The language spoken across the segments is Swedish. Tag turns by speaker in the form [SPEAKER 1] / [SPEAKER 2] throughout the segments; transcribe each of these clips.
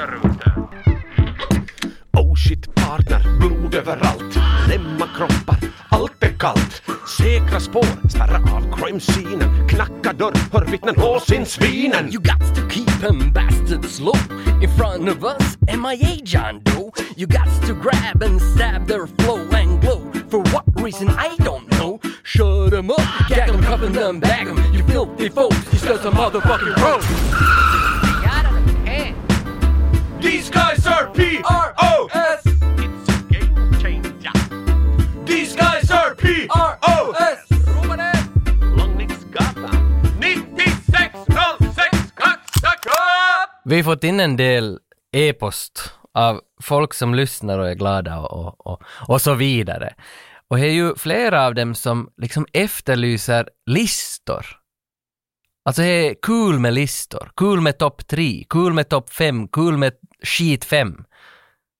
[SPEAKER 1] där ute. Oh shit partner, blod överallt. Lämna kroppar, allt är kallt. Säkra spår, spärra av crime-scenen. Knacka dörr, hör vittnen, lås in svinen.
[SPEAKER 2] You got to keep them bastards low in front of us. MIA John Doe. You got to grab and stab their flow and glow. For what reason I don't know. Shut them up, gag them, cuff them, bag them. You filthy folks, you still some motherfucking pros.
[SPEAKER 1] These guys are P-R-O-S. It's a game changer. These guys are P-R-O-S. Långviksgatan 9606 Kaksaka!
[SPEAKER 3] Vi har fått in en del e-post av folk som lyssnar och är glada och, och, och, och så vidare. Och det är ju flera av dem som liksom efterlyser listor. Alltså det är kul med listor, kul med topp tre, kul med topp fem, kul med skit fem.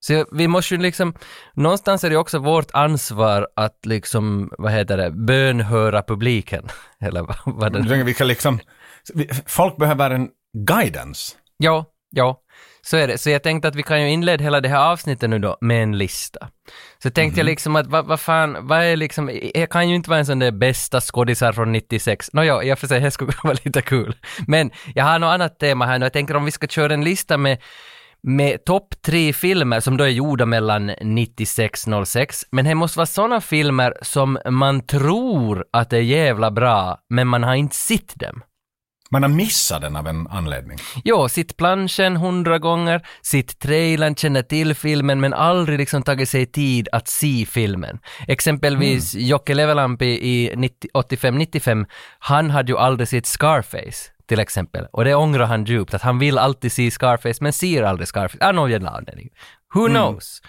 [SPEAKER 3] Så vi måste ju liksom, någonstans är det också vårt ansvar att liksom, vad heter det, bönhöra publiken. Eller vad, vad det
[SPEAKER 4] Vi kan liksom, folk behöver en guidance.
[SPEAKER 3] Ja, ja, så är det. Så jag tänkte att vi kan ju inleda hela det här avsnittet nu då med en lista. Så tänkte jag liksom att vad vad fan, vad är liksom, jag kan ju inte vara en sån där bästa skådisar från 96. Nåja, jag får säga det skulle vara lite kul. Men jag har något annat tema här nu. Jag tänker om vi ska köra en lista med med topp tre filmer som då är gjorda mellan 96-06, men det måste vara sådana filmer som man tror att är jävla bra, men man har inte sett dem.
[SPEAKER 4] Man har missat den av en anledning.
[SPEAKER 3] Jo, sitt planschen hundra gånger, sitt trailern, känner till filmen men aldrig liksom tagit sig tid att se filmen. Exempelvis Jocke Levelampi i 90 85-95, han hade ju aldrig sett Scarface till exempel. Och det ångrar han djupt, att han vill alltid se Scarface men ser aldrig Scarface. Av någon jävla anledning. Who knows?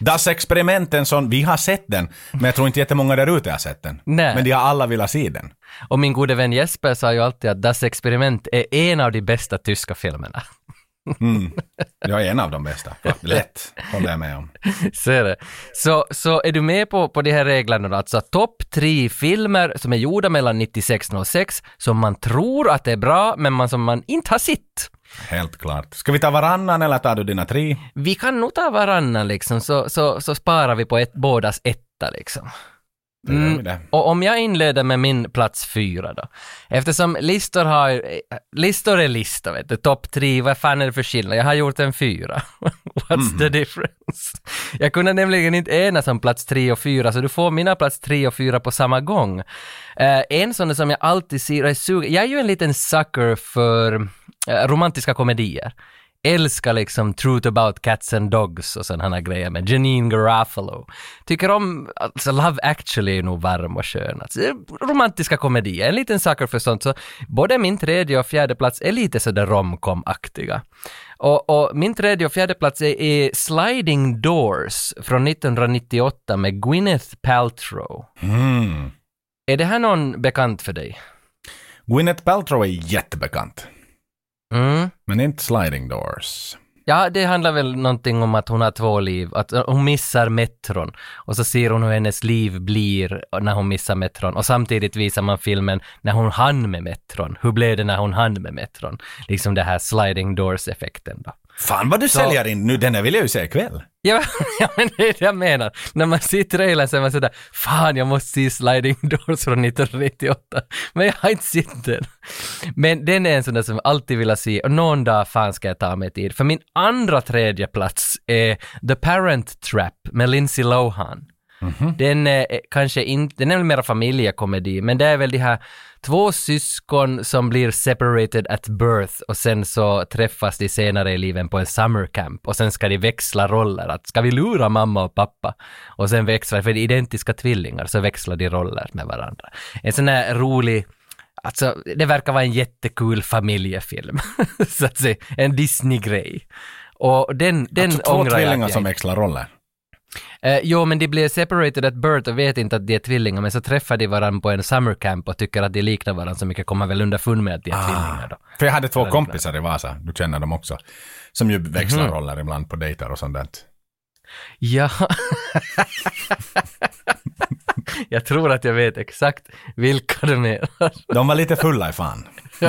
[SPEAKER 4] Das Experimenten, sån, vi har sett den, men jag tror inte jättemånga där ute har sett den.
[SPEAKER 3] Nej.
[SPEAKER 4] Men de har alla velat se den.
[SPEAKER 3] Och min gode vän Jesper sa ju alltid att Das Experiment är en av de bästa tyska filmerna.
[SPEAKER 4] Jag är en av de bästa. Lätt, håller jag med om.
[SPEAKER 3] Så är det. Så, så är du med på, på de här reglerna då? Alltså topp tre filmer som är gjorda mellan 96 och 06 som man tror att är bra men man, som man inte har sett.
[SPEAKER 4] Helt klart. Ska vi ta varannan eller tar du dina tre?
[SPEAKER 3] Vi kan nog ta varannan liksom så, så, så sparar vi på ett, bådas etta liksom.
[SPEAKER 4] Det.
[SPEAKER 3] Och om jag inleder med min plats fyra då. Eftersom listor har, eh, listor är listor vet du, topp tre, vad fan är det för skillnad? Jag har gjort en fyra. What's the difference? Jag kunde nämligen inte enas om plats tre och fyra, så du får mina plats tre och fyra på samma gång. Eh, en sån som jag alltid ser och är sugen, jag är ju en liten sucker för eh, romantiska komedier älskar liksom Truth about cats and dogs och sådana grejer med Janine Garofalo. Tycker om, alltså Love actually är nog varm och skön. Alltså, romantiska komedier, en liten sucker för sånt. Så både min tredje och fjärde plats är lite sådär romcom-aktiga. Och, och min tredje och fjärde plats är, är Sliding Doors från 1998 med Gwyneth Paltrow.
[SPEAKER 4] Mm.
[SPEAKER 3] Är det här någon bekant för dig?
[SPEAKER 4] Gwyneth Paltrow är jättebekant.
[SPEAKER 3] Mm.
[SPEAKER 4] Men inte Sliding Doors.
[SPEAKER 3] Ja, det handlar väl någonting om att hon har två liv, att hon missar metron och så ser hon hur hennes liv blir när hon missar metron och samtidigt visar man filmen när hon hann med metron. Hur blev det när hon hann med metron? Liksom det här sliding doors-effekten då.
[SPEAKER 4] Fan vad du säljer in nu, den här vill jag ju se ikväll.
[SPEAKER 3] Ja, ja, men det är det jag menar. När man ser trailern så är man sådär, fan jag måste se Sliding Doors från 1998. Men jag har inte sett den. Men den är en sån där som jag alltid vill se och någon dag fan ska jag ta mig tid. För min andra tredje plats är The Parent Trap med Lindsay Lohan. Den är eh, kanske inte, den är väl mer familjekomedi, men det är väl de här två syskon som blir separated at birth och sen så träffas de senare i livet på en summer camp och sen ska de växla roller. Att ska vi lura mamma och pappa? Och sen växlar, för de är identiska tvillingar, så växlar de roller med varandra. En sån här rolig Alltså, det verkar vara en jättekul familjefilm. så att säga, en Disney-grej. Och den, den
[SPEAKER 4] alltså två
[SPEAKER 3] ångrar jag att
[SPEAKER 4] tvillingar som växlar roller.
[SPEAKER 3] Eh, jo, men de blir separated at birth och vet inte att de är tvillingar, men så träffar de varandra på en summer camp och tycker att de liknar varandra så mycket, kommer väl underfund med att de är tvillingar då.
[SPEAKER 4] För jag hade två
[SPEAKER 3] Eller
[SPEAKER 4] kompisar i Vasa, du känner dem också, som ju växlar
[SPEAKER 3] Mhm.
[SPEAKER 4] roller ibland på dejter och sånt där.
[SPEAKER 3] Ja. jag tror att jag vet exakt vilka du menar.
[SPEAKER 4] De var lite fulla i fan.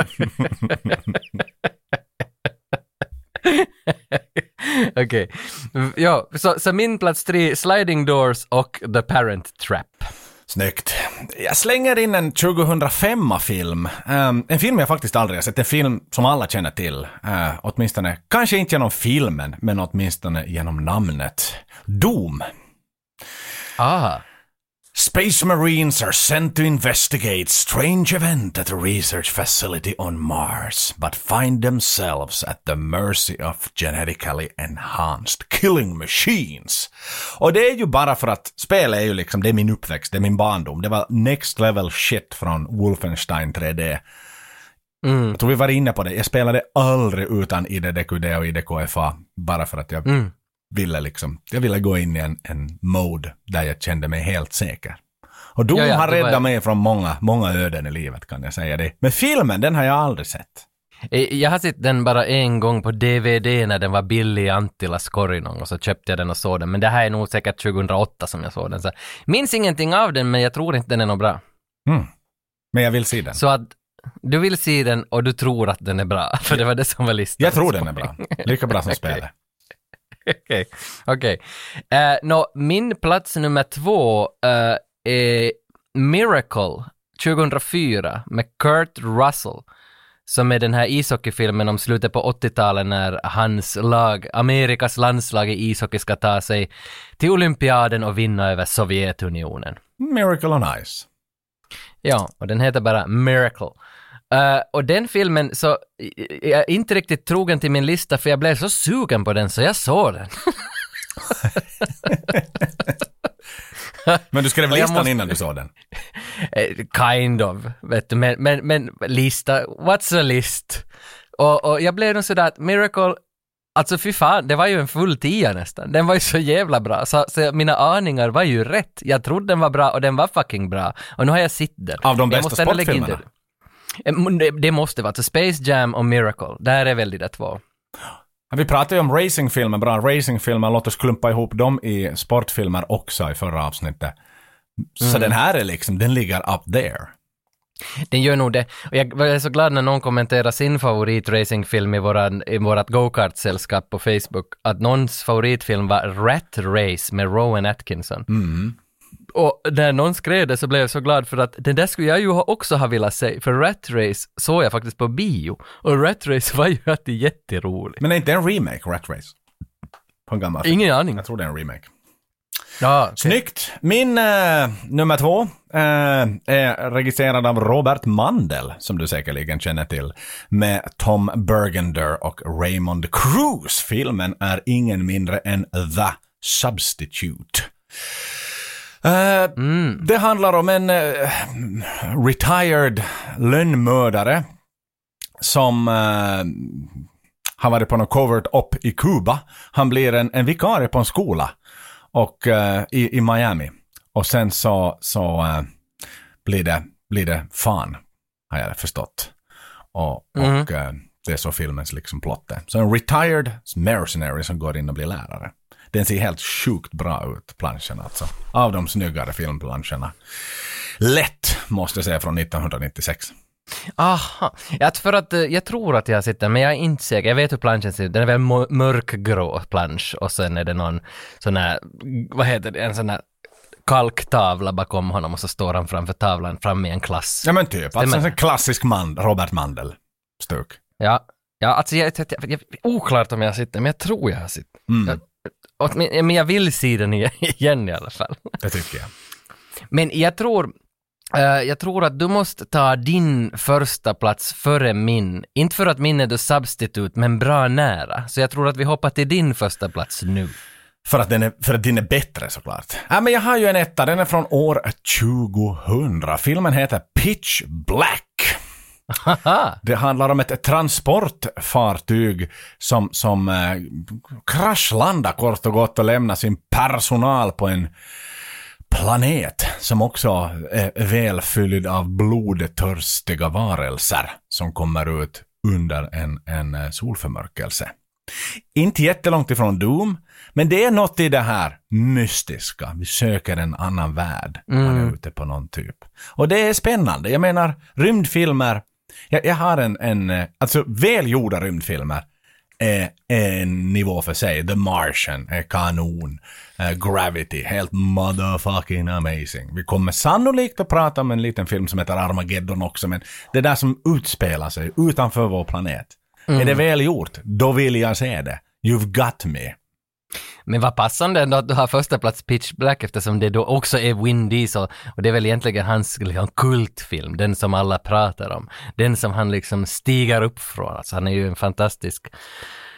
[SPEAKER 3] Okej. Ja, så, så min plats tre, Sliding Doors och The Parent Trap.
[SPEAKER 4] Snyggt. Jag slänger in en 2005-film. Um, en film jag faktiskt aldrig har sett. En film som alla känner till. Uh, åtminstone, kanske inte genom filmen, men åtminstone genom namnet. Doom.
[SPEAKER 3] Ah.
[SPEAKER 4] Space Marines are sent to investigate strange event at a research facility on Mars, but find themselves at the mercy of genetically enhanced killing machines. Och det är ju bara för att spelet är ju liksom, det är min uppväxt, det är min barndom. Det var next level shit från Wolfenstein 3D.
[SPEAKER 3] Mm.
[SPEAKER 4] Jag tror vi var inne på det. Jag spelade aldrig utan IDDQD och IDKFA bara för att jag
[SPEAKER 3] Mm.
[SPEAKER 4] Ville liksom, jag ville gå in i en, en mode där jag kände mig helt säker. Och Doom
[SPEAKER 3] Ja, ja,
[SPEAKER 4] har
[SPEAKER 3] det var-
[SPEAKER 4] räddat mig från många, många öden i livet kan jag säga det. Men filmen, den har jag aldrig sett.
[SPEAKER 3] Eh, Jag har sett den bara en gång på DVD när den var billig i Anttilas korg någon gång, och så köpte jag den och såg den. Men det här är nog säkert 2008 som jag såg den. Så minns ingenting av den, men jag tror inte den är något bra.
[SPEAKER 4] Mm. Men jag vill se den.
[SPEAKER 3] Så att du vill se den och du tror att den är bra, för det var det som var listan.
[SPEAKER 4] Jag tror den är bra. Lika bra som spelet.
[SPEAKER 3] Okej, okej. Eh, nå, min plats nummer två eh, är Miracle 2004 med Kurt Russell. Som är den här ishockeyfilmen om slutet på 80-talet när hans lag, Amerikas landslag i ishockey ska ta sig till olympiaden och vinna över Sovjetunionen.
[SPEAKER 4] Miracle on Ice.
[SPEAKER 3] Ja, och den heter bara Miracle. Eh, och den filmen, så jag är inte riktigt trogen till min lista för jag blev så sugen på den så jag såg den.
[SPEAKER 4] Men du skrev listan
[SPEAKER 3] måste-
[SPEAKER 4] innan du såg den.
[SPEAKER 3] Eh, kind of, vet du, men, men, men lista, what's a list? Och, och jag blev nog sådär att Miracle, alltså fy fan, det var ju en full tia nästan. Den var ju så jävla bra, så, så mina aningar var ju rätt. Jag trodde den var bra och den var fucking bra. Och nu har jag sett den.
[SPEAKER 4] Av de bästa sportfilmerna?
[SPEAKER 3] Det. Eh, Det, måste vara, så Space Jam och Miracle, där är väl de där två.
[SPEAKER 4] Vi pratade ju om racingfilmer, bra racingfilmer. Låt oss klumpa ihop dem i sportfilmer också i förra avsnittet. Så
[SPEAKER 3] Mm.
[SPEAKER 4] den här är liksom, den ligger up there.
[SPEAKER 3] Den gör nog det. Och jag var så glad när någon kommenterade sin favoritracingfilm i, våran, i vårat go-kart-sällskap på Facebook, att någons favoritfilm var Rat Race med Rowan Atkinson. Och när någon skrev det så blev jag så glad för att den där skulle jag ju också ha velat se, för Rat Race såg jag faktiskt på bio. Och Rat Race var ju alltid jätterolig.
[SPEAKER 4] Men är inte en remake, Rat Race? På en gammal film.
[SPEAKER 3] Ingen aning.
[SPEAKER 4] Jag tror det är en remake.
[SPEAKER 3] Ja, okej.
[SPEAKER 4] Snyggt! Min eh, nummer två eh, är registrerad av Robert Mandel, som du säkerligen känner till, med Tom Bergender och Raymond Cruz. Filmen är ingen mindre än The Substitute. Eh, Det handlar om en eh, retired lönnmördare som eh, har varit på någon covert upp i Kuba. Han blir en, en vikarie på en skola och, eh, i, i Miami. Och sen så, så blir, det, blir det fan, har jag förstått. Och, och eh, det är så filmens liksom plott är. Så en retired mercenary som går in och blir lärare. Den ser helt sjukt bra ut, planschen alltså. Av de snyggare filmplanscherna. Lätt, måste jag säga, från 1996.
[SPEAKER 3] Aha. Ja, för att eh, jag tror att jag har sett den, men jag är inte säker. Jag vet hur planschen ser ut. Den är väl mörkgrå plansch och sen är det någon sån här, vad heter det, en sån här kalktavla bakom honom och så står han framför tavlan framme i en klass.
[SPEAKER 4] Ja men typ, alltså en sån klassisk man, Robert Mandel-stuk.
[SPEAKER 3] Ja, ja alltså jag, jag, jag, oklart om jag har sett den, men jag tror jag har sett den.
[SPEAKER 4] Mm,
[SPEAKER 3] men, jag vill se den igen, i alla fall.
[SPEAKER 4] det tycker jag.
[SPEAKER 3] Men jag tror, eh, jag tror att du måste ta din första plats före min. Inte för att min är the substitute, men bra nära. Så jag tror att vi hoppar till din första plats nu.
[SPEAKER 4] För att, den är, för att den är bättre såklart. Ja, men jag har ju en etta, den är från år 2000. Filmen heter Pitch Black. Det handlar om ett transportfartyg som, som eh, kraschlandar kort och gott och lämnar sin personal på en planet som också är välfylld av blodtörstiga varelser som kommer ut under en, en eh, solförmörkelse. Inte jättelångt ifrån Doom, men det är något i det här mystiska. Vi söker en annan värld. Man är ute på någon typ. Och det är spännande. Jag menar, rymdfilmer. Jag, jag har en, en, eh, alltså välgjorda rymdfilmer är, en nivå för sig. The Martian är kanon. Eh, Gravity, helt motherfucking amazing. Vi kommer sannolikt att prata om en liten film som heter Armageddon också, men det där som utspelar sig utanför vår planet. Är det väl gjort, då vill jag se det. You've got me.
[SPEAKER 3] Men vad passande ändå att du har första plats Pitch Black eftersom det då också är Vin Diesel och det är väl egentligen hans liksom, kultfilm, den som alla pratar om. Den som han liksom stiger upp från. Alltså han är ju en fantastisk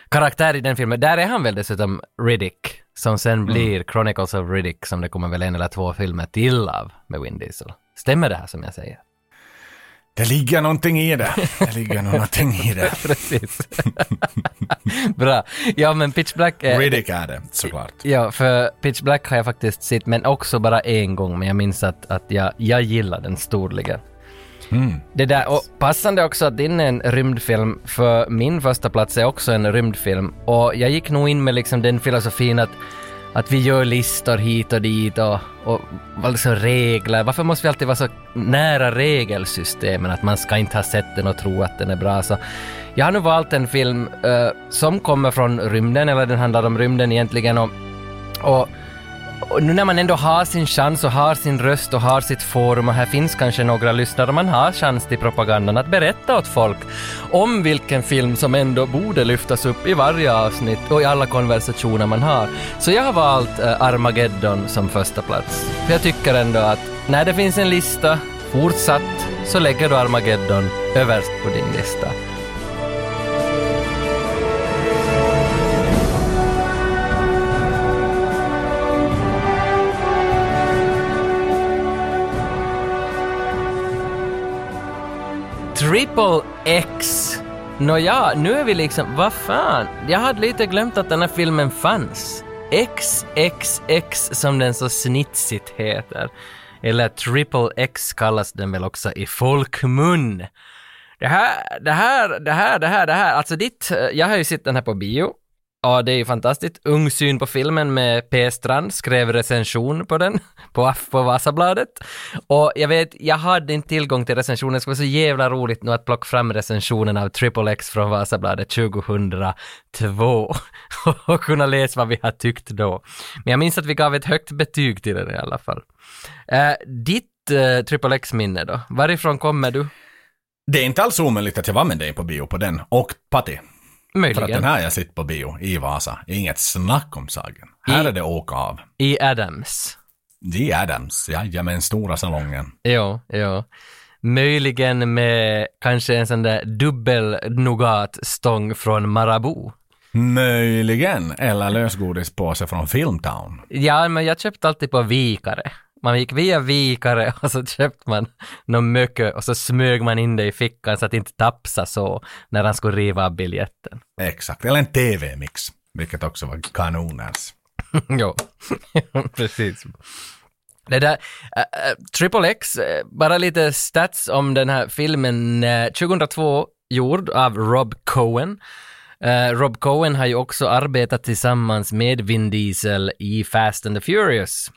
[SPEAKER 3] karaktär i den filmen. Där är han väl dessutom Riddick, som sen blir Chronicles of Riddick som det kommer väl en eller två filmer till av med Vin Diesel. Stämmer det här som jag säger?
[SPEAKER 4] Det ligger någonting i det. Det ligger någonting i det.
[SPEAKER 3] Precis. Bra. Ja men Pitch Black är...
[SPEAKER 4] Riddick är det, såklart.
[SPEAKER 3] Ja, för Pitch Black har jag faktiskt sett, men också bara en gång, men jag minns att, att jag, jag gillar den storligen. Det där, och passande också att din är en rymdfilm, för min första plats är också en rymdfilm. Och jag gick nog in med liksom den filosofin att, att vi gör listor hit och dit och, och alltså regler. Varför måste vi alltid vara så nära regelsystemen att man ska inte ha sett den och tro att den är bra? Så jag har nu valt en film uh, som kommer från rymden, eller den handlar om rymden egentligen. Och, och och nu när man ändå har sin chans och har sin röst och har sitt forum och här finns kanske några lyssnare man har chans till propagandan att berätta åt folk om vilken film som ändå borde lyftas upp i varje avsnitt och i alla konversationer man har. Så jag har valt eh, Armageddon som första plats. För jag tycker ändå att när det finns en lista, fortsatt, så lägger du Armageddon överst på din lista. Triple X. Nåja, nu är vi liksom, vad fan? Jag hade lite glömt att den här filmen fanns. XXX som den så snitsigt heter. Eller Triple X kallas den väl också i folkmun. Det här, det här, det här, det här, det här, alltså ditt, eh, jag har ju sett den här på bio. Ja, det är ju fantastiskt. Ung syn på filmen med P. Strand skrev recension på den på, på Vasabladet. Och jag vet, jag hade inte tillgång till recensionen. Det skulle vara så jävla roligt nu att plocka fram recensionen av Triple X från Vasabladet 2002 och kunna läsa vad vi har tyckt då. Men jag minns att vi gav ett högt betyg till den i alla fall. Eh, ditt eh, Triple X-minne då? Varifrån kommer du?
[SPEAKER 4] Det är inte alls omöjligt att jag var med dig på bio på den. Och Patti. För att
[SPEAKER 3] Möjligen.
[SPEAKER 4] den här jag sitter på bio i Vasa, inget snack om saken. Här
[SPEAKER 3] I-
[SPEAKER 4] är det åka av.
[SPEAKER 3] I Adams.
[SPEAKER 4] The Adams, jajamän, stora salongen.
[SPEAKER 3] Jo, jo. Möjligen med kanske en sån där dubbel nougatstång från Marabou.
[SPEAKER 4] Möjligen, eller lösgodispåse från Filmtown.
[SPEAKER 3] Ja, men jag köpte alltid på Vikare. Man gick via Vikare och så köpte man någon mycket och så smög man in det i fickan så att inte tapsade så när han skulle riva av biljetten.
[SPEAKER 4] Exakt, eller en TV-mix, vilket också var kanoners.
[SPEAKER 3] jo, precis. Det där, äh, äh, Triple X, äh, bara lite stats om den här filmen, äh, 2002 gjord av Rob Cohen. Äh, Rob Cohen har ju också arbetat tillsammans med Vin Diesel i Fast and the Furious,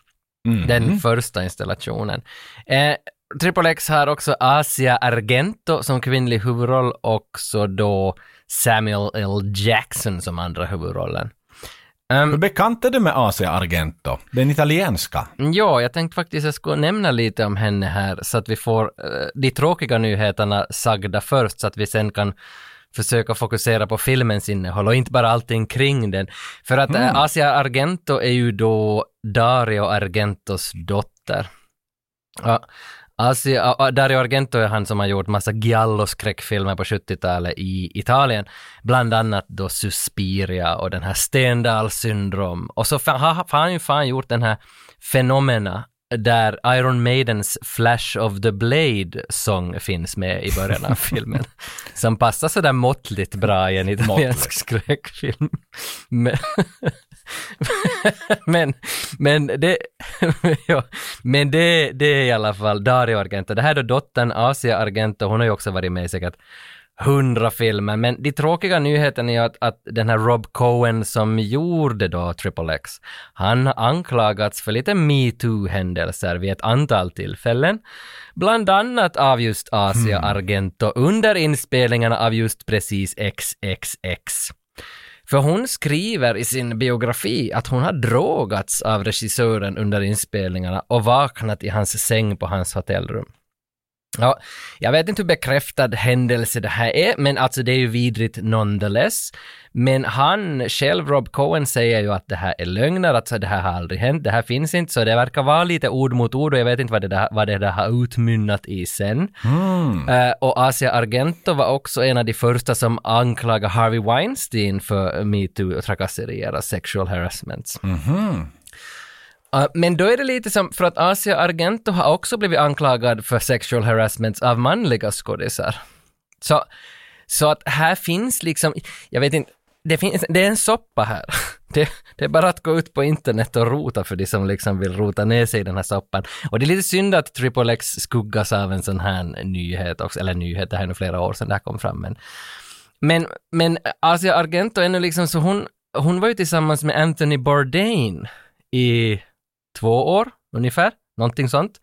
[SPEAKER 3] den första installationen. Eh, Triple X har också Asia Argento som kvinnlig huvudroll och så då Samuel L. Jackson som andra huvudrollen. Ehm,
[SPEAKER 4] Hur bekant är du med Asia Argento? Den italienska?
[SPEAKER 3] Ja, jag tänkte faktiskt jag skulle nämna lite om henne här så att vi får eh, de tråkiga nyheterna sagda först så att vi sen kan försöka fokusera på filmens innehåll och inte bara allting kring den. För att eh, Asia Argento är ju då Dario Argentos dotter. Ja, Asia, Dario Argento är han som har gjort massa giallo-skräckfilmer på 70-talet i Italien. Bland annat då Suspiria och den här Stendhal syndrom. Och så har han ju fan gjort den här Phenomena där Iron Maidens Flash of the Blade-sång finns med i början av filmen. Som passar sådär måttligt bra i en italiensk skräckfilm. Men, men, men det, ja, men det, det är i alla fall Dario Argento. Det här är då dottern Asia Argento, hon har ju också varit med i säkert hundra filmer, men de tråkiga nyheten är att, att den här Rob Cohen som gjorde då Triple X, han har anklagats för lite metoo-händelser vid ett antal tillfällen, bland annat av just Asia Argento under inspelningarna av just precis XXX. För hon skriver i sin biografi att hon har drogats av regissören under inspelningarna och vaknat i hans säng på hans hotellrum. Ja, jag vet inte hur bekräftad händelse det här är, men alltså det är ju vidrigt nonetheless. Men han själv, Rob Cohen, säger ju att det här är lögner, att det här har aldrig hänt, det här finns inte, så det verkar vara lite ord mot ord och jag vet inte vad det där, vad det där har utmynnat i sen. Uh, och Asia Argento var också en av de första som anklagade Harvey Weinstein för metoo och sexual harassment. Uh, men då är det lite som, för att Asia Argento har också blivit anklagad för sexual harassment av manliga skådisar. Så, så att här finns liksom, jag vet inte, det, finns, det är en soppa här. Det, det är bara att gå ut på internet och rota för de som liksom vill rota ner sig i den här soppan. Och det är lite synd att Triple X skuggas av en sån här nyhet också, eller nyhet, det här är nu flera år sedan det här kom fram. Men, men, men Asia Argento är nu liksom så hon, hon var ju tillsammans med Anthony Bourdain i två år ungefär, någonting sånt.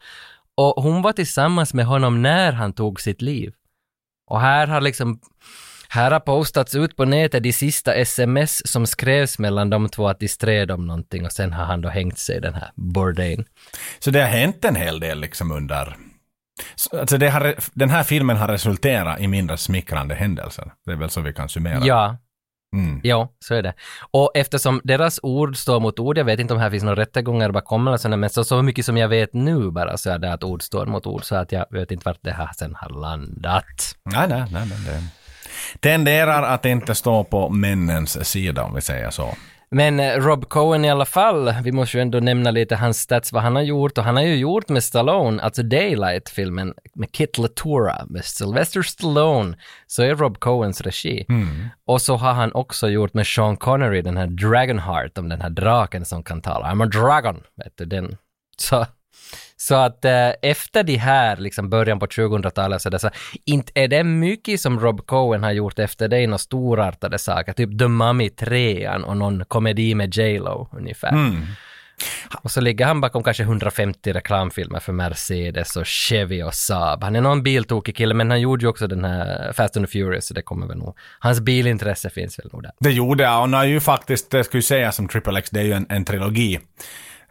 [SPEAKER 3] Och hon var tillsammans med honom när han tog sitt liv. Och här har liksom, här har postats ut på nätet de sista sms som skrevs mellan de två att de stred om någonting och sen har han då hängt sig den här Bourdain.
[SPEAKER 4] Så det har hänt en hel del liksom under... Så, Alltså det har, den här filmen har resulterat i mindre smickrande händelser. Det är väl så vi kan summera.
[SPEAKER 3] Ja,
[SPEAKER 4] Mm.
[SPEAKER 3] ja, så är det. Och eftersom deras ord står mot ord, jag vet inte om här finns några rättegångar bakom eller sådär, men så, så mycket som jag vet nu bara så är det att ord står mot ord, så att jag vet inte vart det här sen har landat.
[SPEAKER 4] Nej, nej, nej, men det tenderar att inte stå på männens sida om vi säger så.
[SPEAKER 3] Men eh, Rob Cohen i alla fall, vi måste ju ändå nämna lite hans stats, vad han har gjort. Och han har ju gjort med Stallone, alltså Daylight-filmen med Kit Latura, med Sylvester Stallone, så är Rob Cohens regi. Och så har han också gjort med Sean Connery den här Dragonheart, om den här draken som kan tala. I'm a dragon, vet du den. Så, så att eh, efter de här, liksom början på 2000-talet, så, det, så inte är det mycket som Rob Cohen har gjort efter det, några storartade saker, typ The Mummy 3 och någon komedi med J Lo ungefär. Och så ligger han bakom kanske 150 reklamfilmer för Mercedes och Chevy och Saab. Han är någon biltokig kille, men han gjorde ju också den här Fast and the Furious, så det kommer väl nog... Hans bilintresse finns väl nog där.
[SPEAKER 4] Det gjorde jag och han har ju faktiskt, det skulle ju säga som Triple X, det är ju en, en trilogi.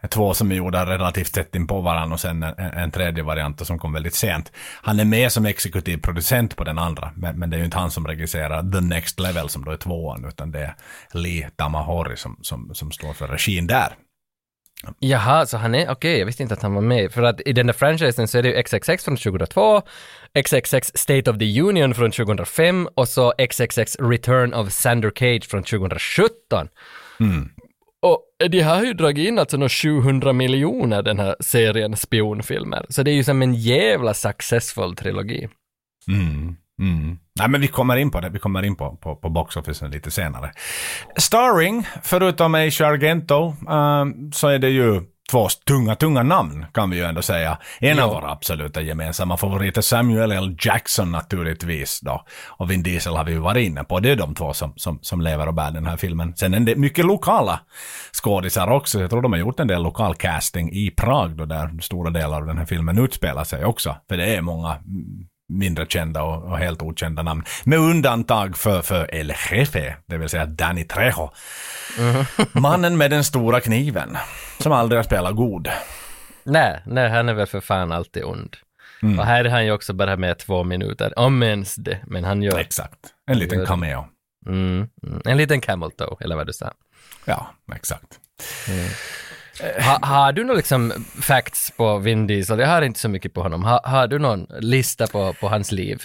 [SPEAKER 4] Två som är gjorda relativt tätt in på varandra och sen en, en tredje variant som kom väldigt sent. Han är med som exekutiv producent på den andra, men, men det är ju inte han som regisserar The Next Level som då är tvåan, utan det är Lee Tamahori som, som, som står för regin där.
[SPEAKER 3] Jaha, så han är, okej, jag visste inte att han var med. För att i den där franchisen så är det ju XXX från 2002, XXX State of the Union från 2005 och så XXX Return of Sander Cage från 2017. Och de har ju dragit in alltså några 700 miljoner den här serien spionfilmer. Så det är ju som en jävla successful trilogi.
[SPEAKER 4] Mm. Mm. Nej men vi kommer in på det, vi kommer in på, på, på box lite senare. Starring, förutom Asia Argento, ehm, så är det ju två tunga, tunga namn kan vi ju ändå säga. En av våra absoluta gemensamma favoriter, Samuel L. Jackson naturligtvis då. Och Vin Diesel har vi ju varit inne på. Det är de två som, som, som lever och bär den här filmen. Sen är det mycket lokala skådisar också. Jag tror de har gjort en del lokal casting i Prag då där stora delar av den här filmen utspelar sig också. För det är många mm, mindre kända och, och helt okända namn. Med undantag för, för El Jefe, det vill säga Danny Trejo. Mannen med den stora kniven. Som aldrig har spelat god.
[SPEAKER 3] Nej, nej, han är väl för fan alltid ond. Och här är han ju också bara med två minuter, om ens det, men han gör
[SPEAKER 4] Exakt. En liten cameo.
[SPEAKER 3] mm, mm, en liten camel toe, eller vad du sa.
[SPEAKER 4] Ja, exakt.
[SPEAKER 3] Ha, har du några liksom facts på Vin Diesel? Jag har inte så mycket på honom. Ha, har du någon lista på, på hans liv?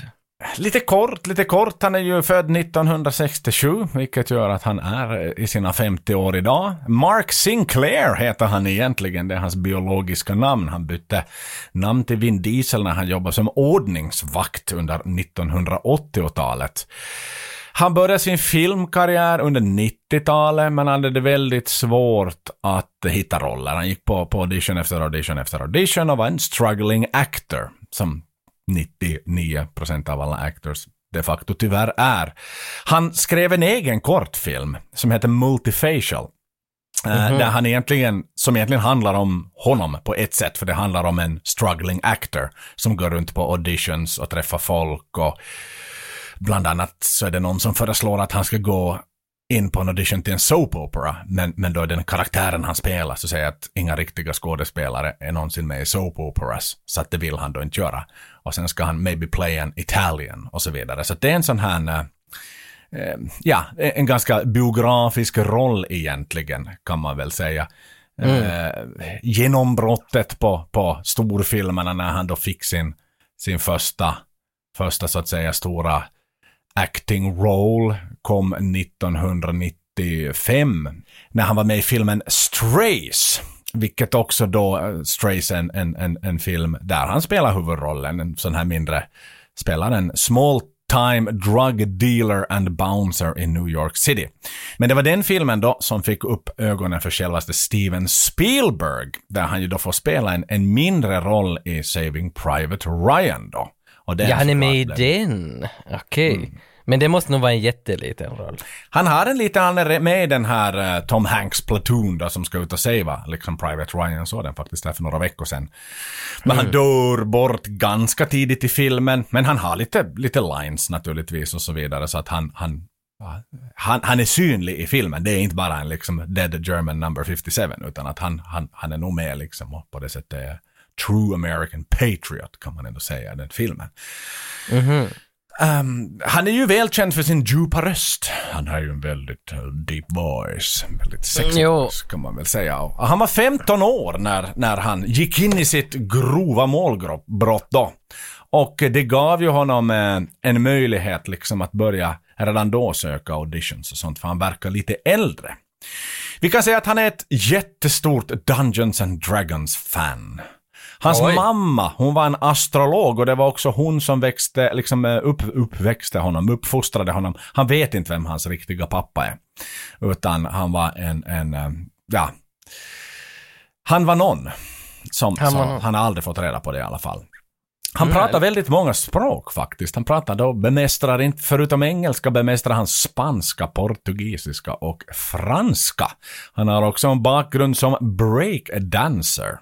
[SPEAKER 4] Lite kort, lite kort. Han är ju född 1967, vilket gör att han är i sina 50 år idag. Mark Sinclair heter han egentligen, det är hans biologiska namn. Han bytte namn till Vin Diesel när han jobbade som ordningsvakt under 1980-talet. Han började sin filmkarriär under 90-talet, men hade det väldigt svårt att hitta roller. Han gick på, på audition efter audition efter audition och var en struggling actor, som 99% av alla actors de facto tyvärr är. Han skrev en egen kortfilm som heter Multifacial. eh, Där han egentligen, som egentligen handlar om honom på ett sätt, för det handlar om en struggling actor som går runt på auditions och träffar folk och bland annat så är det någon som föreslår att han ska gå in på en audition till en soap opera, men, men då är den karaktären han spelar så säger att inga riktiga skådespelare är någonsin med i soap operas, så att det vill han då inte göra. Och sen ska han maybe play an Italian och så vidare. Så det är en sån här eh, ja, en ganska biografisk roll egentligen, kan man väl säga. Mm. Eh, genombrottet på, på storfilmerna när han då fick sin, sin första, första så att säga stora acting role kom 1995 när han var med i filmen Strays. Vilket också då, eh, Strays en, en, en, en film där han spelar huvudrollen, en sån här mindre, spelar en small time drug dealer and bouncer in New York City. Men det var den filmen då som fick upp ögonen för självaste Steven Spielberg, där han ju då får spela en, en mindre roll i Saving Private Ryan då.
[SPEAKER 3] Och ja, han är med i den. Okej. Okay. Mm. Men det måste nog vara en jätteliten roll.
[SPEAKER 4] Han har en liten, han är med i den här uh, Tom Hanks Platoon då, som ska ut och savea, liksom Private Ryan såg den faktiskt där för några veckor sedan. Men mm. han dör bort ganska tidigt i filmen, men han har lite, lite lines naturligtvis och så vidare, så att han, han han, han är synlig i filmen. Det är inte bara en liksom dead German number 57 utan att han, han, han är nog med liksom och på det sättet är true American patriot kan man ändå säga i den filmen. Mm -hmm. Um, han är ju välkänd för sin djupa röst. Han har ju en väldigt uh, deep voice. Väldigt sexig mm, voice kan man väl säga. Och han var 15 år när, när han gick in i sitt grova målbrott då. Och det gav ju honom eh, en möjlighet liksom att börja redan då söka auditions och sånt, för han verkar lite äldre. Vi kan säga att han är ett jättestort Dungeons and Dragons-fan. Hans Oj. mamma, hon var en astrolog och det var också hon som växte, liksom eh, upp, uppväxte honom, uppfostrade honom. Han vet inte vem hans riktiga pappa är. Utan han var en, en eh, ja. Han var någon. Som, han, var någon. han har aldrig fått reda på det i alla fall. Han mm. pratar väldigt många språk faktiskt. Han pratar då, bemästrar inte, förutom engelska bemästrar han spanska, portugisiska och franska. Han har också en bakgrund som breakdancer.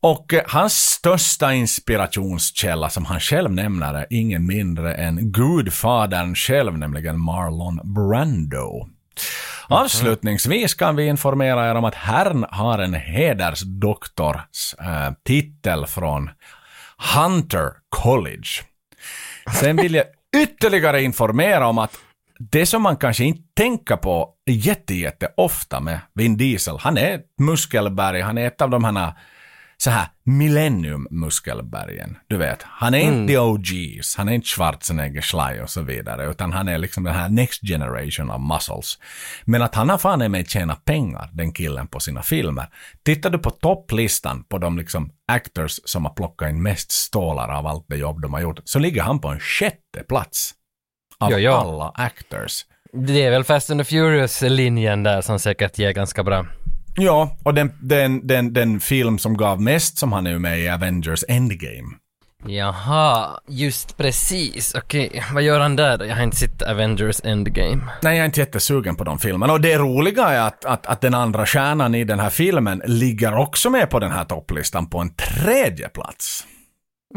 [SPEAKER 4] Och eh, hans största inspirationskälla som han själv nämner är ingen mindre än gudfadern själv, nämligen Marlon Brando. Avslutningsvis kan vi informera er om att herrn har en hedersdoktors äh, titel från Hunter College. Sen vill jag ytterligare informera om att det som man kanske inte tänker på jätte, jätte ofta med Vin Diesel, han är ett muskelberg, han är ett av de här så här millennium-muskelbergen. Du vet, han är mm. inte OGs, han är inte Schwarzenegger, Schley och så vidare, utan han är liksom den här next generation of muscles. Men att han har fan med tjäna pengar, den killen, på sina filmer. Tittar du på topplistan på de liksom actors som har plockat in mest stålar av allt det jobb de har gjort, så ligger han på en sjätte plats. Av ja, ja. alla actors.
[SPEAKER 3] Det är väl Fast and the Furious-linjen där som säkert ger ganska bra.
[SPEAKER 4] Ja, och den, den, den, den film som gav mest som han är med i Avengers Endgame.
[SPEAKER 3] Jaha, just precis. Okej, vad gör han där? Jag har inte sett Avengers Endgame.
[SPEAKER 4] Nej, jag är inte jättesugen på de filmerna. Och det roliga är att, att, att den andra stjärnan i den här filmen ligger också med på den här topplistan på en tredje plats.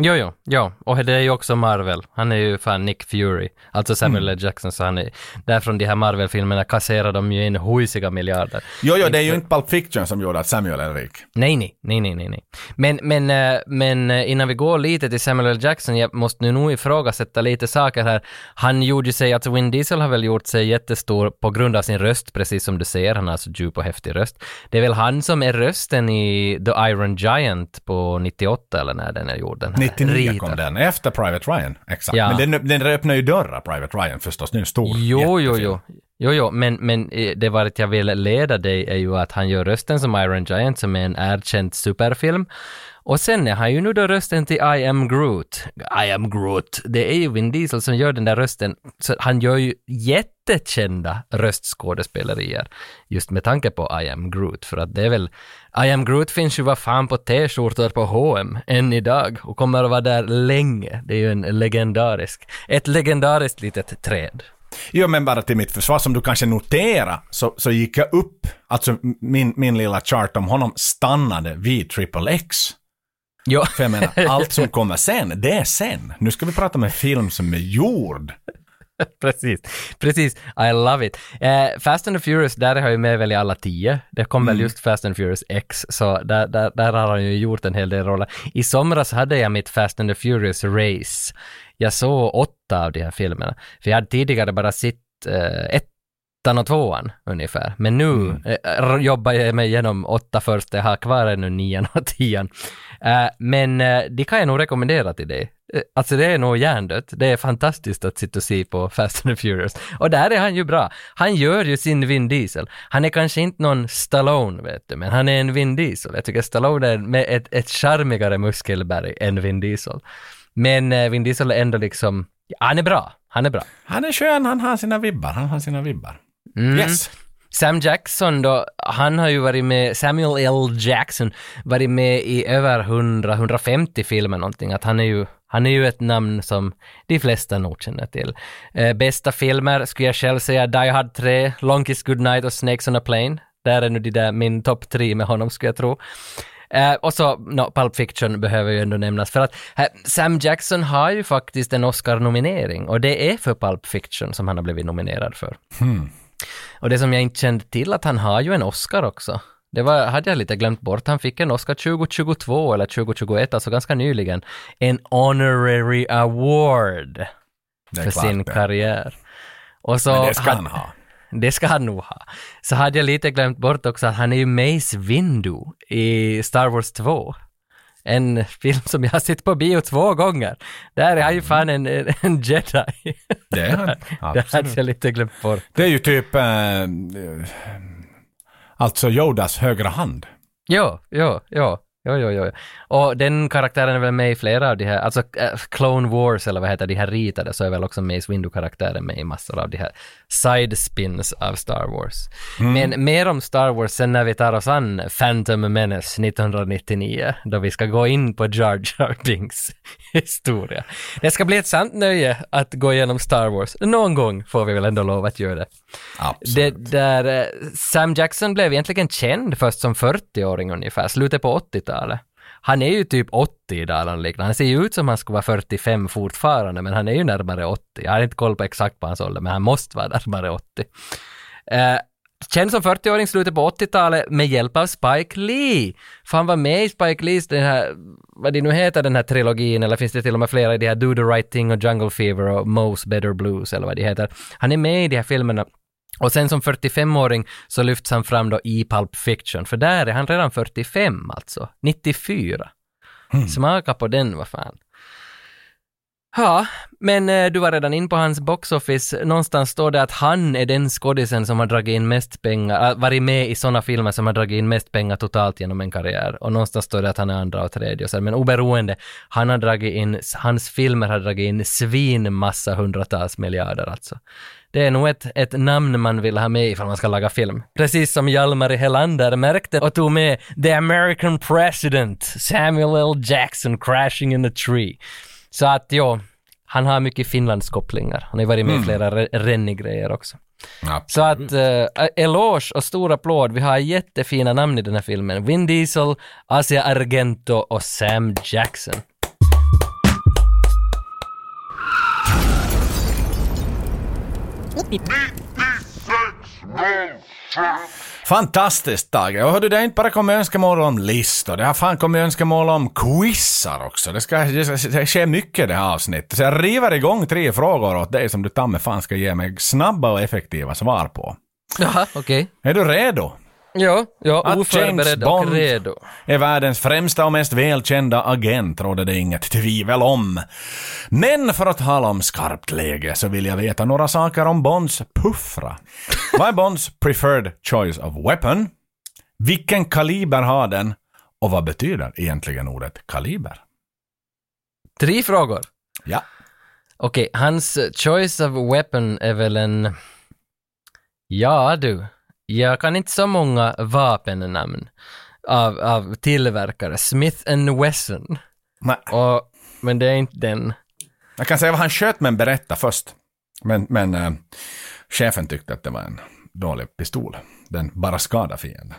[SPEAKER 3] Jo, jo, jo, och det är ju också Marvel. Han är ju fan Nick Fury, alltså Samuel mm. L. Jackson, så han är, därifrån de här Marvel-filmerna kasserar de ju in huisiga miljarder.
[SPEAKER 4] Jo, jo, det är ju inte Pulp Fiction som gjorde att Samuel är rik.
[SPEAKER 3] Nej, nej, nej, nej, nej. Men, men, eh, men eh, innan vi går lite till Samuel L. Jackson, jag måste nu nog ifrågasätta lite saker här. Han gjorde ju sig, alltså Vin Diesel har väl gjort sig jättestor på grund av sin röst, precis som du ser, han har så djup och häftig röst. Det är väl han som är rösten i The Iron Giant på 98 eller när den är gjord, den
[SPEAKER 4] 99 Rita. kom den, efter Private Ryan. Exakt. Ja. Men den, den öppnar ju dörrar, Private Ryan förstås. Det är en stor
[SPEAKER 3] Jo, jo, jo. Jo, jo, men, men eh, det varit jag vill leda dig är ju att han gör rösten som Iron Giant som är en erkänd superfilm. Och sen är han ju nu då rösten till I am Groot. I am Groot. Det är ju Vin Diesel som gör den där rösten. Så han gör ju jättekända röstskådespelerier just med tanke på I am Groot. För att det är väl, I am Groot finns ju vad fan på t-skjortor på H&M än idag och kommer att vara där länge. Det är ju en legendarisk, ett legendariskt litet träd.
[SPEAKER 4] Jo, men bara till mitt försvar, som du kanske noterar, så, så gick jag upp, alltså min, min lilla chart om honom stannade vid triple X.
[SPEAKER 3] Ja.
[SPEAKER 4] För jag menar, allt som kommer sen, det är sen. Nu ska vi prata om en film som är gjord
[SPEAKER 3] precis, precis. I love it. Eh, Fast and the Furious, där har ju med väl i alla tio. Det kom väl just Fast and the Furious X, så där, där, där har han ju gjort en hel del roller. I somras hade jag mitt Fast and the Furious Race. Jag såg åtta av de här filmerna, för jag hade tidigare bara sett eh, ettan och tvåan ungefär. Men nu eh, jobbar jag mig igenom åtta först, jag har kvar ännu nian och tian. Eh, men eh, det kan jag nog rekommendera till dig. Eh, Alltså det är nog hjärndött. Det är fantastiskt att sitta och se på Fast and Furious. Och där är han ju bra. Han gör ju sin Vin Diesel. Han är kanske inte någon Stallone, vet du, men han är en Vin Diesel. Jag tycker Stallone är med ett, ett charmigare muskelberg än Vin Diesel. Men eh, Vin Diesel är ändå liksom, ja, han är bra. Han är bra.
[SPEAKER 4] Han är skön, han har sina vibbar, han har sina vibbar.
[SPEAKER 3] Mm.
[SPEAKER 4] Yes.
[SPEAKER 3] Sam Jackson då, han har ju varit med, Samuel L. Jackson, varit med i över 100-150 filmer någonting. Att han är ju, han är ju ett namn som de flesta nog känner till. Eh, bästa filmer skulle jag själv säga Die Hard 3, Long Kiss Goodnight och Snakes on a Plane. Där är nu de där min topp tre med honom skulle jag tro. Eh, och så, no, Pulp Fiction behöver ju ändå nämnas för att eh, Sam Jackson har ju faktiskt en Oscar-nominering och det är för Pulp Fiction som han har blivit nominerad för. Och det som jag inte kände till att han har ju en Oscar också. Det var, hade jag lite glömt bort. Han fick en Oscar 2022 eller 2021, alltså ganska nyligen. En honorary award för sin
[SPEAKER 4] det.
[SPEAKER 3] karriär. Och så
[SPEAKER 4] Men det ska han ha.
[SPEAKER 3] det ska han nog ha. Så hade jag lite glömt bort också att han är ju Mace Windu i Star Wars 2. En film som jag har sett på bio två gånger. Där är han ju fan en, en, en jedi.
[SPEAKER 4] Det är han.
[SPEAKER 3] det hade
[SPEAKER 4] Absolut.
[SPEAKER 3] jag lite glömt bort.
[SPEAKER 4] Det är ju typ, eh, eh, alltså Yodas högra hand.
[SPEAKER 3] Jo, jo, jo. Jo, jo, jo. Och den karaktären är väl med i flera av de här, alltså äh, Clone Wars eller vad heter de här ritade, så är väl också Mace Windu-karaktären med i massor av de här side spins av Star Wars. Men mer om Star Wars sen när vi tar oss an Phantom Menace 1999, då vi ska gå in på Jar Jar Binks historia. Det ska bli ett sant nöje att gå igenom Star Wars. Någon gång får vi väl ändå lov att göra det.
[SPEAKER 4] Absolut.
[SPEAKER 3] Det där, eh, Sam Jackson blev egentligen känd först som 40-åring ungefär, slutet på 80-talet. Han är ju typ 80 idag eller liknande. Han ser ju ut som han skulle vara 45 fortfarande, men han är ju närmare 80. Jag har inte koll på exakt på hans ålder, men han måste vara närmare 80. Eh, känd som 40-åring slutet på 80-talet med hjälp av Spike Lee. För han var med i Spike Lees, den här, vad det nu heter den här trilogin, eller finns det till och med flera i de här Do the right thing och Jungle Fever och Moe's Better Blues eller vad de heter. Han är med i de här filmerna och sen som 45-åring så lyfts han fram då i Pulp Fiction, för där är han redan 45 alltså, 94. Smaka på den, vad fan. Ja, men eh, du var redan in på hans box office. Någonstans står det att han är den skådisen som har dragit in mest pengar, äh, varit med i sådana filmer som har dragit in mest pengar totalt genom en karriär. Och någonstans står det att han är andra och tredje och så. Men oberoende, han har dragit in, hans filmer har dragit in svinmassa hundratals miljarder alltså. Det är nog ett, ett namn man vill ha med ifall man ska laga film. Precis som Hjalmar Helander märkte och tog med The American President, Samuel L. Jackson crashing in a tree. Så att ja, han har mycket Finlandskopplingar. Han har varit med i flera re- Rennie-grejer också.
[SPEAKER 4] Absolut.
[SPEAKER 3] Så att, uh, eloge och stor applåd. Vi har jättefina namn i den här filmen. Vin Diesel, Asia Argento och Sam Jackson.
[SPEAKER 4] Fantastiskt Tage. Och hördu, det har inte bara kommit önskemål om listor, det har fan kommit önskemål om quizar också. Det ska, det ska det sker mycket det här avsnittet. Så jag river igång tre frågor åt dig som du ta fan ska ge mig snabba och effektiva svar på.
[SPEAKER 3] Jaha, okej.
[SPEAKER 4] Är du redo?
[SPEAKER 3] Ja, ja,
[SPEAKER 4] Att James Bond- är världens främsta och mest välkända agent råder det inget tvivel om. Men för att tala om skarpt läge så vill jag veta några saker om Bonds puffra. Vad är Bonds preferred choice of weapon? Vilken kaliber har den? Och vad betyder egentligen ordet kaliber?
[SPEAKER 3] Tre frågor.
[SPEAKER 4] Ja.
[SPEAKER 3] Okej, hans eh, choice of weapon är väl en... Ja du, jag kan inte så många vapennamn av, av tillverkare. Smith and Wesson.
[SPEAKER 4] Nej,
[SPEAKER 3] Och, men det är inte den.
[SPEAKER 4] jag kan säga vad han sköt men berätta först. Men, men eh, chefen tyckte att det var en dålig pistol. Den bara skadar fienden.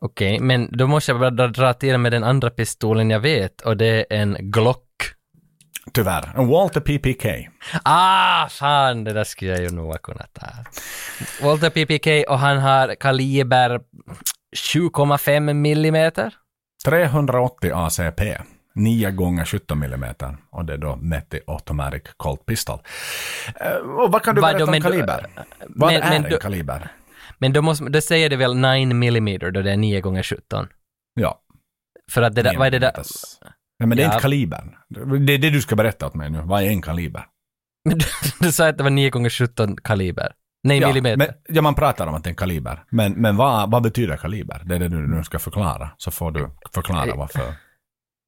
[SPEAKER 3] Okej, men då måste jag bara dra till med den andra pistolen jag vet och det är en Glock.
[SPEAKER 4] Tyvärr. Walter PPK.
[SPEAKER 3] Ah, fan, det där skulle jag ju nog ha kunnat ta. Walter PPK och han har kaliber 7,5 millimeter.
[SPEAKER 4] 380 ACP. 9 gånger 17 mm och det är då mätt i automatic Colt Pistol. Eh, och vad kan du
[SPEAKER 3] Vad
[SPEAKER 4] berätta om
[SPEAKER 3] men
[SPEAKER 4] kaliber? Vad
[SPEAKER 3] men-
[SPEAKER 4] är
[SPEAKER 3] men
[SPEAKER 4] en kaliber?
[SPEAKER 3] Men då, måste, då säger det väl 9 millimeter då det är 9 gånger 17.
[SPEAKER 4] Ja.
[SPEAKER 3] För att det där, vad är det där?
[SPEAKER 4] Nej, men det är
[SPEAKER 3] Ja.
[SPEAKER 4] inte kalibern. Det är det du ska berätta åt mig nu. Vad är en kaliber?
[SPEAKER 3] Men du, du sa att det var 9 gånger 17 kaliber. Nej,
[SPEAKER 4] Ja,
[SPEAKER 3] millimeter.
[SPEAKER 4] men, ja, man pratar om att det är en kaliber. Men, men vad, vad betyder kaliber? Det är det du nu ska förklara. Så får du förklara varför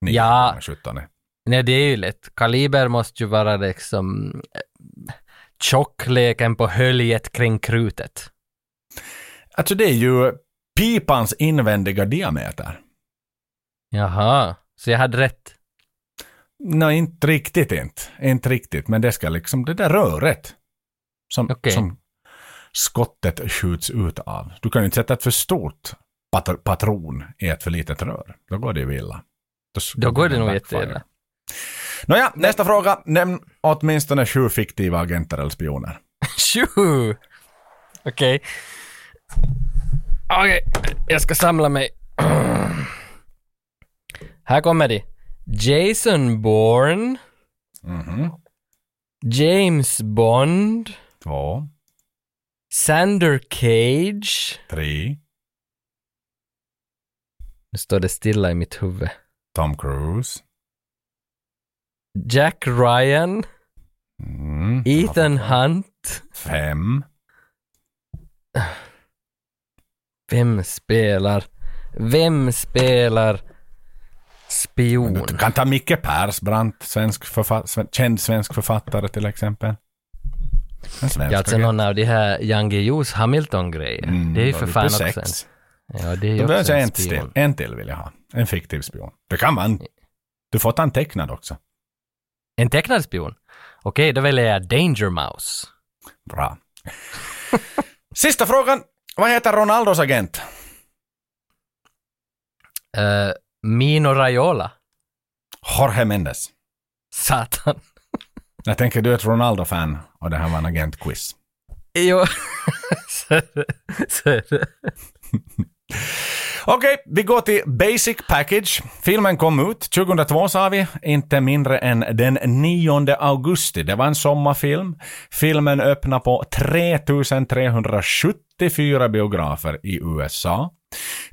[SPEAKER 4] 9
[SPEAKER 3] Ja.
[SPEAKER 4] gånger 17 är.
[SPEAKER 3] Nej, det är ju lätt. Kaliber måste ju vara liksom eh, tjockleken på höljet kring krutet.
[SPEAKER 4] Alltså det är ju pipans invändiga diameter.
[SPEAKER 3] Jaha, så jag hade rätt.
[SPEAKER 4] Nej, inte riktigt inte. Inte riktigt, men det ska liksom, det där röret som,
[SPEAKER 3] Okej.
[SPEAKER 4] som skottet skjuts ut av. Du kan ju inte sätta ett för stort pat- patron i ett för litet rör. Då går det ju illa.
[SPEAKER 3] Då går det nog jätteilla.
[SPEAKER 4] Nåja, nästa fråga. Nämn åtminstone sju fiktiva agenter eller spioner.
[SPEAKER 3] Tjo! Okej. Okej, jag ska samla mig. Här kommer de. Jason Bourne,
[SPEAKER 4] Mhm.
[SPEAKER 3] James Bond,
[SPEAKER 4] Två,
[SPEAKER 3] Sander Cage.
[SPEAKER 4] tre,
[SPEAKER 3] Nu står det stilla i mitt huvud.
[SPEAKER 4] Tom Cruise.
[SPEAKER 3] Jack Ryan,
[SPEAKER 4] Mm.
[SPEAKER 3] Ethan Hunt.
[SPEAKER 4] Fem.
[SPEAKER 3] Vem spelar? Vem spelar spion?
[SPEAKER 4] Du kan ta Micke Persbrandt, svensk känd svensk författare till exempel.
[SPEAKER 3] Ja, alltså någon av de här Jan Guillous Hamilton-grejer.
[SPEAKER 4] Mm,
[SPEAKER 3] det är ju för fan också en... Ja, det är ju
[SPEAKER 4] Då behövs
[SPEAKER 3] en
[SPEAKER 4] en till. En till vill jag ha. En fiktiv spion. Det kan en... Du får ta en tecknad också.
[SPEAKER 3] En tecknad spion? Okej, då väljer jag Danger Mouse.
[SPEAKER 4] Bra. Sista frågan. Vad heter Ronaldos agent?
[SPEAKER 3] Uh, Mino Raiola.
[SPEAKER 4] Jorge Mendes.
[SPEAKER 3] Satan.
[SPEAKER 4] Jag tänker du är ett Ronaldo-fan och det här var en agentquiz.
[SPEAKER 3] Jo. så, är det- så är det.
[SPEAKER 4] Okej, vi går till Basic Package. Filmen kom ut 2002 sa vi, inte mindre än den 9 augusti. Det var en sommarfilm. Filmen öppnar på 3374 biografer i USA.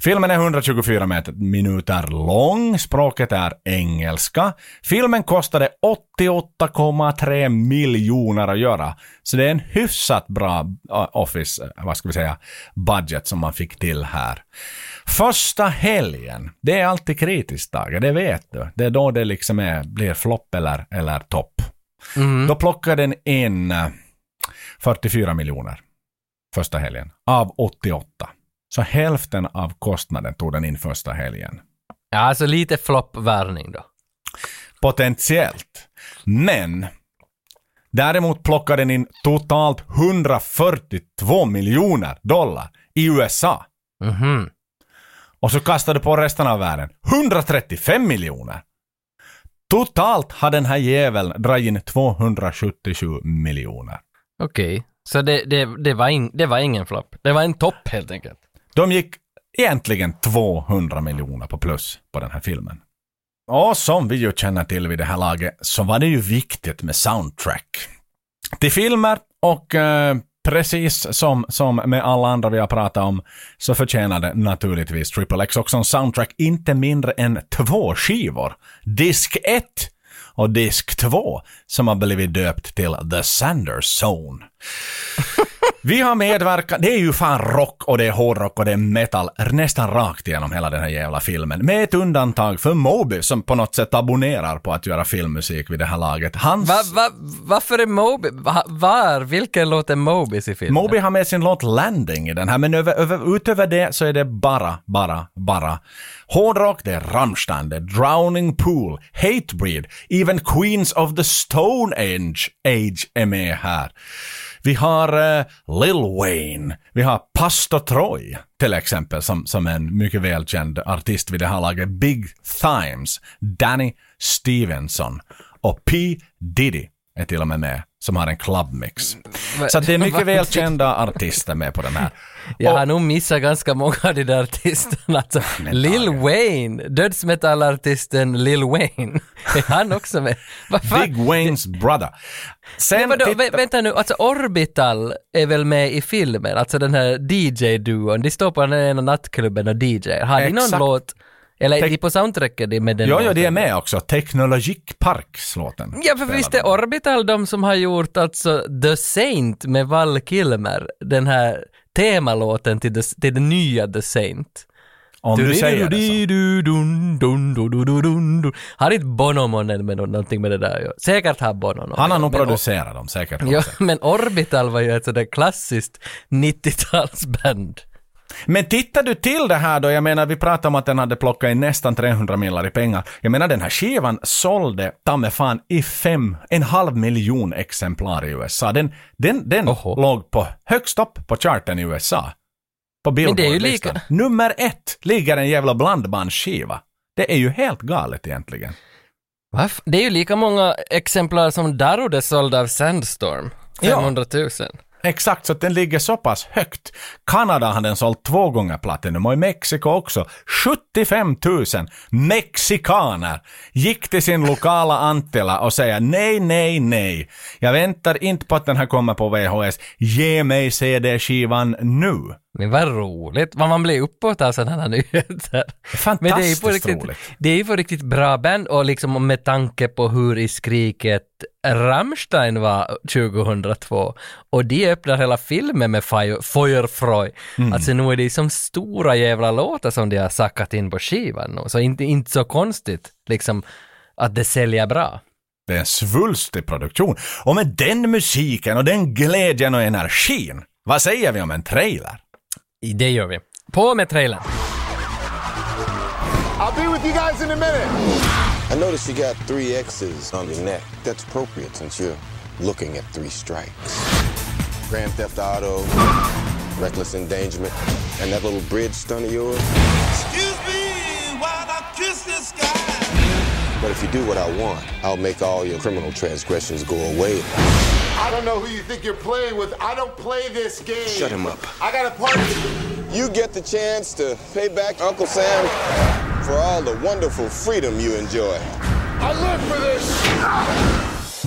[SPEAKER 4] Filmen är 124 meter- minuter lång, språket är engelska. Filmen kostade 88,3 miljoner att göra. Så det är en hyfsat bra uh, office, uh, vad ska vi säga, budget som man fick till här. Första helgen, det är alltid kritiskt Tage, det vet du. Det är då det liksom är, blir flopp eller, eller topp.
[SPEAKER 3] Mm.
[SPEAKER 4] Då plockar den in eh, 44 miljoner första helgen av 88. Så hälften av kostnaden tog den in första helgen.
[SPEAKER 3] Ja, alltså lite floppvärning då.
[SPEAKER 4] Potentiellt. Men däremot plockar den in totalt 142 miljoner dollar i USA.
[SPEAKER 3] Mhm.
[SPEAKER 4] Och så kastar du på resten av världen 135 miljoner. Totalt har den här jäveln dragit in 277 miljoner.
[SPEAKER 3] Okej. Så det, det, det, var in, det var ingen flopp. Det var en topp helt enkelt.
[SPEAKER 4] De gick egentligen 200 miljoner på plus på den här filmen. Och som vi ju känner till vid det här laget så var det ju viktigt med soundtrack. Till filmer och eh, precis som, som med alla andra vi har pratat om så förtjänade naturligtvis Triple X också en soundtrack inte mindre än två skivor. Disk 1 och disk 2 som har blivit döpt till The Sanders Zone. Vi har medverkat, det är ju fan rock och det är hårdrock och det är metal nästan rakt igenom hela den här jävla filmen. Med ett undantag för Moby som på något sätt abonnerar på att göra filmmusik vid det här laget. Hans...
[SPEAKER 3] Va, va, varför är Moby... Va, var? Vilken låt är Mobis i filmen?
[SPEAKER 4] Moby har med sin låt Landing i den här, men över, över, utöver det så är det bara, bara, bara hårdrock, det är Rammstein, det är Drowning Pool, Hatebreed, even Queens of the Stone Age, age är med här. Vi har eh, Lil Wayne, vi har Pastor Troy till exempel som, som en mycket välkänd artist vid det här laget. Big Thimes, Danny Stevenson och P. Diddy är till och med med, som har en clubmix. Så att det är mycket välkända artister med på den här.
[SPEAKER 3] Jag har nog missat ganska många av de där artisterna. Alltså, Lil Wayne, dödsmetalartisten Lil Wayne, är han också med?
[SPEAKER 4] Big Waynes brother. Sen
[SPEAKER 3] vadå,
[SPEAKER 4] titta-
[SPEAKER 3] vä- vänta nu, alltså Orbital är väl med i filmen, alltså den här DJ-duon, de står på den ena nattklubben och DJ. Har de någon låt, eller är
[SPEAKER 4] Tek-
[SPEAKER 3] de på soundtracket med den
[SPEAKER 4] Jo, jo,
[SPEAKER 3] låten?
[SPEAKER 4] de är med också. Technologic Parks-låten.
[SPEAKER 3] Ja, för visst är Orbital de som har gjort alltså The Saint med Val Kilmer, den här temalåten till, the, till den nya The Saint.
[SPEAKER 4] Om du säger det så.
[SPEAKER 3] Har inte Bono med nå- någonting med det där göra? Säkert har Bono något.
[SPEAKER 4] Han har nog producerat dem säkert.
[SPEAKER 3] Ja, men Orbital var ju ett sådär klassiskt 90-talsband.
[SPEAKER 4] Men tittar du till det här då, jag menar vi pratade om att den hade plockat in nästan 300 miljoner i pengar. Jag menar den här skivan sålde ta fan i fem, en halv miljon exemplar i USA. Den, den, den
[SPEAKER 3] Oho.
[SPEAKER 4] låg på högst upp på charten i USA. På Billboard-listan.
[SPEAKER 3] lika-
[SPEAKER 4] Nummer ett ligger en jävla blandbandsskiva. Det är ju helt galet egentligen.
[SPEAKER 3] Va? Det är ju lika många exemplar som Darude sålde av Sandstorm.
[SPEAKER 4] Ja.
[SPEAKER 3] 500 000.
[SPEAKER 4] Exakt, så att den ligger så pass högt. Kanada har den sålt två gånger platinum och i Mexiko också. 75 000 mexikaner gick till sin lokala Antilla och säger nej, nej, nej. Jag väntar inte på att den här kommer på VHS. Ge mig CD-skivan nu.
[SPEAKER 3] Men vad roligt, vad man blir uppåt av sådana här nyheter.
[SPEAKER 4] Fantastiskt
[SPEAKER 3] Men det är på riktigt,
[SPEAKER 4] roligt.
[SPEAKER 3] det är ju på riktigt bra band och liksom med tanke på hur i skriket Rammstein var 2002 och de öppnar hela filmen med Feu- Feuerfreu.
[SPEAKER 4] Mm.
[SPEAKER 3] Alltså nu är det som stora jävla låtar som de har sackat in på skivan nu, så inte, inte så konstigt liksom att det säljer bra.
[SPEAKER 4] Det är en svulstig produktion. Och med den musiken och den glädjen och energin, vad säger vi om en trailer?
[SPEAKER 3] Det gör vi. På med trailern.
[SPEAKER 5] I'll be with you guys in a minute.
[SPEAKER 6] I noticed you got three X's on your neck. That's appropriate since you're looking at three strikes. Grand Theft Auto, reckless endangerment, and that little bridge stunt of yours.
[SPEAKER 7] Excuse me while I kiss this guy.
[SPEAKER 6] But if you do what I want, I'll make all your criminal transgressions go away.
[SPEAKER 5] I don't know who you think you're playing with. I don't play this game.
[SPEAKER 6] Shut him up.
[SPEAKER 5] I got a party.
[SPEAKER 6] You get the chance to pay back Uncle Sam for all the wonderful freedom you enjoy.
[SPEAKER 5] I live for this.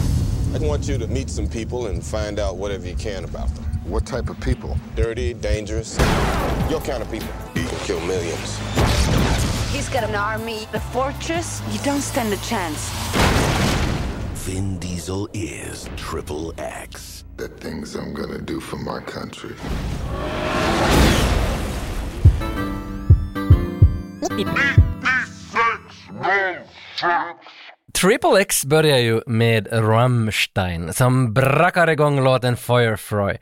[SPEAKER 6] I want you to meet some people and find out whatever you can about them.
[SPEAKER 5] What type of people?
[SPEAKER 6] Dirty, dangerous, your kind of people. You can kill millions.
[SPEAKER 8] He's got an army, a fortress. You don't stand a chance.
[SPEAKER 7] Vin Diesel is Triple X.
[SPEAKER 5] The things I'm gonna do for my country.
[SPEAKER 3] Triple X börjar ju med Rammstein som brakar igång låten Firefly.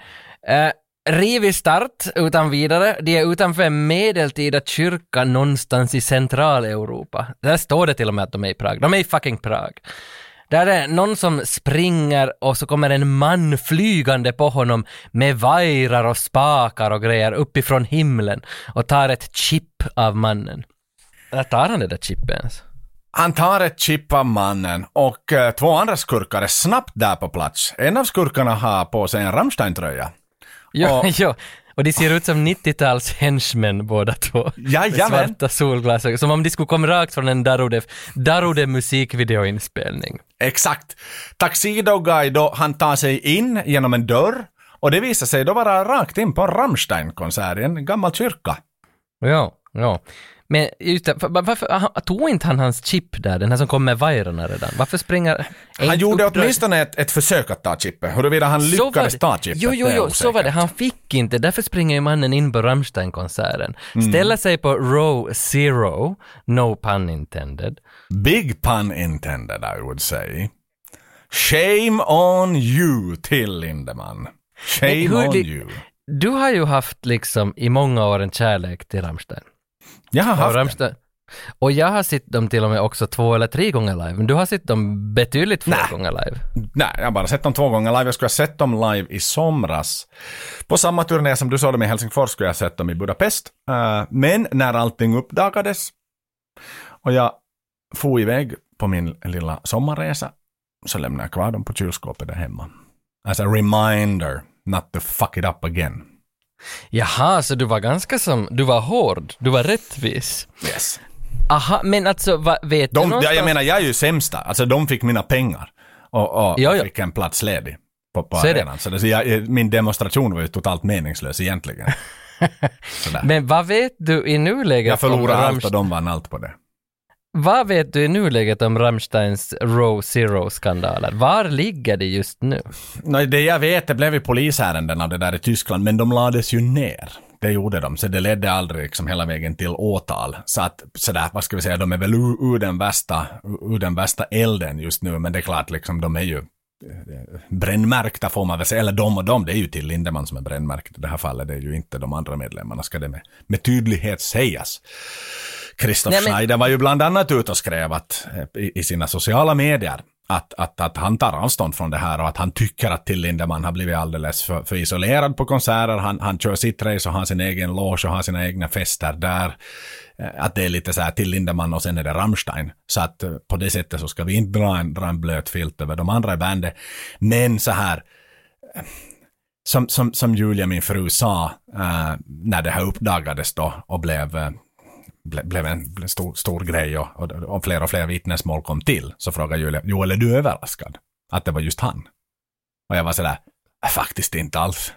[SPEAKER 3] Eh, rivig start utan vidare. De är utanför en medeltida kyrka någonstans i Centraleuropa. Där står det till och med att de är i Prag. De är i fucking Prag. Där är någon som springer och så kommer en man flygande på honom med vajrar och spakar och grejer uppifrån himlen och tar ett chip av mannen. Eller tar han det där chippet ens?
[SPEAKER 4] Han tar ett chip av mannen och eh, två andra skurkar är snabbt där på plats. En av skurkarna har på sig en Rammstein-tröja.
[SPEAKER 3] Ja,
[SPEAKER 4] Och-
[SPEAKER 3] ja. Och de ser ut som 90-tals henchmen båda två.
[SPEAKER 4] Jajamän.
[SPEAKER 3] Med svarta solglasögon. Som om de skulle komma rakt från en Darude, Darude musikvideoinspelning.
[SPEAKER 4] Exakt. Tuxedo Guy då, han tar sig in genom en dörr och det visar sig då vara rakt in på en Rammstein-konsert i en gammal kyrka.
[SPEAKER 3] Ja, ja. Men just det, var- varför tog inte han hans chip där, den här som kom med vajrarna redan? Varför springer...
[SPEAKER 4] Han gjorde
[SPEAKER 3] uppdrag-
[SPEAKER 4] åtminstone ett, ett försök att ta chippet. Huruvida han lyckades ta chippet,
[SPEAKER 3] Jo, jo, jo, så var det. Han fick inte. Därför springer ju mannen in på Rammstein-konserten.
[SPEAKER 4] Mm.
[SPEAKER 3] Ställer sig på row zero, no pun intended.
[SPEAKER 4] Big pun intended, I would say. Shame on you till Lindemann. Shame
[SPEAKER 3] hur
[SPEAKER 4] on you.
[SPEAKER 3] Du har ju haft liksom i många år en kärlek till Rammstein.
[SPEAKER 4] Jag har haft det.
[SPEAKER 3] Och jag har sett dem till och med också två eller tre gånger live, men du har sett dem betydligt fler gånger live.
[SPEAKER 4] Nej, jag har bara sett dem två gånger live. Jag skulle ha sett dem live i somras. På samma turné som du såg dem i Helsingfors skulle jag ha sett dem i Budapest. Eh, men när allting uppdagades och jag for iväg på min lilla sommarresa så lämnar jag kvar dem på kylskåpet där hemma. As a reminder not to fuck it up again.
[SPEAKER 3] Jaha, så du var ganska som, du var hård, du var rättvis.
[SPEAKER 4] Yes.
[SPEAKER 3] Aha, men alltså va, vet du
[SPEAKER 4] De,
[SPEAKER 3] någonstans?
[SPEAKER 4] jag menar, jag är ju sämsta. Alltså de fick mina pengar. Och, och
[SPEAKER 3] Ja, ja.
[SPEAKER 4] fick en plats ledig på, på
[SPEAKER 3] Så
[SPEAKER 4] arenan. Så, det, så jag, min demonstration var ju totalt meningslös egentligen.
[SPEAKER 3] Men vad vet du i nuläget
[SPEAKER 4] jag förlorade allt och de vann allt på det.
[SPEAKER 3] Vad vet du i nuläget om Rammsteins Row Zero-skandaler? Var ligger det just nu?
[SPEAKER 4] Nej, det jag vet, det blev ju polisärenden av det där i Tyskland, men de lades ju ner. Det gjorde de, så det ledde aldrig liksom hela vägen till åtal. Så att, sådär, vad ska vi säga, de är väl ur, ur, den värsta, ur den värsta elden just nu, men det är klart, liksom, de är ju brännmärkta får man väl säga, eller de och de, det är ju till Lindemann som är brännmärkt i det här fallet, det är ju inte de andra medlemmarna, ska det med, med tydlighet sägas. Christoph
[SPEAKER 3] Nej, men-
[SPEAKER 4] Schneider var ju bland annat ute och skrev att, eh, i, i sina sociala medier att, att, att han tar avstånd från det här och att han tycker att Till Lindemann har blivit alldeles för, för isolerad på konserter. Han, han kör sitt race och har sin egen loge och har sina egna fester där. Eh, att det är lite så här Till Lindemann och sen är det Rammstein. Så att eh, på det sättet så ska vi inte dra en, dra en blöt filt över de andra i bandet. Men så här, eh, som, som, som Julia, min fru, sa äh, när det här uppdagades då och blev ble, blev en stor, stor grej och, och, och fler och fler vittnesmål kom till, så frågade Julia, Joel, är du överraskad? Att det var just han? Och jag var sådär, "Äh, faktiskt inte alls.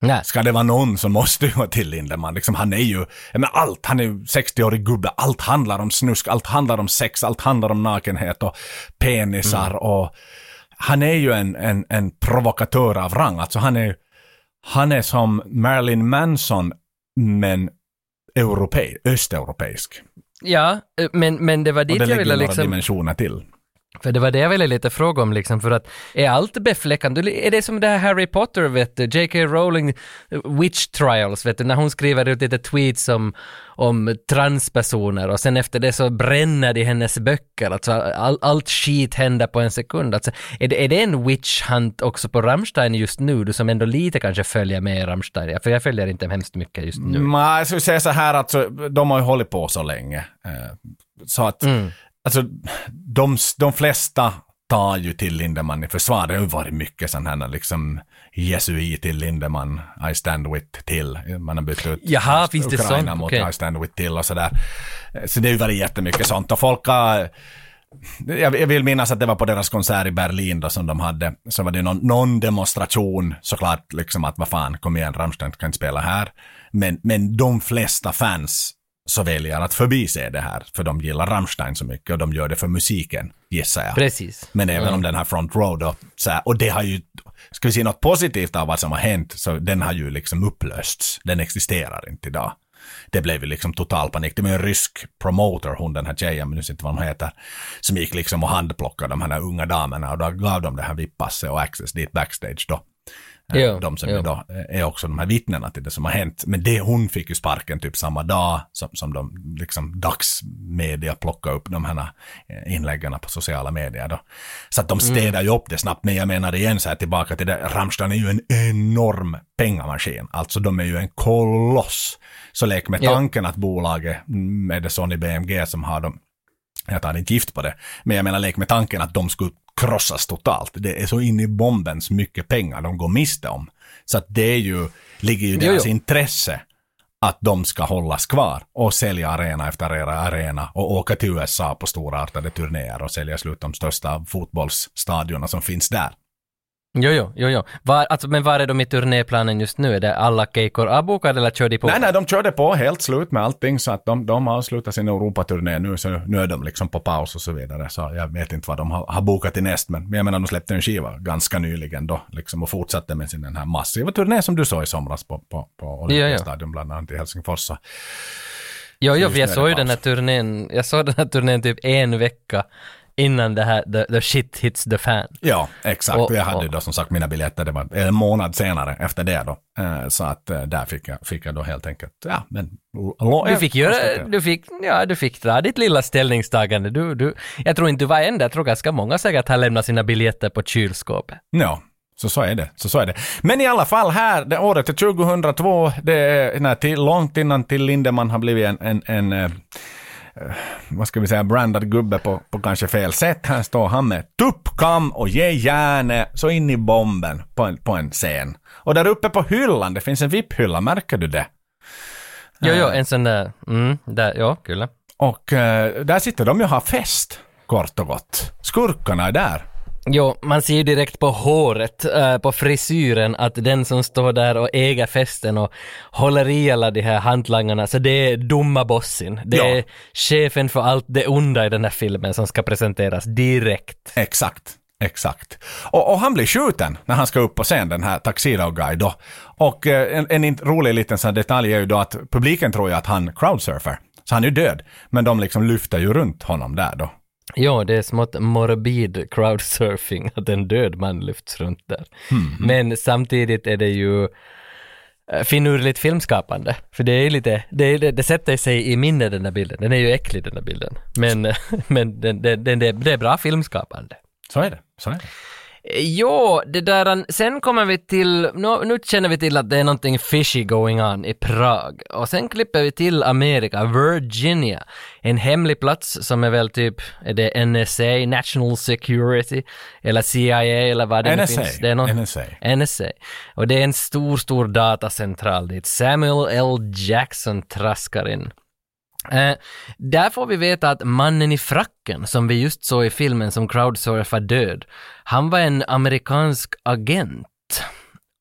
[SPEAKER 3] Nej.
[SPEAKER 4] Ska det vara någon så måste det vara till Lindemann. Liksom, han är ju, men allt, han är ju 60-årig gubbe, allt handlar om snusk, allt handlar om sex, allt handlar om nakenhet och penisar och han är ju en, en, en provokatör av rang. Alltså han är, han är som Marilyn Manson, men europei, östeuropeisk.
[SPEAKER 3] Ja, eh, men, men det var
[SPEAKER 4] Och
[SPEAKER 3] dit
[SPEAKER 4] det
[SPEAKER 3] jag
[SPEAKER 4] lägger
[SPEAKER 3] ville
[SPEAKER 4] några
[SPEAKER 3] liksom...
[SPEAKER 4] dimensioner till.
[SPEAKER 3] För det var det jag ville lite fråga om liksom, för att är allt befläckande? Är det som det här Harry Potter, vet du, J.K. Rowling, Witch Trials, vet du, när hon skriver ut lite tweets om, om transpersoner och sen efter det så bränner de hennes böcker, alltså all, allt skit händer på en sekund. Alltså, är, det, är det en witch hunt också på Rammstein just nu, du som ändå lite kanske följer med i Rammstein? För jag följer inte hemskt mycket just nu.
[SPEAKER 4] Nej, jag skulle säga så här att så, de har ju hållit på så länge. Eh, Så att,
[SPEAKER 3] Mm.
[SPEAKER 4] Alltså, de, de flesta tar ju till Lindemann i försvar. Det har ju varit mycket sån här liksom jesuit till Lindemann, I stand with till. Man har bytt ut
[SPEAKER 3] Jaha, finns det
[SPEAKER 4] Ukraina
[SPEAKER 3] sånt?
[SPEAKER 4] mot
[SPEAKER 3] Okej.
[SPEAKER 4] I stand with till och sådär. Eh, Så det har ju varit jättemycket sånt och folk har jag jag vill minnas att det var på deras konsert i Berlin då som de hade, så var det någon, någon demonstration såklart liksom att vad fan, kom igen, Rammstein kan inte spela här. Men, men de flesta fans så väljer att förbise det här, för de gillar Rammstein så mycket och de gör det för musiken, gissar jag.
[SPEAKER 3] Precis.
[SPEAKER 4] Men även om den här Front Row då, så här, och det har ju, ska vi se något positivt av vad som har hänt, så den har ju liksom upplösts. Den existerar inte idag. Det blev ju liksom total panik. Det var en rysk promoter, hon den här tjejen, men nu vet inte vad hon heter, som gick liksom och handplockade de här unga damerna och då gav de det här VIP-passet och access dit backstage då. Eh,
[SPEAKER 3] Jo,
[SPEAKER 4] de som ju då är också de här vittnena till det som har hänt. Men det, hon fick ju sparken typ samma dag som, som de liksom dagsmedia plockade upp de här eh, inläggen på sociala medier då. Så att de städar ju upp det snabbt. Men jag menar igen så här tillbaka till det, Rammstein är ju en enorm pengamaskin. Alltså de är ju en koloss. Så lek med
[SPEAKER 3] Ja.
[SPEAKER 4] tanken att bolaget, mm, är det Sony BMG som har dem, jag tar inte gift på det, men jag menar lek med tanken att de skulle krossas totalt. Det är så in i bombens mycket pengar de går miste om. Så att det är ju, ligger ju i
[SPEAKER 3] Jo,
[SPEAKER 4] deras
[SPEAKER 3] jo.
[SPEAKER 4] intresse att de ska hållas kvar och sälja arena efter arena, arena och åka till USA på storartade turnéer och sälja slut de största fotbollsstadionerna som finns där.
[SPEAKER 3] Jo, jo, jo, jo. Var, alltså, men var är de i turnéplanen just nu? Är det alla kejkor avbokade eller kör de på?
[SPEAKER 4] Nej, nej, de körde på helt slut med allting så att de, de har slutat sin Europaturné nu så nu är de liksom på paus och så vidare. Så jag vet inte vad de har, har bokat i näst men, men jag menar de släppte en skiva ganska nyligen då liksom och fortsatte med sin den här massiva turné som du såg i somras på, på, på Olympiastadion bland annat i Helsingfors. Så.
[SPEAKER 3] Jo, jo, för jag såg ju den här turnén, jag såg den här turnén typ en vecka innan det här, the, the shit hits the fan.
[SPEAKER 4] Ja, exakt.
[SPEAKER 3] Och-
[SPEAKER 4] jag hade
[SPEAKER 3] och-
[SPEAKER 4] då som sagt mina biljetter, det var en månad senare efter det då. Eh, Så att eh, där fick jag, fick jag då helt enkelt, ja men...
[SPEAKER 3] Du fick göra, du fick, ja du fick dra ditt lilla ställningstagande. Du, du, jag tror inte du var enda, jag tror ganska många säkert har lämnat sina biljetter på kylskåpet.
[SPEAKER 4] Ja, så så är det. Så så är det. Men i alla fall här, det året är 2002, det är när till, långt innan till Lindemann har blivit en, en, en eh, vad ska vi säga, brandad gubbe på, på kanske fel sätt. Här står han med tuppkam och ge järnet så in i bomben på en, på en scen. Och där uppe på hyllan, det finns en VIP-hylla, märker du det?
[SPEAKER 3] Jo, jo, en sån där, mm, där, ja, kul.
[SPEAKER 4] Och eh, där sitter de ju och har fest, kort och gott. Skurkarna är där.
[SPEAKER 3] Jo, man ser ju direkt på håret, äh, på frisyren, att den som står där och äger festen och håller i alla de här hantlangarna, så det är dumma bossin. Det
[SPEAKER 4] Ja.
[SPEAKER 3] är chefen för allt det onda i den här filmen som ska presenteras direkt.
[SPEAKER 4] Exakt. Exakt. Och, och han blir skjuten när han ska upp på scen, den här Tuxedo Guy då. Och eh, en, en rolig liten sån detalj är ju då att publiken tror ju att han crowdsurfar. Så han är ju död. Men de liksom lyfter ju runt honom där då.
[SPEAKER 3] Jo, det är smått morbid crowdsurfing att en död man lyfts runt där. Men samtidigt är det ju eh, finurligt filmskapande. För det är lite, det, det, det sätter sig i minnet den där bilden. Den är ju äcklig den där bilden. Men, men den, den, den, det, det är bra filmskapande.
[SPEAKER 4] Så är det. Så är det.
[SPEAKER 3] Jo, det där, sen kommer vi till, nu, nu känner vi till att det är någonting fishy going on i Prag. Och sen klipper vi till Amerika, Virginia. En hemlig plats som är väl typ, är det NSA, National Security, eller CIA eller vad det nu
[SPEAKER 4] NSA,
[SPEAKER 3] finns. Det är någon,
[SPEAKER 4] NSA.
[SPEAKER 3] NSA. Och det är en stor, stor datacentral dit Samuel L. Jackson traskar in. Eh, där får vi veta att mannen i fracken som vi just såg i filmen som crowdsurfar död, han var en amerikansk agent.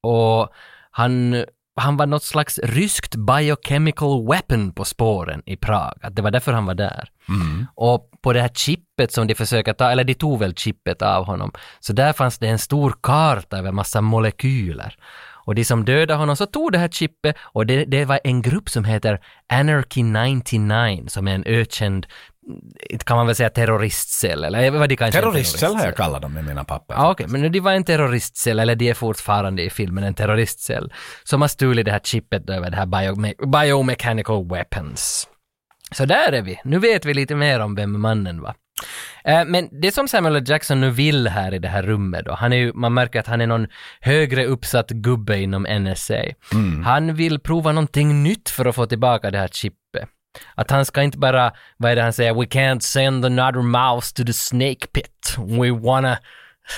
[SPEAKER 3] Och han, han var något slags ryskt biochemical weapon på spåren i Prag. Att det var därför han var där. Och på det här chippet som de försöker ta, eller de tog väl chippet av honom, så där fanns det en stor karta över massa molekyler. Och de som dödade honom så tog det här chippet och det, det var en grupp som heter Anarchy 99 som är en ökänd, inte kan man väl säga terroristcell eller vad de kanske
[SPEAKER 4] Terroristcell har jag kallat dem i mina papper.
[SPEAKER 3] Ja, okej, men de var en terroristcell, eller de är fortfarande i filmen en terroristcell, som har stulit det här chippet över det här biome- biomechanical weapons. Så där är vi. Nu vet vi lite mer om vem mannen var. Eh, Men det som Samuel L. Jackson nu vill här i det här rummet då, han är ju, man märker att han är någon högre uppsatt gubbe inom NSA. Han vill prova någonting nytt för att få tillbaka det här chippet. Att han ska inte bara, vad är det han säger, we can't send another mouse to the snake pit. We wanna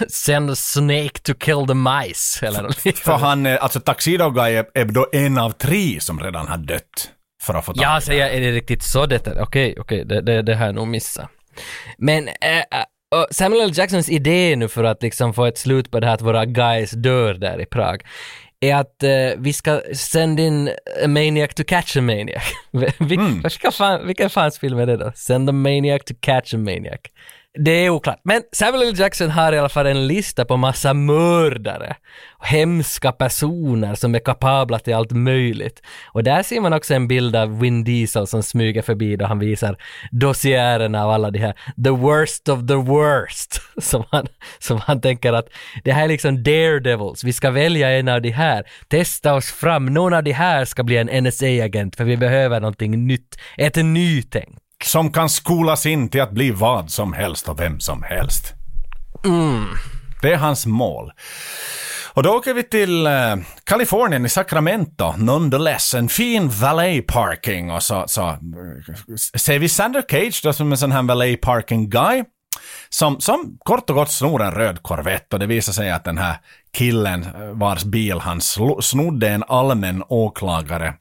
[SPEAKER 3] send a snake to kill the mice. Eller något
[SPEAKER 4] För
[SPEAKER 3] liknande.
[SPEAKER 4] han, eh, alltså Tuxedo Guy är, är då en av tre som redan har dött. För att få tag i
[SPEAKER 3] Ja, säger är det riktigt så det Okej, okej, det, det, det har jag nog missat. Men äh, Samuel L. Jacksons idé nu för att liksom få ett slut på det här att våra guys dör där i Prag är att eh, vi ska sända in a maniac to catch a maniac. Vi, vilka fan, vilken fans film är det då? Send a maniac to catch a maniac. Det är oklart. Men Samuel L. Jackson har i alla fall en lista på massa mördare. och Hemska personer som är kapabla till allt möjligt. Och där ser man också en bild av Vin Diesel som smyger förbi då han visar dossiärerna av alla de här the worst of the worst. Som han, som han tänker att det här är liksom daredevils, vi ska välja en av de här, testa oss fram, någon av de här ska bli en NSA-agent för vi behöver någonting nytt, ett nytänk.
[SPEAKER 4] Som kan skolas in till att bli vad som helst och vem som helst. Det är hans mål. Och då åker vi till eh, Kalifornien i Sacramento, nonetheless. En fin valet parking och så, så eh, ser vi Sander Cage då som en sån här valet parking guy. Som, som kort och gott snor en röd Corvette och det visar sig att den här killen eh, vars bil han snodde en allmän åklagare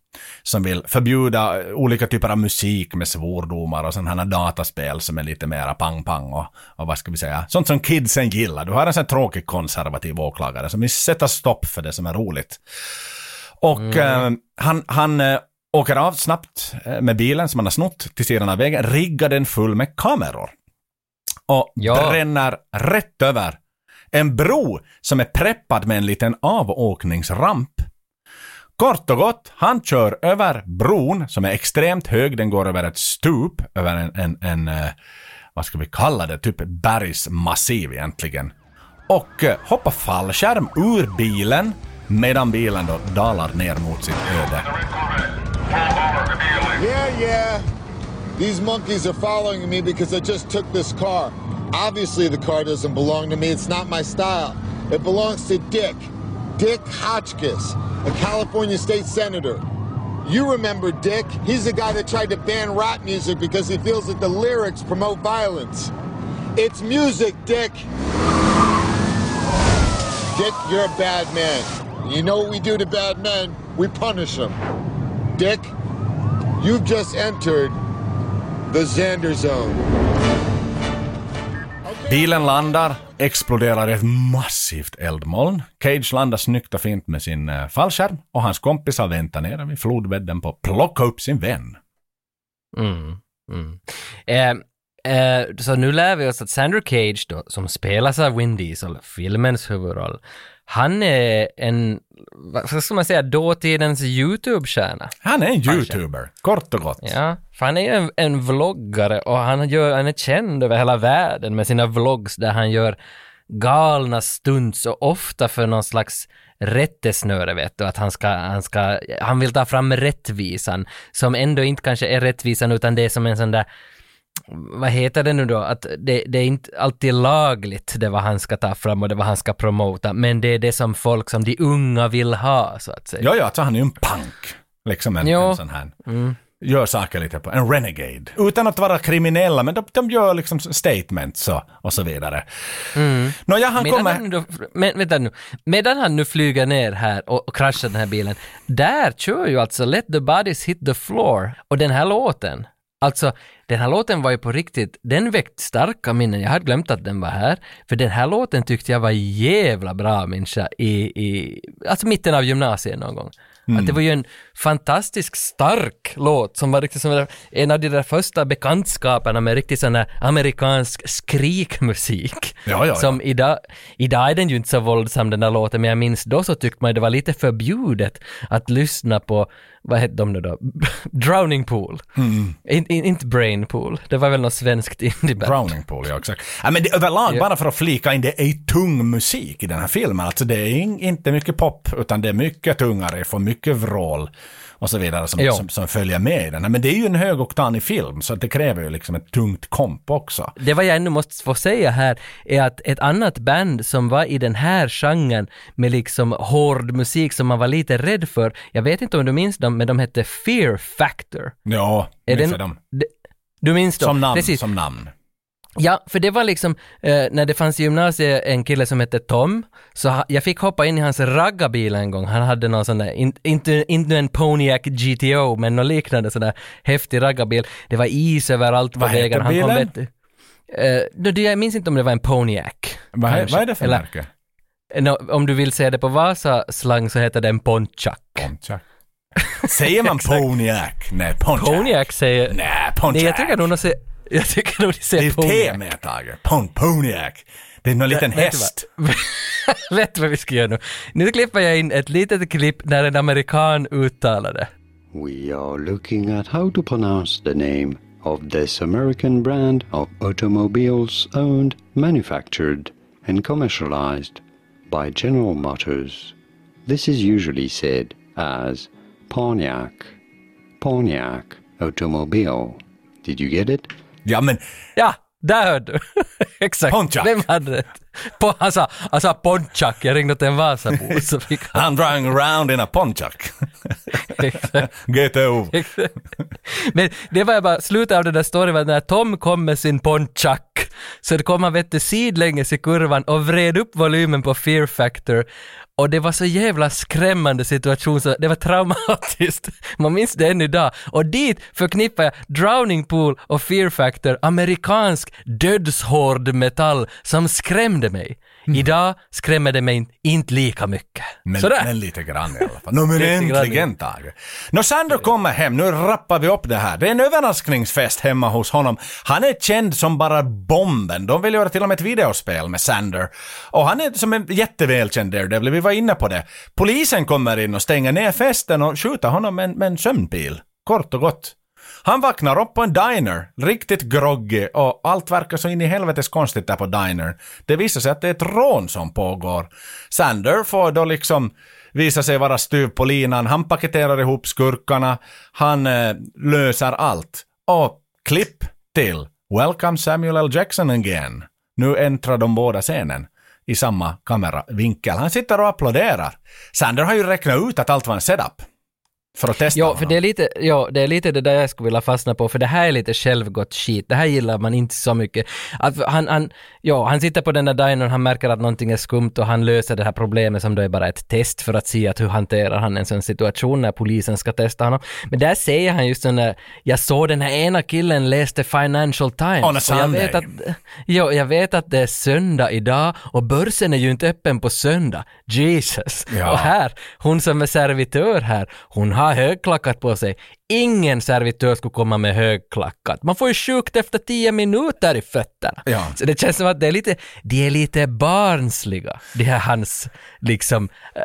[SPEAKER 4] som vill förbjuda olika typer av musik med svordomar och sådana här dataspel som är lite mera pang-pang och, och vad ska vi säga, sånt som kidsen gillar. Du har en sån tråkig konservativ åklagare som vill sätta stopp för det som är roligt. Och eh, han, han eh, åker av snabbt eh, med bilen som han har snott till sidan av vägen, riggar den full med kameror. Och
[SPEAKER 3] Ja.
[SPEAKER 4] bränner rätt över en bro som är preppad med en liten avåkningsramp. Kort och gott, han kör över bron som är extremt hög, den går över ett stup, över en, en, en eh, vad ska vi kalla det, typ bergsmassiv egentligen. Och eh, hoppar fallskärm ur bilen medan bilen då dalar ner mot sitt öde.
[SPEAKER 5] Yeah, yeah. These monkeys are following me because I just took this car. Obviously, the car doesn't belong to me. It's not my style. It belongs to Dick. Dick Hotchkiss, a California state senator. You remember Dick? He's the guy that tried to ban rap music because he feels that the lyrics promote violence. It's music, Dick. Dick, you're a bad man. You know what we do to bad men? We punish them. Dick, you've just entered the Xander zone.
[SPEAKER 4] Bilen landar, exploderar ett massivt eldmoln. Cage landar snyggt och fint med sin eh, fallskärm och hans kompisar väntar nere vid flodbädden på att plocka upp sin vän.
[SPEAKER 3] Mm, mm. Eh, eh, så nu lär vi oss att Sandra Cage då, som spelas av Vin Diesel, filmens huvudroll, han är en, vad ska man säga, dåtidens YouTube-stjärna.
[SPEAKER 4] Han är en YouTuber, kort och gott.
[SPEAKER 3] Ja, för han är ju en, en vloggare och han, gör, han är känd över hela världen med sina vlogs där han gör galna stunts och ofta för någon slags rättesnöre vet du, att han ska, han ska, han vill ta fram rättvisan som ändå inte kanske är rättvisan utan det är som en sån där vad heter det nu då, att det, det är inte alltid lagligt det vad han ska ta fram och det vad han ska promota, men det är det som folk som de unga vill ha så att säga.
[SPEAKER 4] Ja, ja, alltså han är ju en punk. Liksom en,
[SPEAKER 3] Jo.
[SPEAKER 4] en sån här. Gör saker lite på, en renegade. Utan att vara kriminella, men de, de gör liksom statements och, och så vidare. Mm. Nåja, han
[SPEAKER 3] Medan
[SPEAKER 4] kommer...
[SPEAKER 3] han, då, men, vänta nu, medan han nu flyger ner här och, och kraschar den här bilen, där kör ju alltså Let the bodies hit the floor och den här låten, alltså den här låten var ju på riktigt, den väckte starka minnen, jag hade glömt att den var här, för den här låten tyckte jag var jävla bra människa i, i alltså mitten av gymnasiet någon gång. Att det var ju en fantastisk stark låt som var riktigt som en av de där första bekantskaperna med riktigt sån där amerikansk skrikmusik.
[SPEAKER 4] Ja, ja.
[SPEAKER 3] Som idag, idag är den ju inte så våldsam den där låten, men jag minns då så tyckte man det var lite förbjudet att lyssna på, vad hette de nu då? Drowning Pool.
[SPEAKER 4] Mm.
[SPEAKER 3] In, in, inte Brain Pool, det var väl något svenskt indieband.
[SPEAKER 4] Drowning Pool, ja exakt. Ja, men det, överlag,
[SPEAKER 3] Ja.
[SPEAKER 4] bara för att flika in, det är tung musik i den här filmen. Alltså det är in, inte mycket pop, utan det är mycket tungare, för mycket vrål och så vidare som, som, som följer med i den. Men det är ju en högoktanig film, så det kräver ju liksom ett tungt komp också.
[SPEAKER 3] Det vad jag ännu måste få säga här är att ett annat band som var i den här genren med liksom hård musik som man var lite rädd för, jag vet inte om du minns dem, men de hette Fear Factor.
[SPEAKER 4] Ja, minns jag dem.
[SPEAKER 3] de- Du minns dem?
[SPEAKER 4] Som namn,
[SPEAKER 3] Precis.
[SPEAKER 4] som namn.
[SPEAKER 3] Ja, för det var liksom, eh, när det fanns i gymnasiet en kille som hette Tom, så ha, jag fick hoppa in i hans raggarbil en gång. Han hade någon sån där, in, inte, inte en Pontiac GTO, men någon liknande sån där häftig raggarbil. Det var is överallt på
[SPEAKER 4] Vad heter
[SPEAKER 3] vägen. Han kom,
[SPEAKER 4] bilen?
[SPEAKER 3] vet du, eh, jag minns inte om det var en Pontiac.
[SPEAKER 4] Vad,
[SPEAKER 3] kanske.
[SPEAKER 4] vad är det för
[SPEAKER 3] Eller-
[SPEAKER 4] märke?
[SPEAKER 3] Nå, om du vill säga det på Vasa-slang så heter den Pontiac.
[SPEAKER 4] Pontiac. Säger man Pontiac? Nej, Pontiac.
[SPEAKER 3] Pontiac säger...
[SPEAKER 4] Nej, Pontiac.
[SPEAKER 3] Nej, jag tycker nog säger... Jag tycker nog de
[SPEAKER 4] det
[SPEAKER 3] säger
[SPEAKER 4] är
[SPEAKER 3] Pontiac.
[SPEAKER 4] te med Tage. Pon, Pontiac. Det är någon liten
[SPEAKER 3] vet
[SPEAKER 4] häst.
[SPEAKER 3] Vet du vad vi ska göra nu? Nu klipper jag in ett litet klipp när en amerikan uttalar det.
[SPEAKER 9] We are looking at how to pronounce the name of this American brand of automobiles owned, manufactured, and commercialized by General Motors. This is usually said as Pontiac. Pontiac automobile. Did you get it?
[SPEAKER 4] Ja, men
[SPEAKER 3] Ja, där hörde du. Exakt.
[SPEAKER 4] Pontiac.
[SPEAKER 3] Vem hade rätt? Po, han, sa, han sa Pontiac, jag ringde till en Vasabo så fick han...
[SPEAKER 4] I'm driving around in a Pontiac. Get over.
[SPEAKER 3] Men det var bara slutet av den där storyn var när Tom kom med sin Pontiac så det kom han vet du sidlänges i kurvan och vred upp volymen på Fear Factor och det var så jävla skrämmande situation så det var traumatiskt. Man minns det än idag. Och dit förknippar jag Drowning Pool och Fear Factor, amerikansk dödshård metall som skrämde mig. Idag skrämmer det mig in- inte lika mycket.
[SPEAKER 4] Men,
[SPEAKER 3] Sådär.
[SPEAKER 4] men lite grann i alla fall. Nå men äntligen Tage. Nå Sander kommer hem, nu rappar vi upp det här. Det är en överraskningsfest hemma hos honom. Han är känd som bara bomben. De vill göra till och med ett videospel med Sander. Och han är som en jättevälkänd Daredevil, vi var inne på det. Polisen kommer in och stänger ner festen och skjuter honom med, en- med en sömnpil. Kort och gott. Han vaknar upp på en diner, riktigt groggy och allt verkar så in i helvetes konstigt där på dinern. Det visar sig att det är ett rån som pågår. Sander får då liksom visa sig vara styv på linan, han paketerar ihop skurkarna, han eh, löser allt. Och klipp till Welcome Samuel L. Jackson again. Nu äntrar de båda scenen i samma kameravinkel. Han sitter och applåderar. Sander har ju räknat ut att allt var en setup. För att testa
[SPEAKER 3] Ja, för det är, lite, ja, det är lite det där jag skulle vilja fastna på, för det här är lite självgott skit. Det här gillar man inte så mycket. Att han, han, ja, han sitter på den där dinern, han märker att någonting är skumt och han löser det här problemet som då är bara ett test för att se att hur hanterar han en sån situation när polisen ska testa honom. Men där säger han just sån där, jag såg den här ena killen läste Financial Times.
[SPEAKER 4] On a
[SPEAKER 3] och jag
[SPEAKER 4] Sunday.
[SPEAKER 3] vet att, ja, jag vet att det är söndag idag och börsen är ju inte öppen på söndag. Jesus.
[SPEAKER 4] Ja.
[SPEAKER 3] Och här, hon som är servitör här, hon har högklackat på sig. Ingen servitör skulle komma med högklackat. Man får ju sjukt efter tio minuter i fötterna.
[SPEAKER 4] Ja.
[SPEAKER 3] Så det känns som att det är lite, de är lite barnsliga, de här hans liksom äh,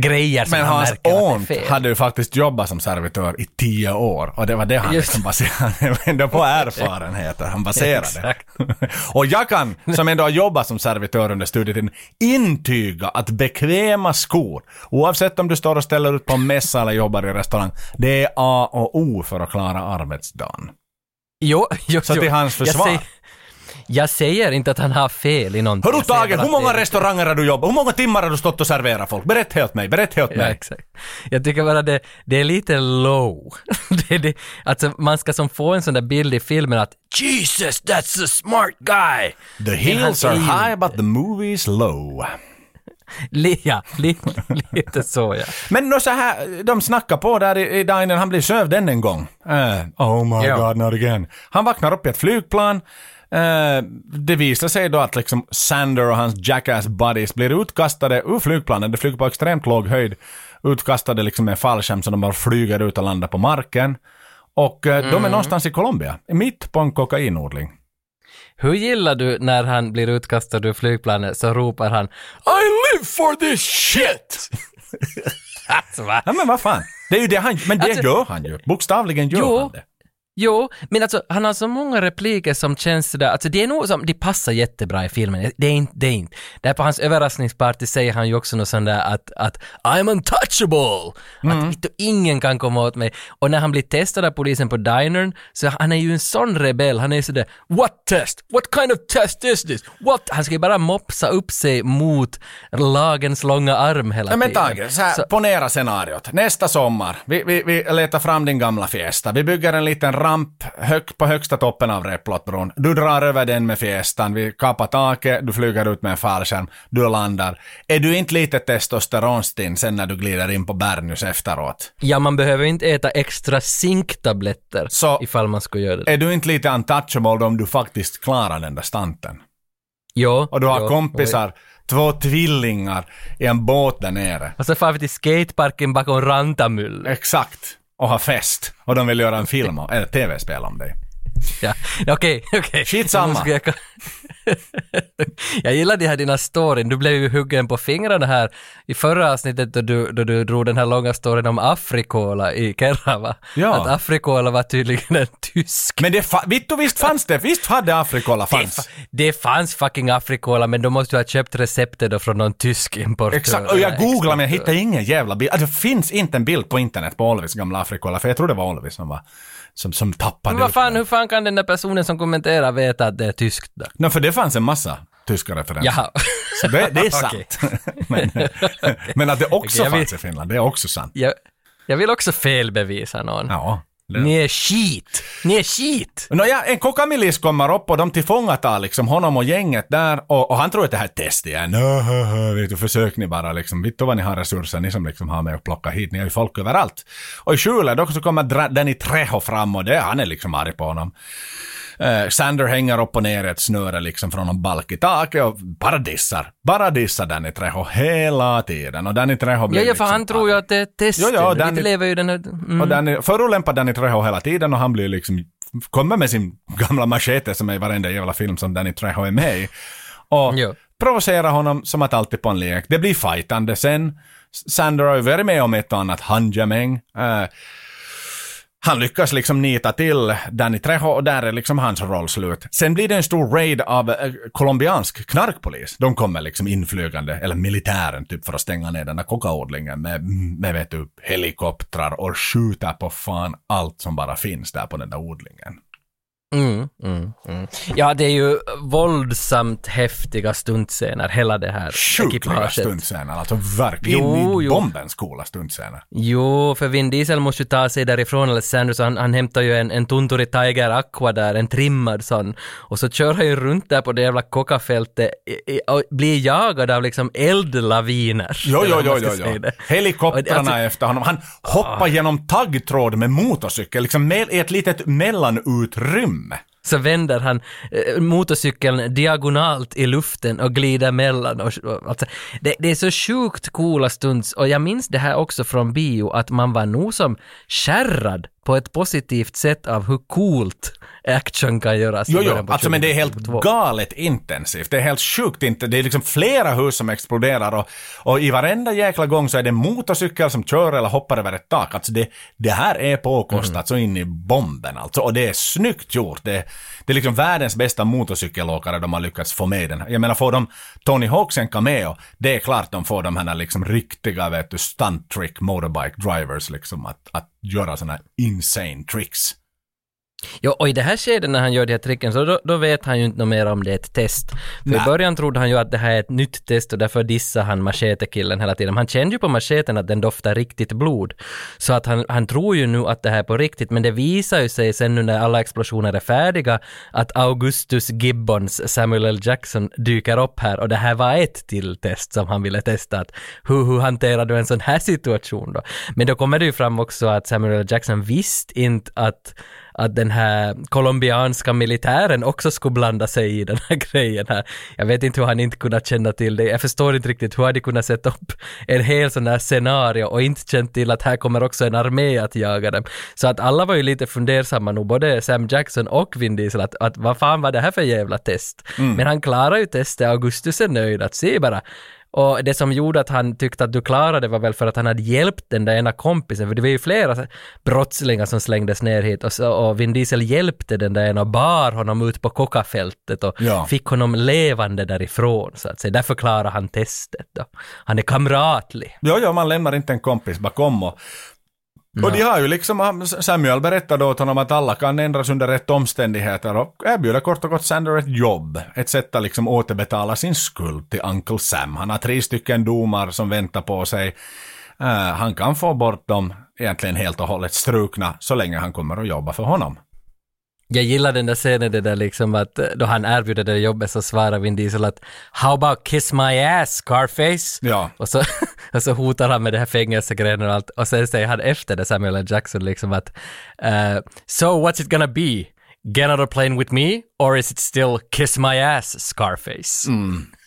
[SPEAKER 3] grejer som
[SPEAKER 4] Men
[SPEAKER 3] han
[SPEAKER 4] hans
[SPEAKER 3] fel.
[SPEAKER 4] hade ju faktiskt jobbat som servitör i tio år och det var det han
[SPEAKER 3] Just.
[SPEAKER 4] liksom baserade, på erfarenheter han baserade. Och jag kan, som ändå har jobbat som servitör under studietiden, intyga att bekväma skor, oavsett om du står och ställer ut på en mässa eller jobbar i restaurang, det är A och O för att klara arbetsdagen.
[SPEAKER 3] Jo, jo,
[SPEAKER 4] Så
[SPEAKER 3] jo.
[SPEAKER 4] till hans försvar.
[SPEAKER 3] Jag säger, jag säger inte att han har fel i någonting.
[SPEAKER 4] Hörru Tage, hur många
[SPEAKER 3] det
[SPEAKER 4] restauranger har du jobbat? Hur många timmar har du stått och serverat folk? Berätta åt mig, berätta åt
[SPEAKER 3] Ja,
[SPEAKER 4] mig.
[SPEAKER 3] exakt. Jag tycker bara det, det är lite low. det det, alltså man ska som få en sån där bild i filmen att Jesus, that's a smart guy!
[SPEAKER 4] The hills are high but the movie is low.
[SPEAKER 3] Ja, li, lite så ja.
[SPEAKER 4] Men nå så här, de snackar på där i, i dinern, han blir sövd än en gång. Eh, oh my
[SPEAKER 3] Ja.
[SPEAKER 4] god, not again. Han vaknar upp i ett flygplan. Eh, det visar sig då att liksom Sander och hans jackass buddies blir utkastade ur flygplanet. Det flyger på extremt låg höjd. Utkastade liksom med fallskärm så de bara flyger ut och landar på marken. Och eh, de är
[SPEAKER 3] Mm.
[SPEAKER 4] någonstans i Colombia, mitt på en kokainodling.
[SPEAKER 3] Hur gillar du när han blir utkastad ur flygplanet så ropar han I live for this shit! alltså va?
[SPEAKER 4] Ja men vad fan, det är ju det han, men det
[SPEAKER 3] Alltså-
[SPEAKER 4] gör han ju. Bokstavligen gör
[SPEAKER 3] Jo.
[SPEAKER 4] han det.
[SPEAKER 3] Jo, men alltså han har så många repliker som känns sådär, alltså det är nog som, de passar jättebra i filmen, det är inte, det är inte. Där på hans överraskningsparty säger han ju också något sånt där att, att I'm untouchable! Att vet du, ingen kan komma åt mig. Och när han blir testad av polisen på dinern, så han är ju en sån rebell, han är sådär What test? What kind of test is this? What? Han ska ju bara mopsa upp sig mot lagens långa arm hela
[SPEAKER 4] Ja, men
[SPEAKER 3] tiden.
[SPEAKER 4] Tage, så här, ponera scenariot. Nästa sommar, vi, vi, vi letar fram din gamla Fiesta. Vi bygger en liten ramp hög, på högsta toppen av Replottbron. Du drar över den med Fiestan, vi kapar taket, du flyger ut med en fallskärm, du landar. Är du inte lite testosteronstinn sen när du glider in på Bernus efteråt?
[SPEAKER 3] Ja, man behöver inte äta extra zinktabletter
[SPEAKER 4] Så-
[SPEAKER 3] ifall man ska göra det.
[SPEAKER 4] Är du inte lite untouchable om du faktiskt klarar den där stanten?
[SPEAKER 3] Jo.
[SPEAKER 4] Och du har
[SPEAKER 3] jo,
[SPEAKER 4] kompisar, två tvillingar i en båt där nere.
[SPEAKER 3] Och så far vi till skateparken bakom Rantamylle.
[SPEAKER 4] Exakt. Och ha fest. Och de vill göra en film, eller tv-spel om dig.
[SPEAKER 3] Ja, okej, okej.
[SPEAKER 4] Skitsamma.
[SPEAKER 3] Jag, jag gillar de här dina storyn. Du blev ju huggen på fingrarna här i förra avsnittet då du, då du drog den här långa storyn om Afrikola i Kerava.
[SPEAKER 4] Ja.
[SPEAKER 3] Att Afrikola var tydligen en tysk.
[SPEAKER 4] Men det fa- vittu visst fanns det, visst hade Afrikola
[SPEAKER 3] Det,
[SPEAKER 4] fanns.
[SPEAKER 3] fa- det fanns fucking Afrikola men då måste du ha köpt receptet då från någon tysk importör.
[SPEAKER 4] Exakt, och jag googlade men jag hittade ingen jävla bild. Alltså, det finns inte en bild på internet på Olvis gamla Afrikola, för jag tror det var Olvis som var, som, som tappade
[SPEAKER 3] Men vad fan, hur fan kan den där personen som kommenterar veta att det är tyskt då?
[SPEAKER 4] No, för det fanns en massa tyska referenser.
[SPEAKER 3] Jaha.
[SPEAKER 4] Så det, det är sant. men, men att det också
[SPEAKER 3] jag
[SPEAKER 4] fanns
[SPEAKER 3] vill-
[SPEAKER 4] i Finland, det är också sant.
[SPEAKER 3] Jag, jag vill också felbevisa någon.
[SPEAKER 4] Ja.
[SPEAKER 3] Ni är skit! Ni är skit!
[SPEAKER 4] Nåja, en kokamilis kommer upp och de tillfångatar liksom honom och gänget där och, och han tror att det här är ett test igen. Vet du, försök ni bara liksom. Vet du vad ni har resurser, ni som liksom har med och plocka hit, ni har ju folk överallt. Och i skjulet då så kommer Danny Trejo fram och det, han är liksom arg på honom. Eh, Sander hänger upp och ner ett snöre liksom från en balk i taket och bara dissar. Bara dissar Danny Trejo hela tiden. Och Danny Trejo
[SPEAKER 3] Ja,
[SPEAKER 4] blir
[SPEAKER 3] ja, för
[SPEAKER 4] liksom
[SPEAKER 3] han tror ju att det är ett test.
[SPEAKER 4] Jo, ja,
[SPEAKER 3] Vi
[SPEAKER 4] Danny-
[SPEAKER 3] lever ju den här... Mm.
[SPEAKER 4] och Danny, förolämpar Danny Trejo hela tiden och han blir liksom, kommer med sin gamla machete som är i varenda jävla film som Danny Trejo är med i. Och
[SPEAKER 3] Jo.
[SPEAKER 4] provocerar honom som att alltid på en lek. Det blir fightande sen. Sander har ju varit med om ett och annat handgemäng. Eh, han lyckas liksom nita till Danny Trejo och där är liksom hans roll slut. Sen blir det en stor raid av eh, colombiansk knarkpolis. De kommer liksom inflygande, eller militären typ för att stänga ner den där kokaodlingen med, med vet du, helikoptrar och skjuter på fan allt som bara finns där på den där odlingen.
[SPEAKER 3] Mm, mm, mm. Ja, det är ju våldsamt häftiga stuntscener, hela det här
[SPEAKER 4] Sjukliga
[SPEAKER 3] ekipaget.
[SPEAKER 4] stuntscener, alltså verkligen
[SPEAKER 3] Jo, jo.
[SPEAKER 4] bombens coola stuntscener.
[SPEAKER 3] Jo, för Vin Diesel måste ju ta sig därifrån, eller Sanders, han, han hämtar ju en, en Tunturi Tiger Aqua där, en trimmad sån, och så kör han ju runt där på det jävla kockafältet i- och blir jagad av liksom eldlaviner.
[SPEAKER 4] Jo, jo, jo, jo, jo. Helikoptrarna
[SPEAKER 3] alltså-
[SPEAKER 4] efter honom. Han hoppar genom taggtråd med motorcykel, liksom med, ett litet mellanutrymme
[SPEAKER 3] så vänder han eh, motorcykeln diagonalt i luften och glider mellan. Och, och, alltså, det, det är så sjukt coola stunds och jag minns det här också från bio att man var nog som skärrad på ett positivt sätt av hur coolt action kan göras.
[SPEAKER 4] Jo, jo, alltså men det är helt
[SPEAKER 3] 2022.
[SPEAKER 4] galet intensivt. Det är helt sjukt inte. Det är liksom flera hus som exploderar och, och i varenda jäkla gång så är det motorcykel som kör eller hoppar över ett tak. Alltså det, det här är påkostat
[SPEAKER 3] Mm.
[SPEAKER 4] så in i bomben alltså. Och det är snyggt gjort. Det, det är liksom världens bästa motorcykelåkare de har lyckats få med den. Jag menar, får de Tony Hawks en cameo, det är klart de får de här liksom riktiga, vet du, stunt trick motorbike drivers liksom att, att göra sådana insane tricks.
[SPEAKER 3] Ja, och i det här skedet när han gör de här tricken så då, då vet han ju inte mer om det är ett test. För
[SPEAKER 4] Nej.
[SPEAKER 3] i början trodde han ju att det här är ett nytt test och därför dissar han machetekillen hela tiden. Han kände ju på macheten att den doftar riktigt blod. Så att han, han tror ju nu att det här är på riktigt, men det visar ju sig sen nu när alla explosioner är färdiga att Augustus Gibbons Samuel L. Jackson dyker upp här och det här var ett till test som han ville testa. Att hur, hur hanterar du en sån här situation då? Men då kommer det ju fram också att Samuel L. Jackson visste inte att att den här colombianska militären också skulle blanda sig i den här grejen här. Jag vet inte hur han inte kunnat känna till det. Jag förstår inte riktigt hur hade kunnat sätta upp en hel sån här scenario och inte känt till att här kommer också en armé att jaga dem. Så att alla var ju lite fundersamma nog, både Sam Jackson och Vin Diesel, att, att vad fan var det här för jävla test? Men han klarar ju testet, Augustus är nöjd, att se bara. Och det som gjorde att han tyckte att du klarade var väl för att han hade hjälpt den där ena kompisen, för det var ju flera brottslingar som slängdes ner hit och, så, och Vin Diesel hjälpte den där ena och bar honom ut på kockafältet och
[SPEAKER 4] Ja.
[SPEAKER 3] fick honom levande därifrån så att säga. Därför klarade han testet då. Han är kamratlig.
[SPEAKER 4] Jo, jo, man lämnar inte en kompis bakom och Och de har ju liksom, Samuel berättade åt honom att alla kan ändras under rätt omständigheter och erbjuder kort och gott Sander ett jobb. Ett sätt att liksom återbetala sin skuld till Uncle Sam. Han har tre stycken domar som väntar på sig. Eh, han kan få bort dem egentligen helt och hållet strukna så länge han kommer att jobba för honom.
[SPEAKER 3] Jag gillar den där scenen det där liksom att eh, då han erbjuder det jobbet så svarar Vin Diesel att “How about kiss my ass, Scarface?”
[SPEAKER 4] Ja.
[SPEAKER 3] och, så, och så hotar han med det här fängelsegrejen och allt och sen säger han efter det Samuel L. Jackson liksom att eh, “So what's it gonna be? Get on a plane with me or is it still kiss my ass, Scarface?” Jag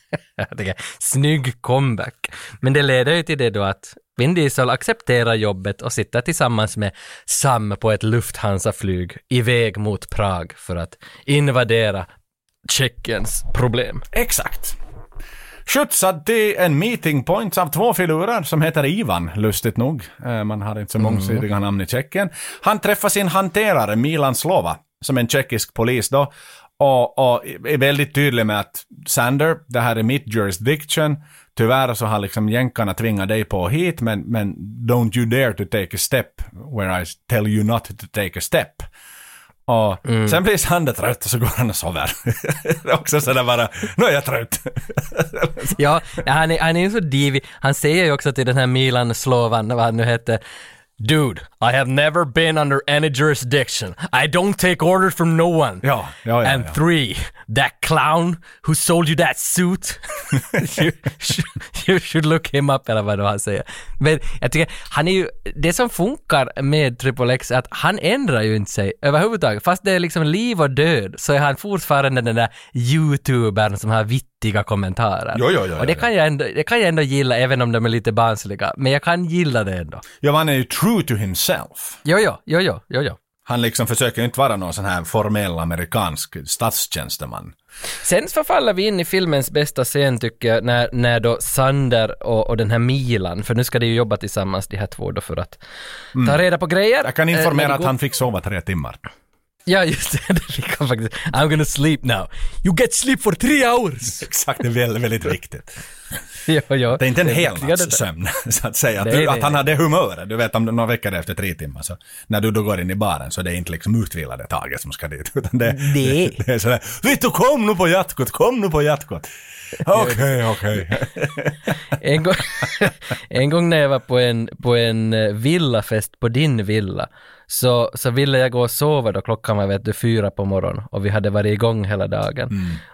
[SPEAKER 3] tycker, snygg comeback. Men det leder ju till det då att Vin Diesel accepterar jobbet och sitter tillsammans med Sam på ett Lufthansa-flyg iväg mot Prag för att invadera Tjeckiens problem.
[SPEAKER 4] Exakt. Skjutsad till en meeting point av två filurer som heter Ivan, lustigt nog. Eh, Man har inte så mångsidiga namn i Tjeckien. Han träffar sin hanterare Milan Slova, som är en tjeckisk polis då, och, och är väldigt tydlig med att Sander, det här är mitt jurisdiction. Tyvärr så har liksom jänkarna tvingat dig på hit, men, men don't you dare to take a step where I tell you not to take a step. Och sen blir Sander trött och så går han och sover. det är också sådär bara, nu är jag trött.
[SPEAKER 3] Ja, han är, han är så divig. Han säger ju också till den här Milan Slovan, vad han nu heter, Dude, I have never been under any jurisdiction. I don't take orders from no one.
[SPEAKER 4] Ja, ja, ja,
[SPEAKER 3] And
[SPEAKER 4] ja.
[SPEAKER 3] three, that clown who sold you that suit. you, you should look him up, eller vad han säger. Men jag tycker, han är ju, det som funkar med Triple X är att han ändrar ju inte sig överhuvudtaget. Fast det är liksom liv och död så är han fortfarande den där youtubern som har vittiga kommentarer.
[SPEAKER 4] Jo, jo, jo,
[SPEAKER 3] och det kan, jag ändå, det kan jag ändå gilla även om de är lite barnsliga. Men jag kan gilla det ändå.
[SPEAKER 4] Ja, man är ju true to himself.
[SPEAKER 3] Jo, jo, jo, jo, jo, jo.
[SPEAKER 4] Han liksom försöker inte vara någon sån här formell amerikansk statstjänsteman.
[SPEAKER 3] Sen förfaller vi in i filmens bästa scen tycker jag, när, när då Sander och, och den här Milan, för nu ska de ju jobba tillsammans de här två då för att ta reda på grejer.
[SPEAKER 4] Mm. Jag kan
[SPEAKER 3] Eh,
[SPEAKER 4] informera
[SPEAKER 3] de
[SPEAKER 4] att han fick sova tre timmar.
[SPEAKER 3] Ja, just det, det han faktiskt. I'm gonna sleep now. You get sleep for three hours!
[SPEAKER 4] Exakt, det är väldigt, väldigt viktigt.
[SPEAKER 3] jo, jo.
[SPEAKER 4] Det är inte en
[SPEAKER 3] Det
[SPEAKER 4] hel natts
[SPEAKER 3] det.
[SPEAKER 4] sömn, så att säga. Att,
[SPEAKER 3] Nej,
[SPEAKER 4] du,
[SPEAKER 3] nej,
[SPEAKER 4] att han hade humöret. Du vet, om några veckor efter tre timmar, så när du då går in i baren så det är inte liksom utvilade Tage som ska dit. Utan det,
[SPEAKER 3] Nej.
[SPEAKER 4] det är sådär, Vittu kom nu på jatkot, kom nu på jatkot. Okej, okej.
[SPEAKER 3] En gång, en gång när jag var på en, på en eh, villafest på din villa, så, så ville jag gå och sova då klockan var vet du, fyra på morgonen och vi hade varit igång hela dagen.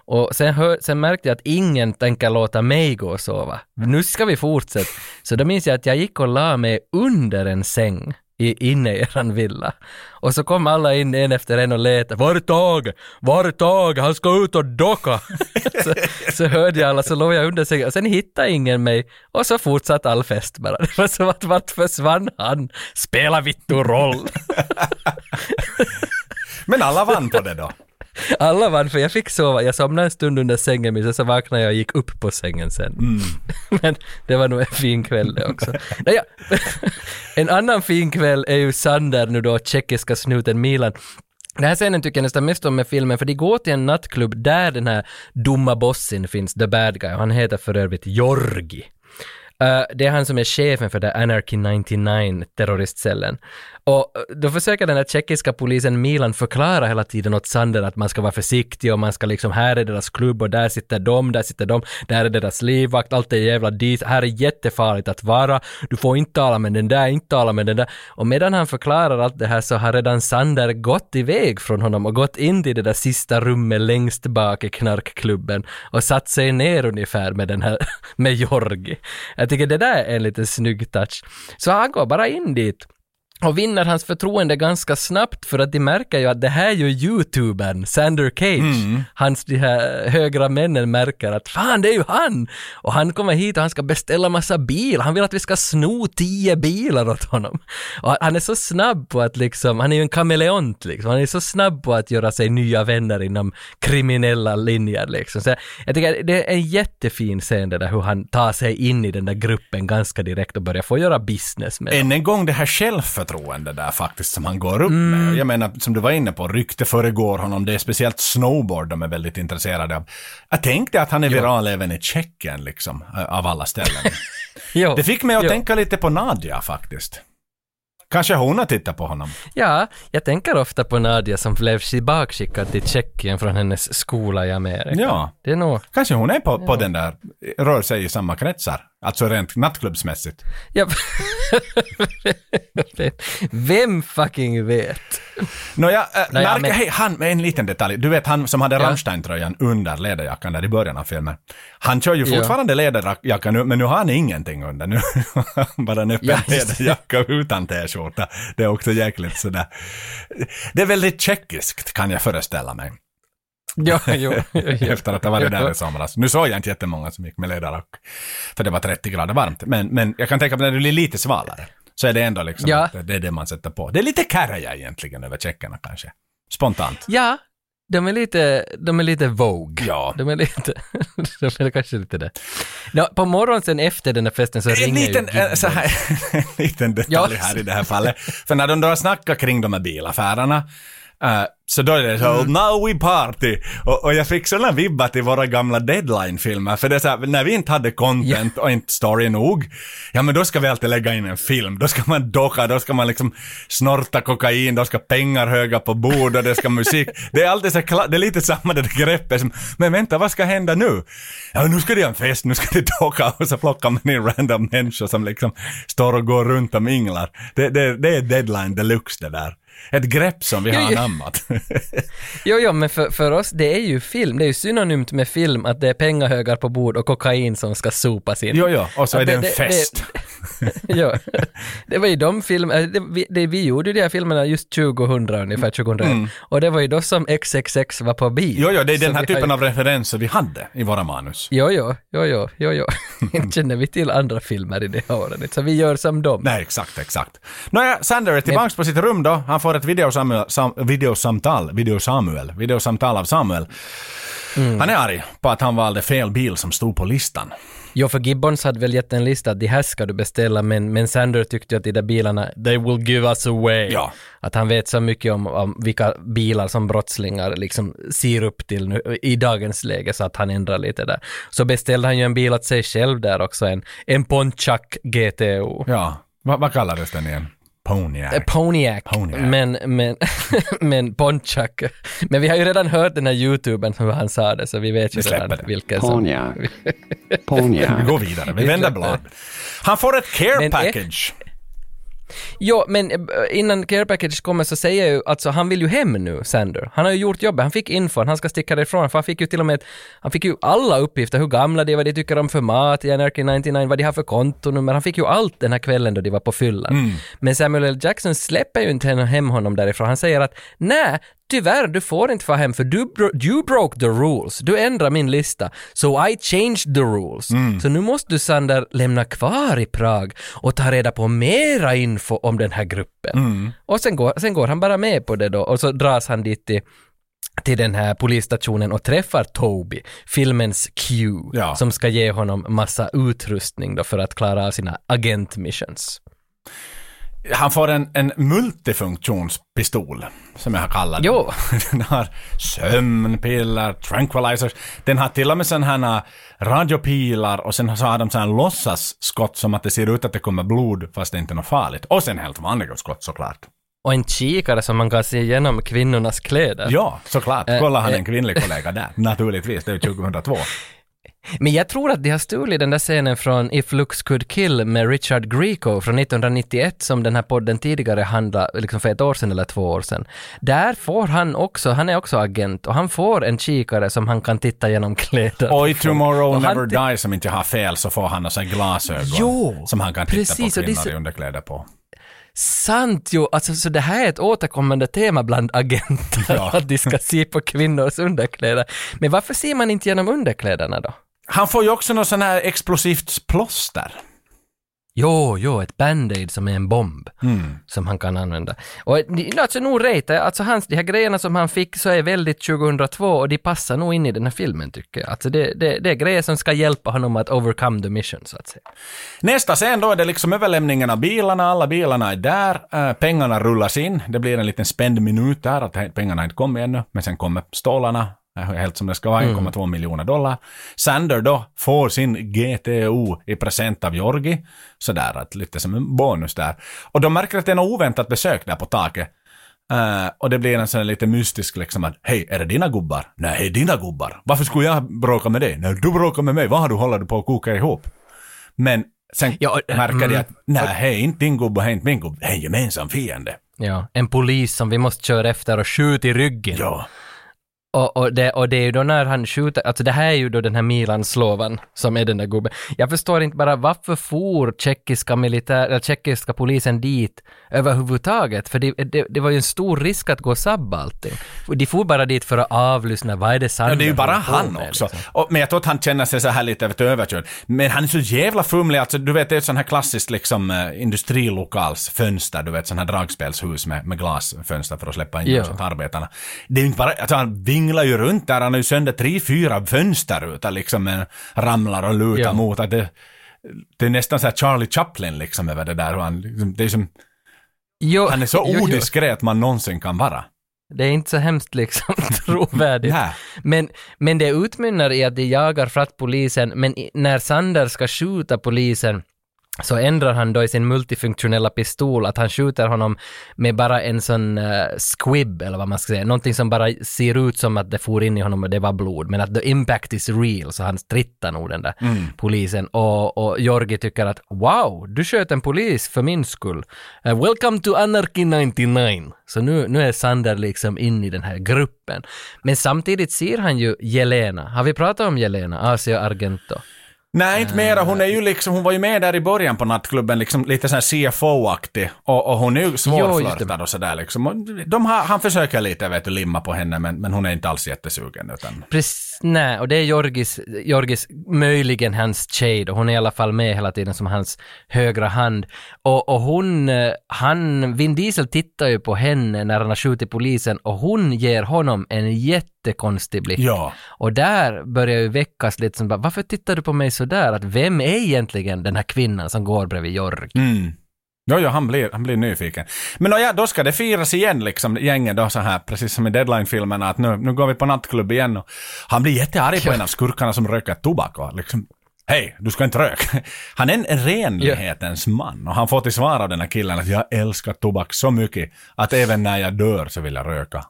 [SPEAKER 3] Och sen, hör, sen märkte jag att ingen tänker låta mig gå och sova. Nu ska vi fortsätta. Så då minns jag att jag gick och la mig under en säng i, inne i eran villa. Och så kom alla in en efter en och letade. Var är Tage? Var är Tage? Han ska ut och docka. så, så hörde jag alla, så låg jag under sängen. Och sen hittade ingen mig. Och så fortsatte all fest bara. Det var som att vart försvann han? Spela vittu roll.
[SPEAKER 4] Men alla vann på det då.
[SPEAKER 3] Alla vann för jag fick sova. Jag somnade en stund under sängen men sen så vaknade jag och gick upp på sängen sen. men det var nog en fin kväll det också. Naja. en annan fin kväll är ju Sander nu då, tjeckiska snuten Milan. Den här scenen tycker jag nästan mest om med filmen, för de går till en nattklubb där den här dumma bossen finns, the bad guy, och han heter för övrigt Jorgi. Eh, det är han som är chefen för det Anarchy 99 terroristcellen. Och eh, då försöker den här tjeckiska polisen Milan förklara hela tiden åt Sander att man ska vara försiktig och man ska liksom, här är deras klubb och där sitter de, där sitter de, där är deras livvakt, allt är jävla dit, här är jättefarligt att vara, du får inte tala med den där, inte tala med den där. Och medan han förklarar allt det här så har redan Sander gått iväg från honom och gått in i det där sista rummet längst bak i knarkklubben och satt sig ner ungefär med den här, med Jorgi. Jag tycker det där är en lite snygg touch. Så han går bara in dit och vinner hans förtroende ganska snabbt för att de märker ju att det här är ju youtubern Sander Cage. Hans de här högra männen märker att fan det är ju han! Och han kommer hit och han ska beställa massa bil. Han vill att vi ska sno tio bilar åt honom. Och han är så snabb på att liksom, han är ju en kameleont liksom. Han är så snabb på att göra sig nya vänner inom kriminella linjer liksom. Så jag tycker det är en jättefin scen det där hur han tar sig in i den där gruppen ganska direkt och börjar få göra business med.
[SPEAKER 4] Än en gång det här självförtroende där faktiskt som han går upp med. Jag menar, som du var inne på, rykte föregår honom. Det är speciellt snowboard de är väldigt intresserade av. Jag tänkte att han är viral även i Tjeckien, liksom, av alla ställen.
[SPEAKER 3] Jo,
[SPEAKER 4] Det fick mig att
[SPEAKER 3] jo.
[SPEAKER 4] tänka lite på Nadja faktiskt. Kanske hon har tittat på honom.
[SPEAKER 3] Ja, jag tänker ofta på Nadia som blev tillbakaskickad till Tjeckien från hennes skola i Amerika.
[SPEAKER 4] Ja.
[SPEAKER 3] Det är nog...
[SPEAKER 4] Kanske hon är på, på den där, rör sig i samma kretsar. Alltså rent nattklubbsmässigt.
[SPEAKER 3] Ja. Vem fucking vet?
[SPEAKER 4] Nåja, äh, Närke,
[SPEAKER 3] men-
[SPEAKER 4] hej, han, en liten detalj. Du vet han som hade
[SPEAKER 3] Ja.
[SPEAKER 4] Rammstein-tröjan under läderjackan där i början av filmen. Han kör ju
[SPEAKER 3] Ja.
[SPEAKER 4] fortfarande läderjacka nu, men nu har han ingenting under. Nu bara en öppen
[SPEAKER 3] Ja,
[SPEAKER 4] läderjacka utan t-skjorta. Det är också jäkligt sådär. Det är väldigt tjeckiskt kan jag föreställa mig.
[SPEAKER 3] Jo, jo, jo.
[SPEAKER 4] Efter att ha varit där i somras. Nu såg jag inte jättemånga som gick med läderrock. För det var 30 grader varmt. Men, men jag kan tänka mig när det blir lite svalare. Så är det ändå liksom,
[SPEAKER 3] Ja.
[SPEAKER 4] det är det man sätter på. Det är lite kärja egentligen över tjeckerna kanske. Spontant.
[SPEAKER 3] Ja, de är lite, de är lite Vogue.
[SPEAKER 4] Ja.
[SPEAKER 3] De är lite, de är kanske lite det. Nå, på morgonen sen efter den här festen så
[SPEAKER 4] En
[SPEAKER 3] ringer
[SPEAKER 4] liten,
[SPEAKER 3] ju
[SPEAKER 4] äh, så här, en liten detalj
[SPEAKER 3] Ja.
[SPEAKER 4] här i det här fallet. För när de då snackar kring de här bilaffärerna, äh, så då är det så now we party. Och, och jag fick sådana vibbar till våra gamla deadline-filmer. För det är så här, när vi inte hade content och inte story nog, ja men då ska vi alltid lägga in en film. Då ska man docka, då ska man liksom snorta kokain, då ska pengar höga på bord och det ska musik. Det är alltid så det är lite samma det där greppet som, men vänta vad ska hända nu? Ja nu ska det ha en fest, nu ska det docka och så plockar man in random människor som liksom står och går runt och minglar. Det, det, det är deadline deluxe det där. Ett grepp som vi har anammat.
[SPEAKER 3] Jo, jo, men för, för oss, det är ju film. Det är ju synonymt med film att det är pengahögar på bord och kokain som ska sopas in.
[SPEAKER 4] jo, jo, och så är
[SPEAKER 3] Att
[SPEAKER 4] det en fest.
[SPEAKER 3] ja, det var ju de filmer, det, vi, det, vi gjorde ju de här filmerna just 2000 ungefär, 2001. Och det var ju då som XXX var på bio.
[SPEAKER 4] Mm. Jo, jo, det är den här typen
[SPEAKER 3] ju-
[SPEAKER 4] av referenser vi hade i våra manus.
[SPEAKER 3] Jo, jo, jo, jo, jo, jo. Inte känner vi till andra filmer i det här året, så vi gör som dem.
[SPEAKER 4] Nej, exakt, exakt. Nåja, Sander är tillbaks på sitt rum då. Han får ett videosamtal, sam, videosamtal, videosamuel, videosamtal av Samuel. Han är arg på att han valde fel bil som stod på listan.
[SPEAKER 3] Jo, för Gibbons hade väl gett en lista att de här ska du beställa, men, men Sander tyckte ju att de där bilarna, they will give us away.
[SPEAKER 4] Ja.
[SPEAKER 3] Att han vet så mycket om, om vilka bilar som brottslingar liksom ser upp till nu, i dagens läge, så att han ändrar lite där. Så beställde han ju en bil åt sig själv där också, en, en Pontiac GTO.
[SPEAKER 4] Ja, vad, vad kallades den igen? Pontiac.
[SPEAKER 3] Eh, Pontiac,
[SPEAKER 4] Pontiac.
[SPEAKER 3] men, men, men Pontiac. Men vi har ju redan hört den här YouTuben hur han sa det, så vi vet ju
[SPEAKER 4] Vi
[SPEAKER 3] redan
[SPEAKER 4] det.
[SPEAKER 3] vilken som...
[SPEAKER 9] Pontiac.
[SPEAKER 4] Vi går vidare, vi vänder blad. Han får ett care
[SPEAKER 3] Men-
[SPEAKER 4] package.
[SPEAKER 3] Jo, men eh, innan Care Package kommer så säger jag ju, alltså han vill ju hem nu, Sander. Han har ju gjort jobbet, han fick info, han ska sticka därifrån, för han fick ju till och med, han fick ju alla uppgifter, hur gamla de är, vad de tycker om för mat i Anarchy 99, vad de har för kontonummer, han fick ju allt den här kvällen då de var på fyllan. Men Samuel L. Jackson släpper ju inte hem honom därifrån, han säger att nej, Tyvärr, du får inte få hem för du, bro- you broke the rules. Du ändrar min lista. So I changed the rules. Så nu måste du Sander lämna kvar i Prag och ta reda på mera info om den här gruppen. Och sen går, sen går han bara med på det då och så dras han dit till till den här polisstationen och träffar Toby, filmens Q,
[SPEAKER 4] Ja.
[SPEAKER 3] som ska ge honom massa utrustning då för att klara av sina agentmissions.
[SPEAKER 4] Han får en, en multifunktionspistol, som jag har kallat den.
[SPEAKER 3] Jo.
[SPEAKER 4] Den har sömnpiller, tranquilizers. Den har till och med sådana här radiopilar och sen så har de sådana låtsasskott som att det ser ut att det kommer blod fast det inte är något farligt. Och sen helt vanliga skott såklart.
[SPEAKER 3] Och en kikare som man kan se igenom kvinnornas kläder.
[SPEAKER 4] Ja, såklart.
[SPEAKER 3] Eh,
[SPEAKER 4] Kolla han är
[SPEAKER 3] eh.
[SPEAKER 4] en kvinnlig kollega där. Naturligtvis, det är ju 2002.
[SPEAKER 3] Men jag tror att de har stulit den där scenen från If Looks Could Kill med Richard Grieco från 1991 som den här podden tidigare handlade, liksom för ett år sedan eller två år sedan. Där får han också, han är också agent och han får en kikare som han kan titta genom kläder.
[SPEAKER 4] Och i Tomorrow
[SPEAKER 3] Och
[SPEAKER 4] Never Dies, som inte jag har fel, så får han några glasögon
[SPEAKER 3] Jo,
[SPEAKER 4] som han kan titta
[SPEAKER 3] precis,
[SPEAKER 4] på
[SPEAKER 3] det är
[SPEAKER 4] kvinnor
[SPEAKER 3] så-
[SPEAKER 4] i underkläder på.
[SPEAKER 3] Sant ju! Alltså, så det här är ett återkommande tema bland agenter,
[SPEAKER 4] Ja.
[SPEAKER 3] att de ska se på kvinnors underkläder. Men varför ser man inte genom underkläderna då?
[SPEAKER 4] Han får ju också något sån här explosivt plåster.
[SPEAKER 3] Jo, jo, ett band-aid som är en bomb
[SPEAKER 4] Mm.
[SPEAKER 3] som han kan använda. Och ni- alltså nog rejt, alltså hans, de här grejerna som han fick så är väldigt 2002 och de passar nog in i den här filmen tycker jag. Alltså det, det, det är grejer som ska hjälpa honom att overcome the mission så att säga.
[SPEAKER 4] Nästa scen då är det liksom överlämningen av bilarna, alla bilarna är där, eh, pengarna rullas in, det blir en liten spänd minut där att pengarna inte kommit ännu, men sen kommer stålarna, eh, helt som det ska vara, 1,2 miljoner dollar. Sander då får sin GTO i present av Jorgi, sådär att lite som en bonus där. Och de märker att det är något oväntat besök där på taket. Eh, och det blir en sån lite mystisk liksom att hej, är det dina gubbar? Nej, dina gubbar. Varför skulle jag bråka med dig? Nej, du bråkar med mig. Vad har du håller du på att koka ihop? Men sen
[SPEAKER 3] Ja,
[SPEAKER 4] märker de
[SPEAKER 3] mm.
[SPEAKER 4] att nej, hej, inte din gubbe, hej, inte min gubbe. Det är en gemensam fiende.
[SPEAKER 3] Ja, en polis som vi måste köra efter och skjuta i ryggen.
[SPEAKER 4] Ja.
[SPEAKER 3] Och, och, det, och det är ju då när han skjuter, alltså det här är ju då den här Milan Slovan som är den där gubben. Jag förstår inte bara varför for tjeckiska militär, eller tjeckiska polisen dit överhuvudtaget? För det, det, det var ju en stor risk att gå och sabba allting. De for bara dit för att avlyssna, vad är det Sander
[SPEAKER 4] Ja, det är ju bara han
[SPEAKER 3] med,
[SPEAKER 4] också.
[SPEAKER 3] liksom?
[SPEAKER 4] Och, men jag tror att han känner sig så här lite vet, överkörd. Men han är så jävla fumlig, alltså du vet det är ett sånt här klassiskt liksom uh, industrilokalsfönster, du vet sån här dragspelshus med, med glasfönster för att släppa in
[SPEAKER 3] Ja.
[SPEAKER 4] arbetarna. Det är ju inte bara, alltså han vinglar ju runt där, han har ju sönder tre, fyra fönsterrutor liksom, med ramlar och lutar
[SPEAKER 3] Ja.
[SPEAKER 4] mot. Att det, det är nästan så här Charlie Chaplin liksom över det där. Och han, liksom, det är som,
[SPEAKER 3] Jo,
[SPEAKER 4] han är så
[SPEAKER 3] jo, jo.
[SPEAKER 4] odiskret man någonsin kan vara.
[SPEAKER 3] Det är inte så hemskt liksom trovärdigt. Men, men det utmynnar i att de jagar fatt polisen, men i, när Sander ska skjuta polisen så ändrar han då i sin multifunktionella pistol att han skjuter honom med bara en sån uh, squib, eller vad man ska säga, någonting som bara ser ut som att det for in i honom och det var blod, men att the impact is real, så han strittar nog den där polisen. Och, och Jorgi tycker att wow, du sköt en polis för min skull. Uh, welcome to Anarchy 99. Så nu, nu är Sander liksom in i den här gruppen. Men samtidigt ser han ju Jelena. Har vi pratat om Jelena, Asia Argento?
[SPEAKER 4] Nej, inte mera. Hon är ju liksom, hon var ju med där i början på nattklubben, liksom lite såhär CFO-aktig. Och, och hon är ju svårflörtad och sådär liksom. Och De har, han försöker lite, vet du, limma på henne, men, men hon är inte alls jättesugen utan...
[SPEAKER 3] Precis, nej, och det är Jorgis, Jorgis, möjligen hans tjej och hon är i alla fall med hela tiden som hans högra hand. Och, och hon, eh, han, Vin Diesel tittar ju på henne när han har skjutit polisen och hon ger honom en jättekonstig blick.
[SPEAKER 4] Ja.
[SPEAKER 3] Och där börjar ju väckas lite som bara, varför tittar du på mig sådär att vem är egentligen den här kvinnan som går bredvid Jorg?
[SPEAKER 4] Mm. Jo, jo, han blir, han blir nyfiken. Men ja, då ska det firas igen, liksom, gänget då så här, precis som i Deadline-filmerna, att nu, nu går vi på nattklubb igen och han blir jättearg på en av skurkarna som röker tobak och liksom Hej, du ska inte röka. Han är en renlighetens man och han får till svar av den här killen att jag älskar tobak så mycket att även när jag dör så vill jag röka.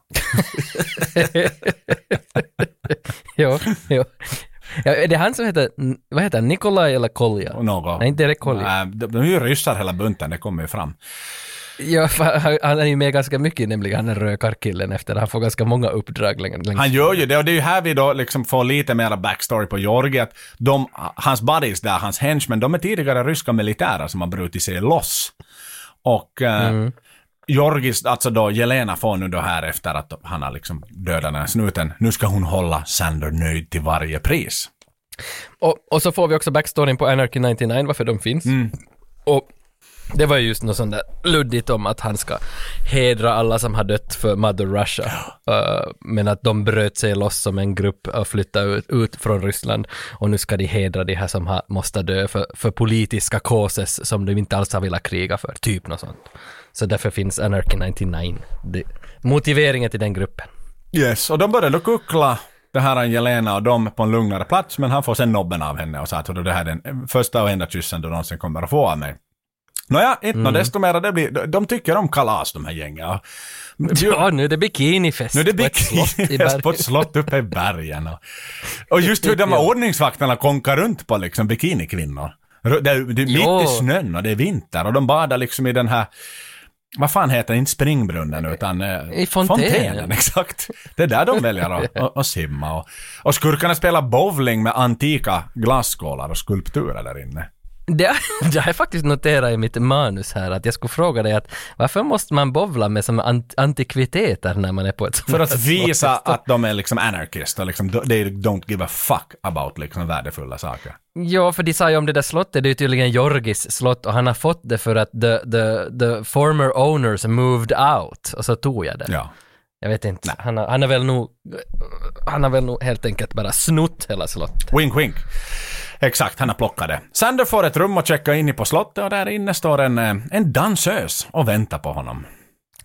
[SPEAKER 3] jo, jo. Ja, är det han som heter, vad heter han, Nikolaj eller Kolja?
[SPEAKER 4] Något.
[SPEAKER 3] Nej, inte är det Kolja.
[SPEAKER 4] Nej, de, är ju ryssar hela bunten, det kommer ju fram.
[SPEAKER 3] Ja, han, är ju med ganska mycket nämligen, han är rökarkillen efter han får ganska många uppdrag längs
[SPEAKER 4] Han gör ju det och det är ju här vi då liksom får lite mera backstory på Georgi att de, hans buddies där, hans henchmen, de är tidigare ryska militärer som har brutit sig loss. Och eh,
[SPEAKER 3] Mm.
[SPEAKER 4] Georgis, alltså då Jelena får nu då här efter att han har liksom dödat den här snuten, nu ska hon hålla Sander nöjd till varje pris.
[SPEAKER 3] Och, och så får vi också backstoryn på Anarchy 99, varför de finns. Och det var ju just något sånt där luddigt om att han ska hedra alla som har dött för Mother Russia. Uh, men att de bröt sig loss som en grupp och flyttade ut, ut från Ryssland. Och nu ska de hedra de här som har, måste dö för, för politiska causes som de inte alls har velat kriga för. Typ något sånt. Så därför finns Anarchy 99. Det, motiveringen till den gruppen.
[SPEAKER 4] Yes, och de började då kuckla det här är Jelena och de på en lugnare plats, men han får sen nobben av henne och sa att det här är den första och enda kyssen du någonsin kommer att få av mig. Nåja, inte mm. desto mer, det blir, de tycker om kalas de här gängen.
[SPEAKER 3] Ja, nu är det bikinifest
[SPEAKER 4] Nu är det bikinifest på ett slott uppe i bergen. Och, och just hur de här ordningsvakterna konkar runt på liksom bikinikvinnor. Det är, det är mitt i snön och det är vinter och de badar liksom i den här vad fan heter det? Inte springbrunnen utan eh,
[SPEAKER 3] I fontänen.
[SPEAKER 4] exakt. Det är där de väljer att, att, att simma. Och, och skurkarna spelar bowling med antika glasskålar och skulpturer där inne.
[SPEAKER 3] Det, det har jag faktiskt noterat i mitt manus här att jag skulle fråga dig att varför måste man bovla med som ant, antikviteter när man är på ett sånt
[SPEAKER 4] För att visa att de är liksom anarchist och liksom they don't give a fuck about liksom värdefulla saker.
[SPEAKER 3] Ja, för de sa ju om det där slottet, det är tydligen Jorgis slott och han har fått det för att the, the, the former owners moved out och så tog jag det.
[SPEAKER 4] Ja.
[SPEAKER 3] Jag vet inte, han har, han har väl nog, han har väl nog helt enkelt bara snott hela slottet.
[SPEAKER 4] Wink wink. Exakt, han har plockat det. Sander får ett rum och checkar in i på slottet och där inne står en, eh, en dansös och väntar på honom.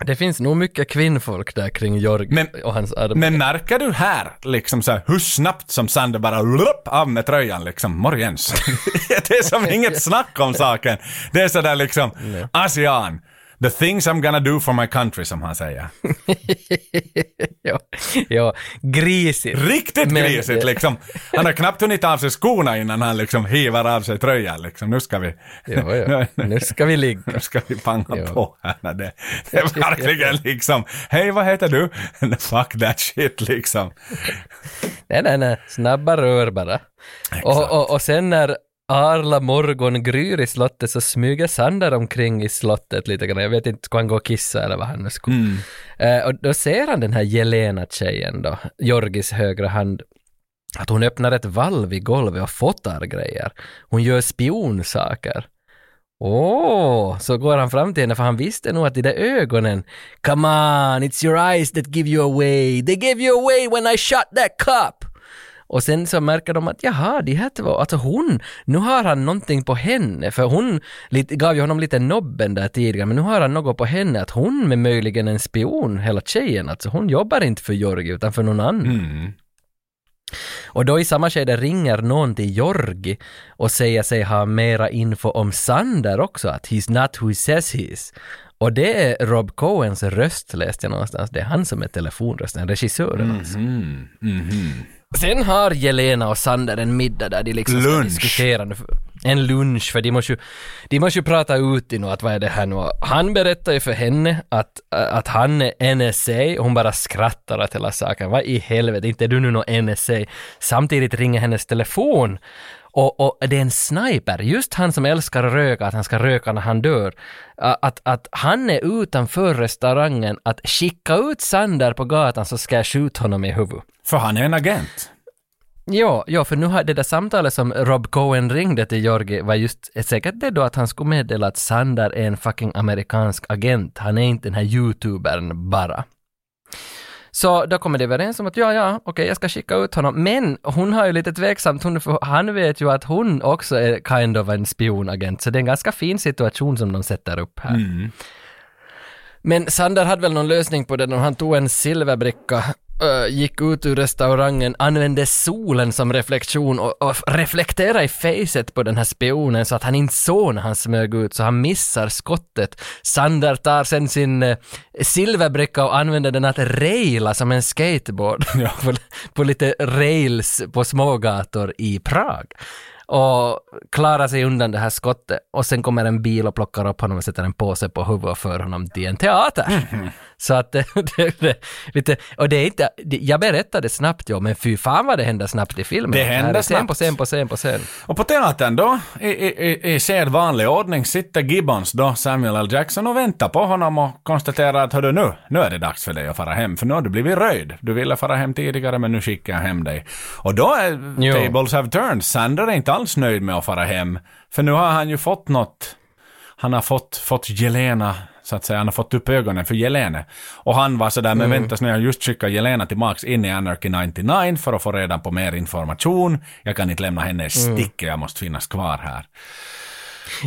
[SPEAKER 3] Det finns nog mycket kvinnfolk där kring Jorg
[SPEAKER 4] Men-
[SPEAKER 3] och hans armé.
[SPEAKER 4] Men märker du här, liksom så här, hur snabbt som Sander bara lupp, av med tröjan liksom, morgens. det är som inget snack om saken. Det är sådär liksom, ASEAN, the things I'm gonna do for my country som han säger.
[SPEAKER 3] ja, ja, grisigt.
[SPEAKER 4] Riktigt
[SPEAKER 3] Men-
[SPEAKER 4] grisigt liksom. Han har knappt hunnit av sig skorna innan han liksom hivar av sig tröjan liksom. Nu ska vi...
[SPEAKER 3] Ja, ja. Nu ska vi ligga.
[SPEAKER 4] Nu ska vi panga
[SPEAKER 3] Ja.
[SPEAKER 4] på här. Det, det är verkligen liksom, hej vad heter du? Fuck that shit liksom.
[SPEAKER 3] Nej, nej, nej. Snabba rör bara. Och, och, och sen när Arla morgon gryr i slottet så smyger Sander omkring i slottet lite grann. Jag vet inte, ska han gå och kissa eller vad han nu skulle. Eh, och då ser han den här Jelena-tjejen då, Jorgis högra hand, att hon öppnar ett valv i golvet och fotar grejer. Hon gör spionsaker. Åh, så går han fram till henne för han visste nog att de där ögonen, come on, it's your eyes that give you away, they gave you away when I shot that cup. Och sen så märker de att jaha, de här två, alltså hon, nu har han någonting på henne, för hon lite, gav ju honom lite nobben där tidigare, men nu har han något på henne, att hon är möjligen en spion, hela tjejen, alltså hon jobbar inte för Jorgi utan för någon annan. Och då i samma skede ringer någon till Jorgi och säger sig ha mera info om Sander också, att he's not who he says he is. Och det är Rob Coens röst läste jag någonstans, det är han som är telefonrösten, regissören alltså. Sen har Jelena och Sander en middag där de liksom ska
[SPEAKER 4] Lunch.
[SPEAKER 3] diskutera nu. En lunch, för de måste ju, de måste ju prata ut i något, att vad är det här nu? Han berättar ju för henne att, att han är NSA och hon bara skrattar åt hela saken. Vad i helvete, inte är du nu någon NSA? Samtidigt ringer hennes telefon och, och det är en sniper, just han som älskar att röka, att han ska röka när han dör. Att, att han är utanför restaurangen, att skicka ut Sander på gatan så ska jag skjuta honom i huvudet.
[SPEAKER 4] För han är en agent.
[SPEAKER 3] Ja, ja, för nu har det där samtalet som Rob Cohen ringde till Jorgi var just säkert det då att han skulle meddela att Sander är en fucking amerikansk agent. Han är inte den här youtubern bara. Så då kommer de överens om att ja, ja, okej, jag ska skicka ut honom. Men hon har ju lite tveksamt, hon, för han vet ju att hon också är kind of en spionagent, så det är en ganska fin situation som de sätter upp här. Men Sander hade väl någon lösning på det när han tog en silverbricka äh, gick ut ur restaurangen, använde solen som reflektion och, och reflekterade i facet på den här spionen så att han inte såg när han smög ut så han missar skottet. Sander tar sen sin äh, silverbricka och använder den att raila som en skateboard på, på lite rails på smågator i Prag och klarar sig undan det här skottet och sen kommer en bil och plockar upp honom och sätter en påse på huvudet och för honom till en teater. Så att det, det, lite, och det är inte, det, jag berättade snabbt jo, men fy fan vad det händer snabbt i filmen.
[SPEAKER 4] Det
[SPEAKER 3] scen
[SPEAKER 4] snabbt.
[SPEAKER 3] på scen på scen på scen.
[SPEAKER 4] Och på teatern då, i, i, i, i sedvanlig ordning, sitter Gibbons då, Samuel L. Jackson, och väntar på honom och konstaterar att hördu nu, nu är det dags för dig att fara hem, för nu har du blivit röjd. Du ville fara hem tidigare, men nu skickar jag hem dig. Och då är
[SPEAKER 3] Jo.
[SPEAKER 4] tables have turned. Sander är inte alls nöjd med att fara hem, för nu har han ju fått något, han har fått, fått Jelena så att säga, han har fått upp ögonen för Jelene. Och han var sådär, men vänta nu, jag just skickat Jelena tillbaks in i Anarchy 99 för att få reda på mer information. Jag kan inte lämna henne i sticket, jag måste finnas kvar här.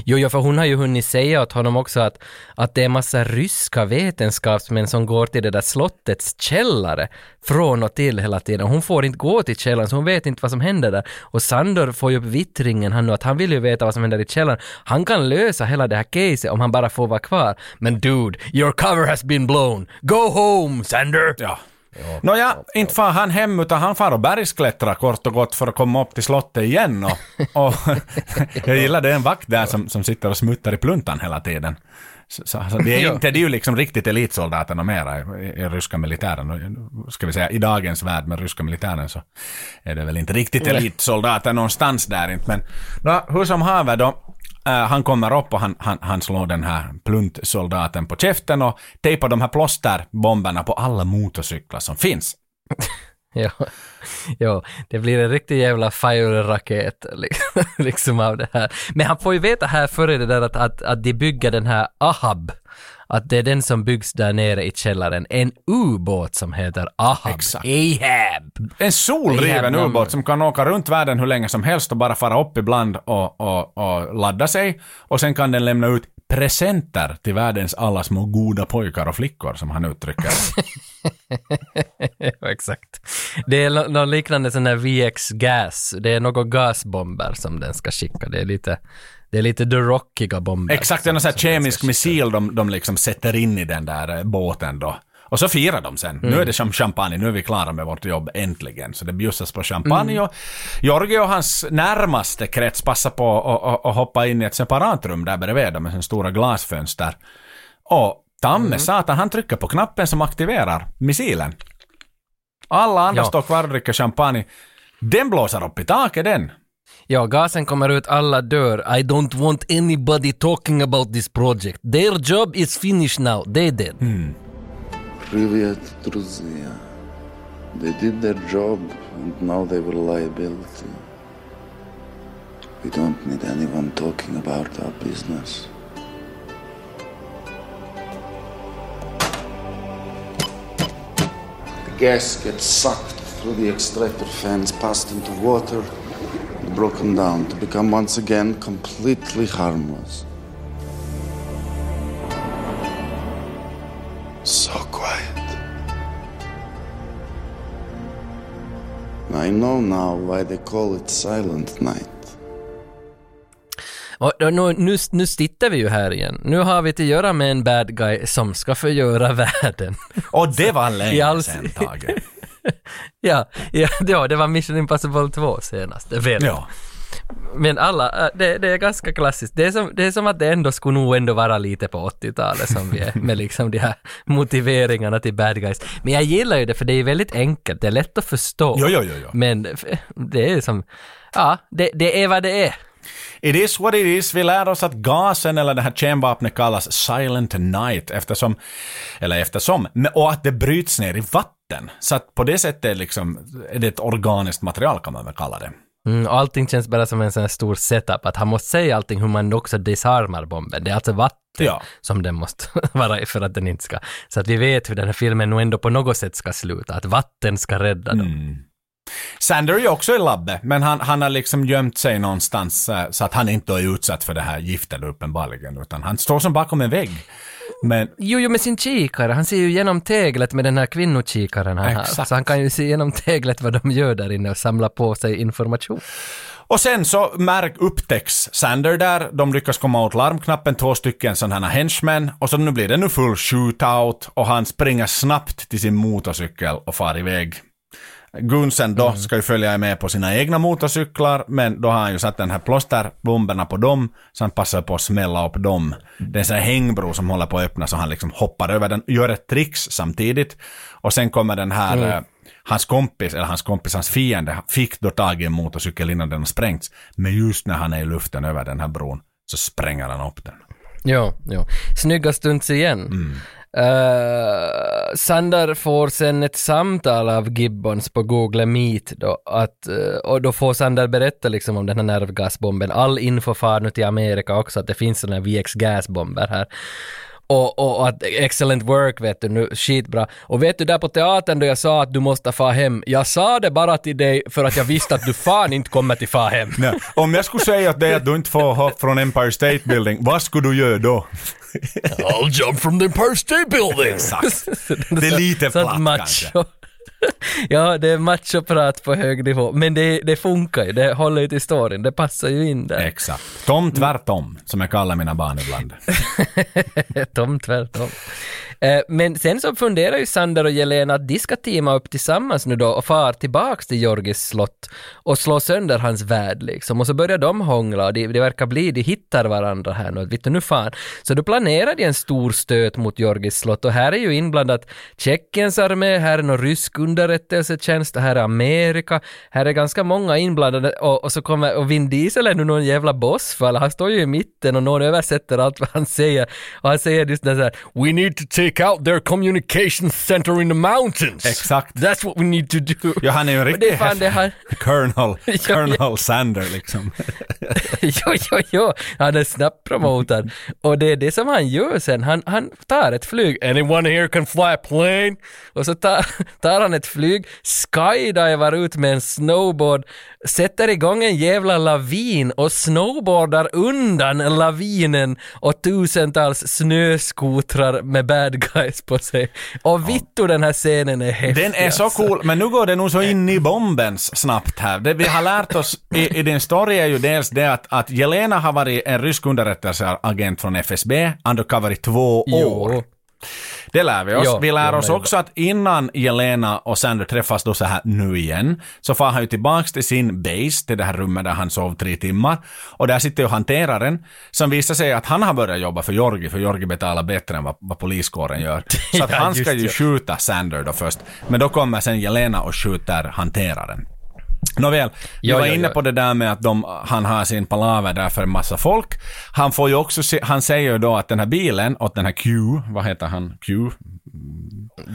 [SPEAKER 3] Jo, ja, för hon har ju hunnit säga åt honom också att, att det är massa ryska vetenskapsmän som går till det där slottets källare från och till hela tiden. Hon får inte gå till källaren så hon vet inte vad som händer där. Och Sandor får ju upp vittringen han nu att han vill ju veta vad som händer i källaren. Han kan lösa hela det här caset om han bara får vara kvar. Men dude, your cover has been blown. Go home, Sander!
[SPEAKER 4] Ja. Nåja, inte far han hem utan han far och bergsklättrar kort och gott för att komma upp till slottet igen och, och jag gillar det är en vakt där som, som sitter och smuttar i pluntan hela tiden. Så, så, så det är inte, det är ju liksom riktigt elitsoldaterna mera i, i ryska militären. Ska vi säga i dagens värld med ryska militären så är det väl inte riktigt elitsoldater någonstans där inte. Men nå, hur som haver då, Eh, han kommer upp och han, han, han slår den här pluntsoldaten på käften och tejpar de här plåsterbomberna på alla motorcyklar som finns.
[SPEAKER 3] Ja, ja, det blir en riktig jävla fire-raket liksom, liksom, av det här. Men han får ju veta här före det där att, att, att de bygger den här Ahab, att det är den som byggs där nere i källaren. En ubåt som heter Ahab.
[SPEAKER 4] Exakt.
[SPEAKER 3] Ahab!
[SPEAKER 4] En soldriven
[SPEAKER 3] Jävlar.
[SPEAKER 4] ubåt som kan åka runt världen hur länge som helst och bara fara upp ibland och, och, och ladda sig. Och sen kan den lämna ut presenter till världens alla små goda pojkar och flickor som han uttrycker.
[SPEAKER 3] Ja, Exakt. Det är nå- något liknande sån här VX-gas. Det är några gasbomber som den ska skicka. Det är lite, det är lite the rockiga bomber.
[SPEAKER 4] Exakt, det är någon sån här kemisk missil de, de liksom sätter in i den där eh, båten då. Och så firar de sen. Nu är det som champagne, nu är vi klara med vårt jobb äntligen. Så det bjussas på champagne och Jorge och hans närmaste krets passar på att- hoppa in i ett separat rum där bredvid dem med sin stora glasfönster. Och Tamme satan, han trycker på knappen som aktiverar missilen. Alla andra
[SPEAKER 3] Ja.
[SPEAKER 4] står kvar och dricker champagne. Den blåser upp i taket den.
[SPEAKER 3] Ja, gasen kommer ut, alla dör. I don't want anybody talking about this project. Their job is finished now. They did.
[SPEAKER 10] Привет, друзья. They did their job and now they were a liability. We don't need anyone talking about our business. The gas gets sucked through the extractor fans, passed into water, and broken down to become once again completely harmless. So quiet. I know now why they call it Silent Night.
[SPEAKER 3] Och nu, nu, nu sitter vi ju här igen. Nu har vi att göra med en bad guy som ska förgöra världen.
[SPEAKER 4] Och det var länge
[SPEAKER 3] all-
[SPEAKER 4] sen Tage.
[SPEAKER 3] ja, ja, ja, det var Mission Impossible 2 senast, det vet.
[SPEAKER 4] Ja.
[SPEAKER 3] Men alla, äh, det, det är ganska klassiskt. Det är, som, det är som att det ändå skulle nog ändå vara lite på 80-talet som vi är med liksom de här motiveringarna till bad guys. Men jag gillar ju det för det är väldigt enkelt, det är lätt att förstå.
[SPEAKER 4] Jo, jo, jo, jo.
[SPEAKER 3] Men det är som, ja, det, det är vad det är.
[SPEAKER 4] It is what it is. Vi lär oss att gasen eller det här kemvapnet kallas Silent Night eftersom, eller eftersom, och att det bryts ner i vatten. Så att på det sättet liksom, är det ett organiskt material kan man väl kalla det.
[SPEAKER 3] Mm, och allting känns bara som en sån här stor setup, att han måste säga allting hur man också disarmar bomben. Det är alltså vatten
[SPEAKER 4] Ja.
[SPEAKER 3] som den måste vara i för att den inte ska... Så att vi vet hur den här filmen nog ändå på något sätt ska sluta, att vatten ska rädda dem.
[SPEAKER 4] Mm. Sander är ju också i labbet, men han, han har liksom gömt sig någonstans eh, så att han inte är utsatt för det här giftet uppenbarligen, utan han står som bakom en vägg. Men
[SPEAKER 3] Jo, jo, med sin kikare. Han ser ju genom teglet med den här kvinnokikaren han har.
[SPEAKER 4] Exakt.
[SPEAKER 3] Så han kan ju se genom teglet vad de gör där inne och samla på sig information.
[SPEAKER 4] Och sen så märk upptäcks Sander där, de lyckas komma åt larmknappen, två stycken sådana här henchmen, och så nu blir det nu full shootout och han springer snabbt till sin motorcykel och far iväg. Gunsen då ska ju följa med på sina egna motorcyklar, men då har han ju satt den här plåsterbomberna på dem, så han passar på att smälla upp dem. Det är en sån här hängbro som håller på att öppna, så han liksom hoppar över den, gör ett tricks samtidigt, och sen kommer den här eh, Hans kompis, eller hans kompis, hans fiende, fick då tag i en motorcykel innan den har sprängts. Men just när han är i luften över den här bron så spränger han upp den.
[SPEAKER 3] Jo, jo. Snygga stunts igen. Uh, Sander får sen ett samtal av Gibbons på Google Meet då, att, uh, och då får Sander berätta liksom om den här nervgasbomben. All info far nu till Amerika också, att det finns sådana här VX-gasbomber här. Och, och, och att excellent work vet du nu, skitbra. Och vet du där på teatern då jag sa att du måste få hem, jag sa det bara till dig för att jag visste att du fan inte kommer till få hem.
[SPEAKER 4] Nej, om jag skulle säga att det är att du inte får hoppa från Empire State Building, vad skulle du göra då?
[SPEAKER 2] I'll jump from the Empire State Building!
[SPEAKER 4] Exakt. Det är lite platt kanske.
[SPEAKER 3] ja, det är machoprat på hög nivå, men det, det funkar ju, det håller ju till storyn, det passar ju in där.
[SPEAKER 4] Exakt. Tom tvärtom, som jag kallar mina barn ibland.
[SPEAKER 3] Tom tvärtom. Eh, men sen så funderar ju Sander och Jelena att de ska teama upp tillsammans nu då och far tillbaks till Jorgis slott och slå sönder hans värld liksom. Och så börjar de hångla och det, de verkar bli, de hittar varandra här nu, vet du nu fan. Så då planerar de en stor stöt mot Jorgis slott och här är ju inblandat Tjeckiens armé, här är någon rysk underrättelsetjänst, och här är Amerika, här är ganska många inblandade och, och så kommer, och Vin Diesel är nu någon jävla boss för alla, han står ju i mitten och någon översätter allt vad han säger och han säger just det här We need to take out their communication center in the mountains.
[SPEAKER 4] Exakt.
[SPEAKER 3] That's what we need to do.
[SPEAKER 4] Ja, han är ju en
[SPEAKER 3] Och det
[SPEAKER 4] riktig
[SPEAKER 3] fan det här,
[SPEAKER 4] Colonel, Colonel Sander liksom.
[SPEAKER 3] jo, jo, jo, han är snabbt promotad. Och det är det som han gör sen, han, han tar ett flyg, anyone here can fly a plane? Och så tar, tar han ett flyg, skydivar ut med en snowboard, sätter igång en jävla lavin och snowboardar undan lavinen och tusentals snöskotrar med bad guys på sig. Och vittu den här scenen är häftig
[SPEAKER 4] Den är så
[SPEAKER 3] alltså.
[SPEAKER 4] cool, men nu går det nog så in i bombens snabbt här. Det vi har lärt oss i, i din story är ju dels det att, att Jelena har varit en rysk underrättelseagent från FSB, undercover i två
[SPEAKER 3] Jo.
[SPEAKER 4] Det lär vi oss.
[SPEAKER 3] Ja,
[SPEAKER 4] vi lär oss också att innan Jelena och Sander träffas då så här nu igen, så far han ju tillbaks till sin base, till det här rummet där han sov tre timmar. Och där sitter ju hanteraren, som visar sig att han har börjat jobba för Jorgi, för Jorgi betalar bättre än vad, vad poliskåren gör. Så att han ska ju skjuta Sander då först. Men då kommer sen Jelena och skjuter hanteraren. Nåväl, vi var
[SPEAKER 3] ja,
[SPEAKER 4] inne
[SPEAKER 3] ja.
[SPEAKER 4] på det där med att de, han har sin palaver där för en massa folk. Han får ju också se, han säger ju då att den här bilen åt den här Q, vad heter han, Q?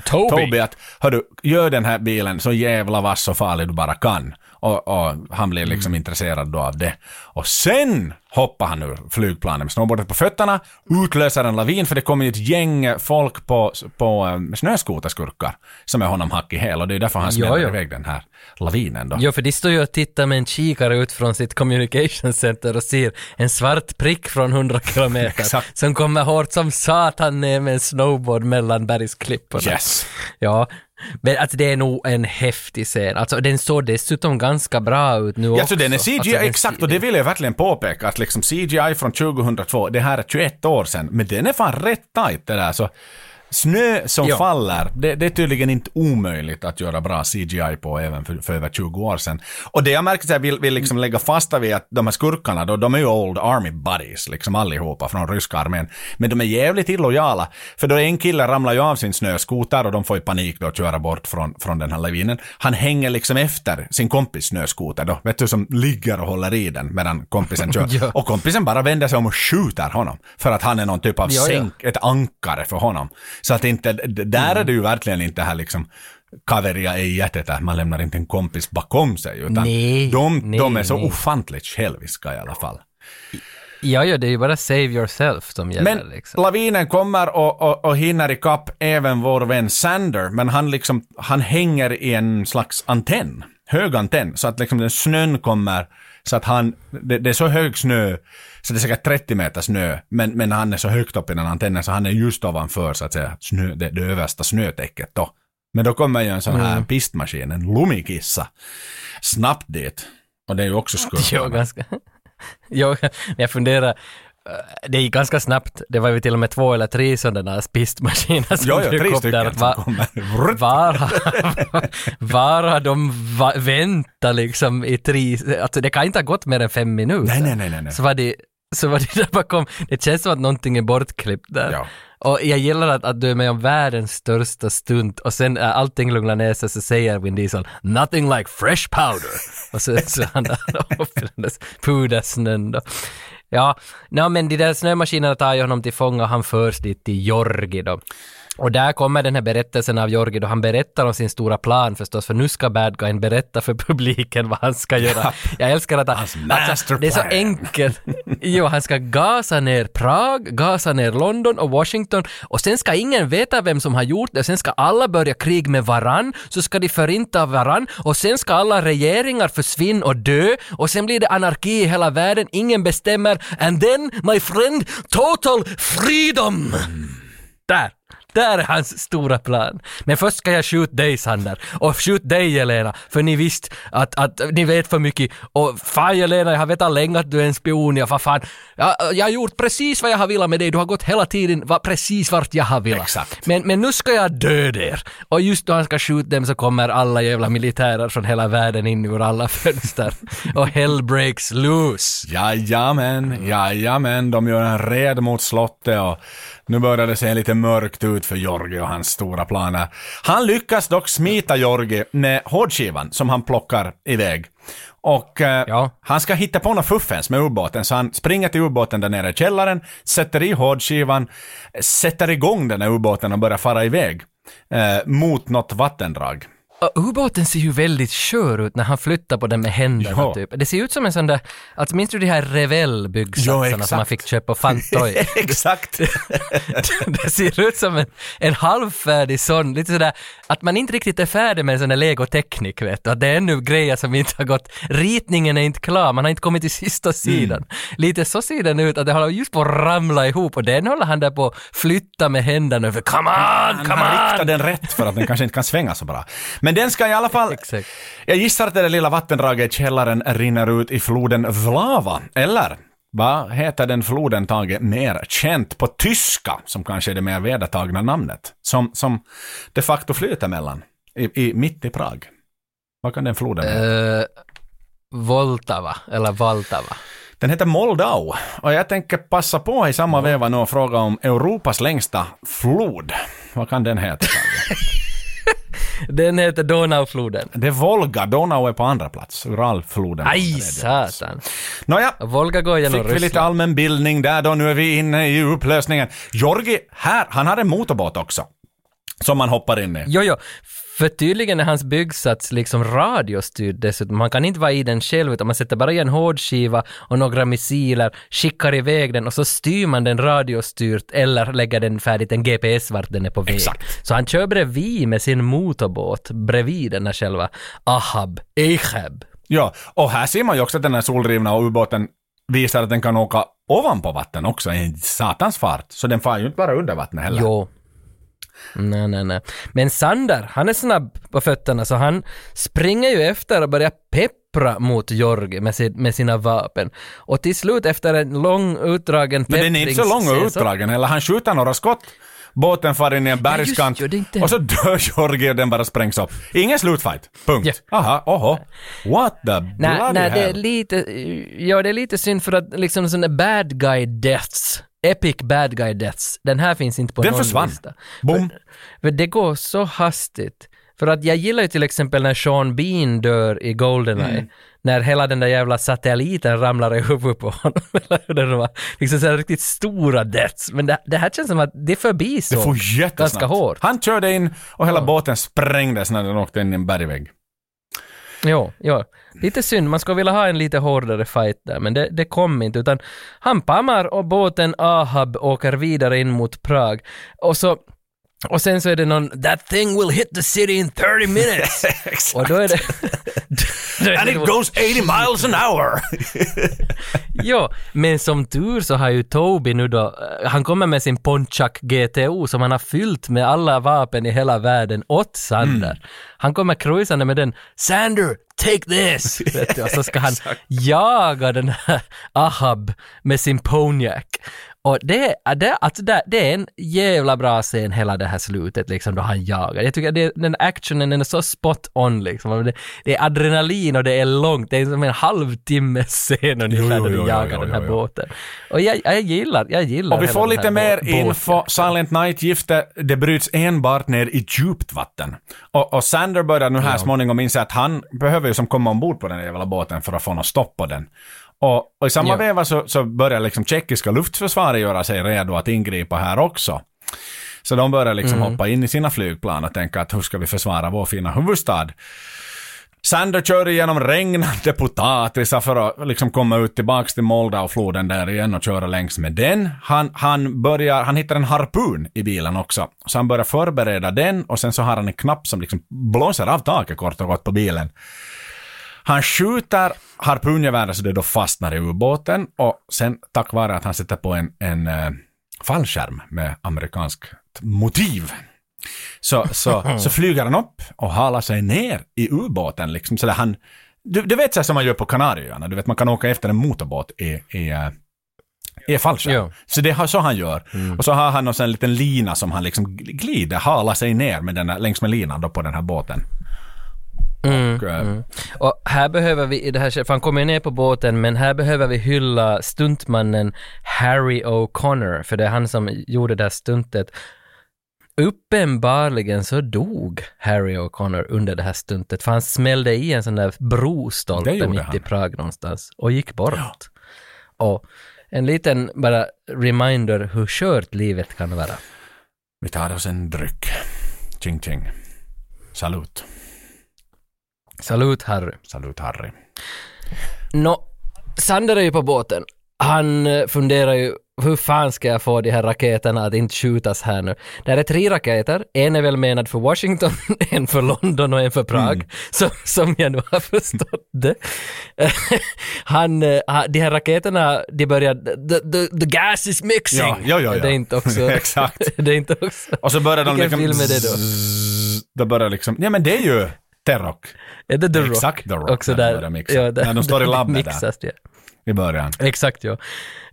[SPEAKER 3] Toby.
[SPEAKER 4] Toby att, hördu, gör den här bilen så jävla vass och farlig du bara kan. Och, och han blir liksom
[SPEAKER 3] Mm.
[SPEAKER 4] intresserad då av det. Och sen hoppar han ur flygplanet med snowboardet på fötterna, utlöser en lavin för det kommer ju ett gäng folk på, på um, snöskoterskurkar som är honom hack i häl och det är därför han smäller iväg den här lavinen då.
[SPEAKER 3] Jo, för de står ju och tittar med en kikare ut från sitt communication center och ser en svart prick från 100 kilometer som kommer hårt som satan ner med en snowboard mellan bergsklipporna.
[SPEAKER 4] Yes.
[SPEAKER 3] Ja, men alltså det är nog en häftig scen. Alltså den såg dessutom ganska bra ut nu
[SPEAKER 4] Ja,
[SPEAKER 3] också.
[SPEAKER 4] så den är CGI,
[SPEAKER 3] Alltså, den
[SPEAKER 4] exakt, och det vill jag verkligen påpeka, att liksom CGI från 2002, det här är 21 år sedan, men den är fan rätt tight det där, så Snö som
[SPEAKER 3] Ja.
[SPEAKER 4] faller, det, det är tydligen inte omöjligt att göra bra CGI på även för, för över 20 år sedan. Och det jag märker så jag vill, vill liksom lägga fasta vid att de här skurkarna, då, de är ju old army buddies, liksom allihopa från ryska armén. Men de är jävligt illojala, för då en kille ramlar ju av sin snöskoter och de får ju panik då att köra bort från, från den här lavinen. Han hänger liksom efter sin kompis snöskoter då, vet du, som ligger och håller i den medan kompisen kör.
[SPEAKER 3] Ja.
[SPEAKER 4] Och kompisen bara vänder sig om och skjuter honom, för att han är någon typ av
[SPEAKER 3] ja.
[SPEAKER 4] sänk, ett ankare för honom. Så att inte, där
[SPEAKER 3] Mm.
[SPEAKER 4] är det ju verkligen inte här liksom kaveria är jättetä, man lämnar inte en kompis bakom sig, utan
[SPEAKER 3] Nej,
[SPEAKER 4] de,
[SPEAKER 3] nej,
[SPEAKER 4] de är så
[SPEAKER 3] nej.
[SPEAKER 4] ofantligt själviska i alla fall.
[SPEAKER 3] Ja, ja, det är ju bara save yourself som gäller
[SPEAKER 4] Men
[SPEAKER 3] liksom.
[SPEAKER 4] lavinen kommer och, och, och hinner ikapp även vår vän Sander, men han liksom, han hänger i en slags antenn, hög antenn, så att liksom den snön kommer, så att han, det, det är så hög snö, så det är säkert 30 meter snö, men, men han är så högt upp den antennen så han är just ovanför så att säga snö, det, det översta snötäcket då. Men då kommer ju en sån här pistmaskin, en lumikissa, snabbt dit. Och det är ju också skumt.
[SPEAKER 3] Jo, ganska. jo, jag funderar, det gick ganska snabbt. Det var ju till och med två eller tre sådana pistmaskiner som
[SPEAKER 4] jo,
[SPEAKER 3] dök upp där. Va-. Var, var har de va- väntat liksom i tre, alltså det kan inte ha gått mer än fem minuter.
[SPEAKER 4] Nej, nej, nej, nej.
[SPEAKER 3] Så var det, så var det där bakom, det känns som att någonting är bortklippt där.
[SPEAKER 4] Ja.
[SPEAKER 3] Och jag gillar att, att du är med om världens största stund och sen när allting lugnar ner sig så säger Vin Diesel “Nothing like fresh powder” och så, så han där i den där pudersnön då. Ja, no, men de där snömaskinerna tar ju honom till fånga och han förs dit till Jorgi då. Och där kommer den här berättelsen av Jorgi då han berättar om sin stora plan förstås, för nu ska bad guyen berätta för publiken vad han ska göra. Jag älskar att han, alltså, det är så enkelt. Jo, han ska gasa ner Prag, gasa ner London och Washington och sen ska ingen veta vem som har gjort det, sen ska alla börja krig med varann, så ska de förinta varann och sen ska alla regeringar försvinna och dö och sen blir det anarki i hela världen, ingen bestämmer and then my friend, total freedom! Där! Där är hans stora plan. Men först ska jag skjuta dig Sander. Och skjut dig Jelena. För ni visst att, att ni vet för mycket. Och fan Jelena, jag har vetat länge att du är en spion. Jag, vad fan. Jag, jag har gjort precis vad jag har velat med dig. Du har gått hela tiden va, precis vart jag har velat.
[SPEAKER 4] Exakt.
[SPEAKER 3] Men, men nu ska jag döda er. Och just då han ska skjuta dem så kommer alla jävla militärer från hela världen in ur alla fönster. Och hell breaks loose.
[SPEAKER 4] Jajamän, jajamän, de gör en red mot slottet och nu börjar det se lite mörkt ut för Jorgi och hans stora planer. Han lyckas dock smita Jorgi med hårdskivan som han plockar iväg. Och eh,
[SPEAKER 3] Ja.
[SPEAKER 4] han ska hitta på något fuffens med ubåten, så han springer till ubåten där nere i källaren, sätter i hårdskivan, sätter igång den här ubåten och börjar fara iväg eh, mot något vattendrag.
[SPEAKER 3] Ubåten ser ju väldigt skör ut när han flyttar på den med händerna
[SPEAKER 4] Ja.
[SPEAKER 3] typ. Det ser ut som en sån där, alltså minns du de här
[SPEAKER 4] Ja,
[SPEAKER 3] Revell-byggsatserna
[SPEAKER 4] exakt.
[SPEAKER 3] som man fick köpa på Fantoy?
[SPEAKER 4] Exakt.
[SPEAKER 3] det ser ut som en, en halvfärdig sån, lite sådär att man inte riktigt är färdig med en sån där legoteknik vet du, att det är ännu grejer som inte har gått, ritningen är inte klar, man har inte kommit till sista sidan.
[SPEAKER 4] Mm.
[SPEAKER 3] Lite så ser den ut, att det håller just på att ramla ihop och den håller han där på att flytta med händerna över, come on, come
[SPEAKER 4] han riktar
[SPEAKER 3] on!
[SPEAKER 4] den rätt för att den kanske inte kan svänga så bra. Men den ska i alla fall...
[SPEAKER 3] Exakt.
[SPEAKER 4] Jag gissar att det där lilla vattendraget i källaren rinner ut i floden Vlava. Eller vad heter den floden Tage mer känt på tyska, som kanske är det mer vedertagna namnet, som, som de facto flyter mellan, i, i, mitt i Prag. Vad kan den floden heta?
[SPEAKER 3] Uh, Voltava, eller Valtava.
[SPEAKER 4] Den heter Moldau och jag tänker passa på i samma veva nu och fråga om Europas längsta flod. Vad kan den heta?
[SPEAKER 3] Den heter Donaufloden.
[SPEAKER 4] Det är Volga, Donau är på andra plats, Uralfloden.
[SPEAKER 3] Aj, satan.
[SPEAKER 4] Nåja,
[SPEAKER 3] Volga går genom
[SPEAKER 4] fick vi lite
[SPEAKER 3] Ryssland.
[SPEAKER 4] allmän bildning där då, nu är vi inne i upplösningen. Jorgi, här, han hade en motorbåt också. Som man hoppar in i.
[SPEAKER 3] Jo, jo. För tydligen är hans byggsats liksom radiostyrd dessutom. Man kan inte vara i den själv utan man sätter bara i en hårdskiva och några missiler, skickar iväg den och så styr man den radiostyrt eller lägger den färdigt en GPS vart den är på väg.
[SPEAKER 4] Exakt.
[SPEAKER 3] Så han kör bredvid med sin motorbåt bredvid den här själva Ahab, Ahab.
[SPEAKER 4] Ja, och här ser man ju också att den här soldrivna och ubåten visar att den kan åka ovanpå vatten också i en satans fart. Så den far ju inte bara under vattnet heller.
[SPEAKER 3] Jo. Nej, nej, nej. Men Sander, han är snabb på fötterna så han springer ju efter och börjar peppra mot Jorgi med, sin, med sina vapen. Och till slut efter en lång utdragen
[SPEAKER 4] Men den är inte så lång och utdragen heller. Han skjuter några skott. Båten far in i en bergskant
[SPEAKER 3] ja, inte-
[SPEAKER 4] och så dör Jorgi och den bara sprängs upp. Ingen slutfight. Punkt. Aha, oho. What the
[SPEAKER 3] Nej,
[SPEAKER 4] bloody
[SPEAKER 3] nej, det är lite, ja det är lite synd för att liksom sådana bad guy deaths, epic bad guy deaths, den här finns inte på
[SPEAKER 4] Den
[SPEAKER 3] någon
[SPEAKER 4] försvann.
[SPEAKER 3] lista.
[SPEAKER 4] Boom.
[SPEAKER 3] För, för det går så hastigt. För att jag gillar ju till exempel när Sean Bean dör i Goldeneye.
[SPEAKER 4] Mm.
[SPEAKER 3] När hela den där jävla satelliten ramlar i huvudet på honom. Det var. Liksom så riktigt stora deaths. Men det, det här känns som att det är förbi så.
[SPEAKER 4] Det får jättesnabbt.
[SPEAKER 3] Ganska hårt.
[SPEAKER 4] Han körde in och hela båten sprängdes när den åkte in i en bergvägg.
[SPEAKER 3] Jo, jo. Lite synd, man skulle vilja ha en lite hårdare fight där, men det, det kom inte, utan han pammar och båten Ahab åker vidare in mot Prag. Och så och sen så är det någon “That thing will hit the city in 30 minutes” och då är det...
[SPEAKER 4] And it goes 80 miles an hour!
[SPEAKER 3] Jo, men som tur så har ju Toby nu då, eh, han kommer med sin Pontiac GTO som han har fyllt med alla vapen i hela världen åt Sander.
[SPEAKER 4] Mm.
[SPEAKER 3] Han kommer cruisande med den “Sander, take this!” vet du, och så ska han jaga den här Ahab med sin Pontiac. Och det, det, alltså det, det är en jävla bra scen hela det här slutet liksom då han jagar. Jag tycker att det, den actionen den är så spot on liksom. Det, det är adrenalin och det är långt, det är som en halvtimme scen ungefär då du jagar
[SPEAKER 4] jo,
[SPEAKER 3] den här
[SPEAKER 4] jo, jo.
[SPEAKER 3] båten. Och jag, jag gillar, jag gillar
[SPEAKER 4] Och vi får lite mer
[SPEAKER 3] bå- båten.
[SPEAKER 4] info. Silent Night-giftet, det bryts enbart ner i djupt vatten. Och, och Sander börjar nu här småningom inse att han behöver ju som komma ombord på den här jävla båten för att få något stopp på den. Och, och i samma
[SPEAKER 3] Ja.
[SPEAKER 4] veva så, så börjar liksom tjeckiska luftförsvaret göra sig redo att ingripa här också. Så de börjar liksom hoppa in i sina flygplan och tänka att hur ska vi försvara vår fina huvudstad? Sander kör igenom regnande potatisar för att liksom komma ut tillbaks till Moldau-floden där igen och köra längs med den. Han, han börjar, han hittar en harpun i bilen också. Så han börjar förbereda den och sen så har han en knapp som liksom blåser av taket kort och gott på bilen. Han skjuter harpungeväret så det då fastnar i ubåten och sen tack vare att han sätter på en, en eh, fallskärm med amerikanskt motiv så, så, så flyger han upp och halar sig ner i ubåten liksom så där han du, du vet så här som man gör på Kanarieöarna, du vet man kan åka efter en motorbåt i, i, eh, i fallskärm.
[SPEAKER 3] Ja.
[SPEAKER 4] Så det har så han gör. Och så har han en liten lina som han liksom glider, halar sig ner med den här, längs med linan då på den här båten. Och, eh,
[SPEAKER 3] Och här behöver vi, i det här, för han kommer ner på båten, men här behöver vi hylla stuntmannen Harry O'Connor, för det är han som gjorde det här stuntet. Uppenbarligen så dog Harry O'Connor under det här stuntet, för han smällde i en sån där brostolpe mitt
[SPEAKER 4] han.
[SPEAKER 3] i Prag någonstans och gick bort. Och en liten bara reminder hur skört livet kan vara.
[SPEAKER 4] Vi tar oss en dryck. Ching ching. Salut.
[SPEAKER 3] Salut Harry.
[SPEAKER 4] Salut Harry.
[SPEAKER 3] Nå, Sander är ju på båten. Han eh, funderar ju, hur fan ska jag få de här raketerna att inte skjutas här nu? Där är tre raketer, en är väl menad för Washington, en för London och en för Prag,
[SPEAKER 4] Mm.
[SPEAKER 3] som, som jag nu har förstått det. Han, eh, de här raketerna, de börjar, the, the, the gas is mixing!
[SPEAKER 4] Ja, ja, ja, ja.
[SPEAKER 3] Det är inte också...
[SPEAKER 4] Exakt.
[SPEAKER 3] det är inte också...
[SPEAKER 4] Och så börjar de
[SPEAKER 3] Vilken
[SPEAKER 4] liksom...
[SPEAKER 3] film är det då?
[SPEAKER 4] Då börjar liksom... Ja men det är ju Terrock.
[SPEAKER 3] Är det The Rock?
[SPEAKER 4] Exakt The Rock.
[SPEAKER 3] Också där.
[SPEAKER 4] börjar mixa. När de står i labbet där.
[SPEAKER 3] mixas det.
[SPEAKER 4] I början.
[SPEAKER 3] Exakt ja.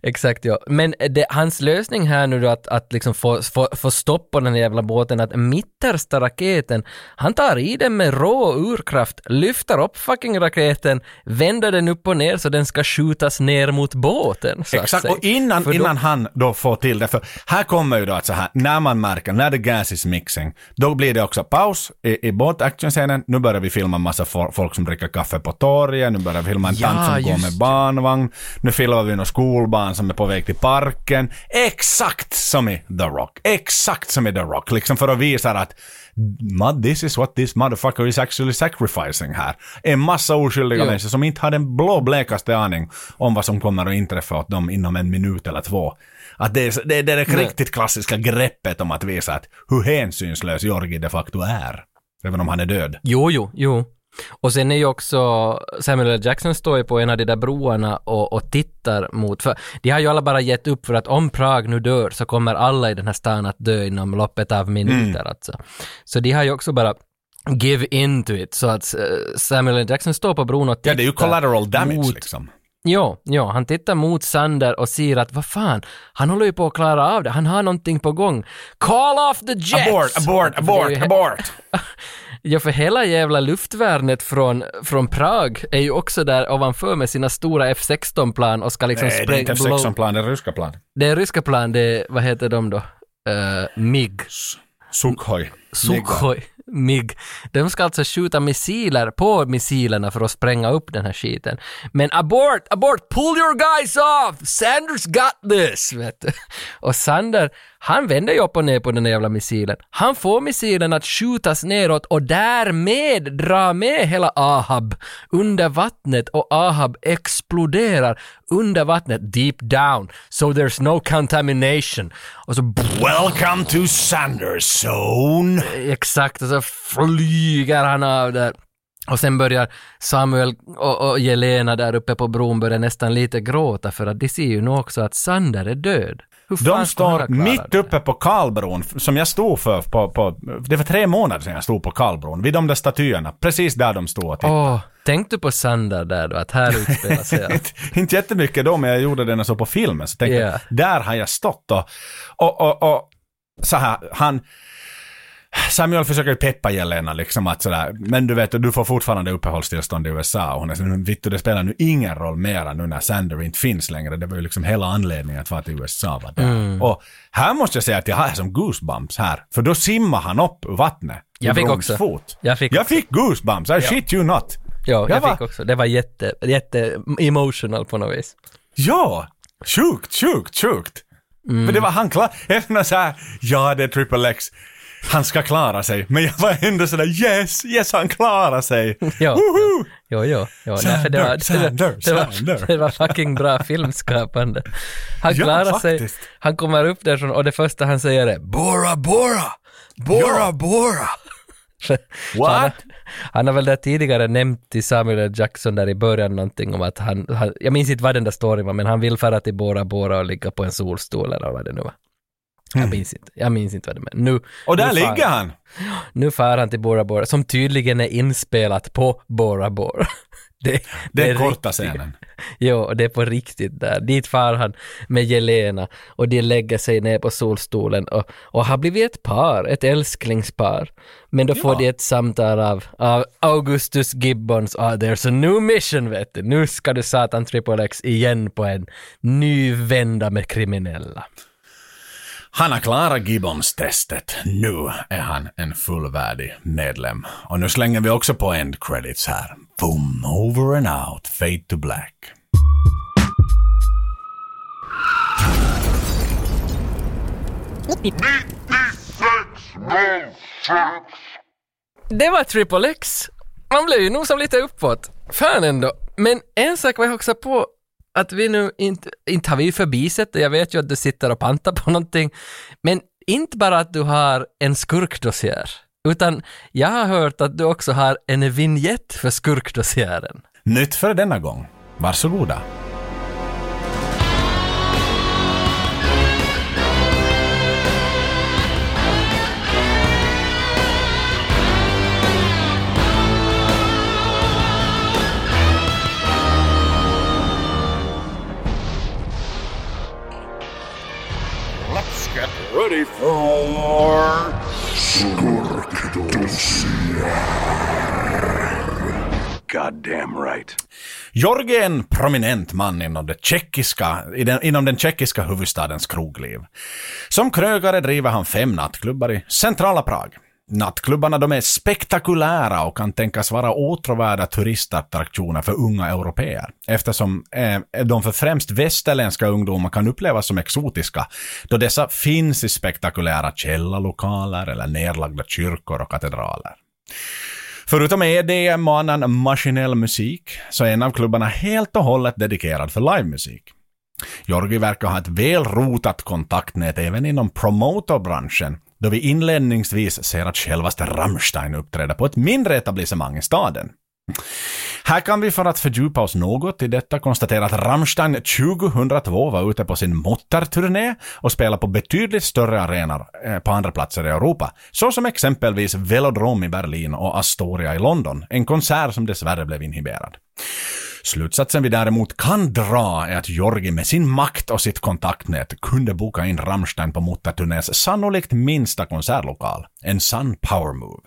[SPEAKER 3] Exakt ja. Men det, hans lösning här nu då att, att liksom få, få, få stopp på den här jävla båten, att mittersta raketen, han tar i den med rå urkraft, lyfter upp fucking raketen, vänder den upp och ner så den ska skjutas ner mot båten.
[SPEAKER 4] Exakt, och innan,
[SPEAKER 3] då-
[SPEAKER 4] innan han då får till det, för här kommer ju då att så här, när man märker, när the gas is mixing, då blir det också paus i, i båtactionscenen, nu börjar vi filma en massa fo- folk som dricker kaffe på torget, nu börjar vi filma en
[SPEAKER 3] Ja,
[SPEAKER 4] tant som går med barnvagn, nu filmar vi någon skolbarn som är på väg till parken, exakt som i The Rock, exakt som i The Rock, liksom för att visa att "Mud, this is what this motherfucker is actually sacrificing här. En massa oskyldiga människor som inte har den blå blekaste aning om vad som kommer att inträffa åt dem inom en minut eller två. Att det, är, det, det är det riktigt klassiska greppet om att visa att hur hänsynslös Jorgi de facto är. Även om han är död.
[SPEAKER 3] Jo, jo, jo. Och sen är ju också Samuel L. Jackson står ju på en av de där broarna och, och tittar mot, för de har ju alla bara gett upp för att om Prag nu dör så kommer alla i den här stan att dö inom loppet av minuter
[SPEAKER 4] Mm.
[SPEAKER 3] alltså. Så de har ju också bara give in to it, så att eh, Samuel L. Jackson står på bron och tittar
[SPEAKER 4] Ja, det är ju collateral damage
[SPEAKER 3] mot,
[SPEAKER 4] liksom.
[SPEAKER 3] Jo, jo, han tittar mot Sander och ser att vad fan, han håller ju på att klara av det, han har någonting på gång. Call off the jets!
[SPEAKER 4] Abort, abort, abort, abort!
[SPEAKER 3] Ja, för hela jävla luftvärnet från, från Prag är ju också där ovanför med sina stora F16-plan och ska liksom
[SPEAKER 4] Nej, det är inte
[SPEAKER 3] spränga...
[SPEAKER 4] F16-plan, det är ryska plan.
[SPEAKER 3] Det är ryska plan, det är, vad heter de då? Uh, MIG.
[SPEAKER 4] Sukhoj.
[SPEAKER 3] Sukhoj. MIG. De ska alltså skjuta missiler på missilerna för att spränga upp den här skiten. Men abort, abort, pull your guys off! Sanders got this! Vet du. Och Sander, han vänder ju upp och ner på den där jävla missilen. Han får missilen att skjutas neråt och därmed dra med hela Ahab under vattnet och Ahab exploderar under vattnet deep down. So there's no contamination. Och så
[SPEAKER 4] Welcome to Sanders Zone!
[SPEAKER 3] Exakt, och så flyger han av där. Och sen börjar Samuel och, och Jelena där uppe på bron börja nästan lite gråta för att de ser ju nu också att Sander är död.
[SPEAKER 4] De står mitt uppe på Karlbron, som jag stod för på, på, det var tre månader sedan jag stod på Karlbron, vid de där statyerna, precis där de stod och tittade.
[SPEAKER 3] Åh, tänkte du på Sander där då, att här utspelar sig allt?
[SPEAKER 4] Inte jättemycket då, men jag gjorde det när jag såg på filmen. Så tänkte jag, där har jag stått och, och, och, och så här, han... Samuel försöker peppa Jelena liksom att sådär, men du vet, du får fortfarande uppehållstillstånd i USA och hon är så, vittu det spelar nu ingen roll mera nu när Sander inte finns längre. Det var ju liksom hela anledningen att vara till USA var där.
[SPEAKER 3] Mm.
[SPEAKER 4] Och här måste jag säga att jag har som goosebumps här, för då simmar han upp ur vattnet.
[SPEAKER 3] Jag fick också.
[SPEAKER 4] Fot.
[SPEAKER 3] Jag fick
[SPEAKER 4] jag
[SPEAKER 3] också.
[SPEAKER 4] fick goosebumps, I shit you not.
[SPEAKER 3] Ja, jag,
[SPEAKER 4] var-
[SPEAKER 3] fick också. Det var jätte, jätte emotional på något vis.
[SPEAKER 4] Ja! Sjukt, sjukt, sjukt.
[SPEAKER 3] Mm.
[SPEAKER 4] Men det var han klar, efter så här, ja det är Triple X, han ska klara sig. Men jag var ändå sådär yes, yes han klarar sig.
[SPEAKER 3] Ja,
[SPEAKER 4] Woho!
[SPEAKER 3] Jo, jo, jo. nej, för det, var, det, var, det, var, det var fucking bra filmskapande. Han
[SPEAKER 4] Ja,
[SPEAKER 3] klarar sig,
[SPEAKER 4] faktiskt.
[SPEAKER 3] han kommer upp därifrån och det första han säger är Bora Bora! Bora
[SPEAKER 4] Ja.
[SPEAKER 3] Bora!
[SPEAKER 4] What?
[SPEAKER 3] Han, han har väl där tidigare nämnt till Samuel L. Jackson där i början någonting om att han, han jag minns inte vad den där storyn var, men han vill fara till Bora Bora och ligga på en solstol eller vad det nu var. Jag minns inte, jag minns inte vad det var. Nu,
[SPEAKER 4] Mm. Och där
[SPEAKER 3] nu far-
[SPEAKER 4] ligger han.
[SPEAKER 3] nu far han till Bora Bora, som tydligen är inspelat på Bora Bora. Det,
[SPEAKER 4] Den
[SPEAKER 3] är
[SPEAKER 4] korta
[SPEAKER 3] riktigt.
[SPEAKER 4] scenen.
[SPEAKER 3] Jo, det är på riktigt där. Dit far han med Jelena och de lägger sig ner på solstolen och, och har blivit ett par, ett älsklingspar. Men då får
[SPEAKER 4] Ja.
[SPEAKER 3] de ett samtal av, av Augustus Gibbons, ah, there's a new mission vet du. Nu ska du satan Triple X igen på en ny vända med kriminella.
[SPEAKER 4] Han har klarat Gibbons-testet. Nu är han en fullvärdig medlem. Och nu slänger vi också på end credits här. Boom, over and out, fade to black.
[SPEAKER 3] Det var Triple X. Man blev ju nog som lite uppåt. Fan ändå. Men en sak var jag också på att vi nu inte, inte har vi ju förbisett det. Jag vet ju att du sitter och pantar på någonting. Men inte bara att du har en skurkdossier. Utan jag har hört att du också har en vignett för skurkdossiären.
[SPEAKER 4] Nytt för denna gång. Varsågoda.
[SPEAKER 5] Ready for
[SPEAKER 1] Goddamn right.
[SPEAKER 4] Jorge är en prominent man inom, det tjeckiska, inom den tjeckiska huvudstadens krogliv. Som krögare driver han fem nattklubbar i centrala Prag. Nattklubbarna de är spektakulära och kan tänkas vara åtråvärda turistattraktioner för unga europeer eftersom eh, de för främst västerländska ungdomar kan upplevas som exotiska då dessa finns i spektakulära källarlokaler eller nedlagda kyrkor och katedraler. Förutom EDM och annan maskinell musik så är en av klubbarna helt och hållet dedikerad för livemusik. Jorgi verkar ha ett väl rotat kontaktnät även inom promotorbranschen då vi inledningsvis ser att självaste Rammstein uppträder på ett mindre etablissemang i staden. Här kan vi för att fördjupa oss något i detta konstatera att Rammstein 2002 var ute på sin Mottarturné och spelade på betydligt större arenor eh, på andra platser i Europa, såsom exempelvis Velodrome i Berlin och Astoria i London, en konsert som dessvärre blev inhiberad. Slutsatsen vi däremot kan dra är att Jorgi med sin makt och sitt kontaktnät kunde boka in Rammstein på motterturnés sannolikt minsta konsertlokal. En sann power move.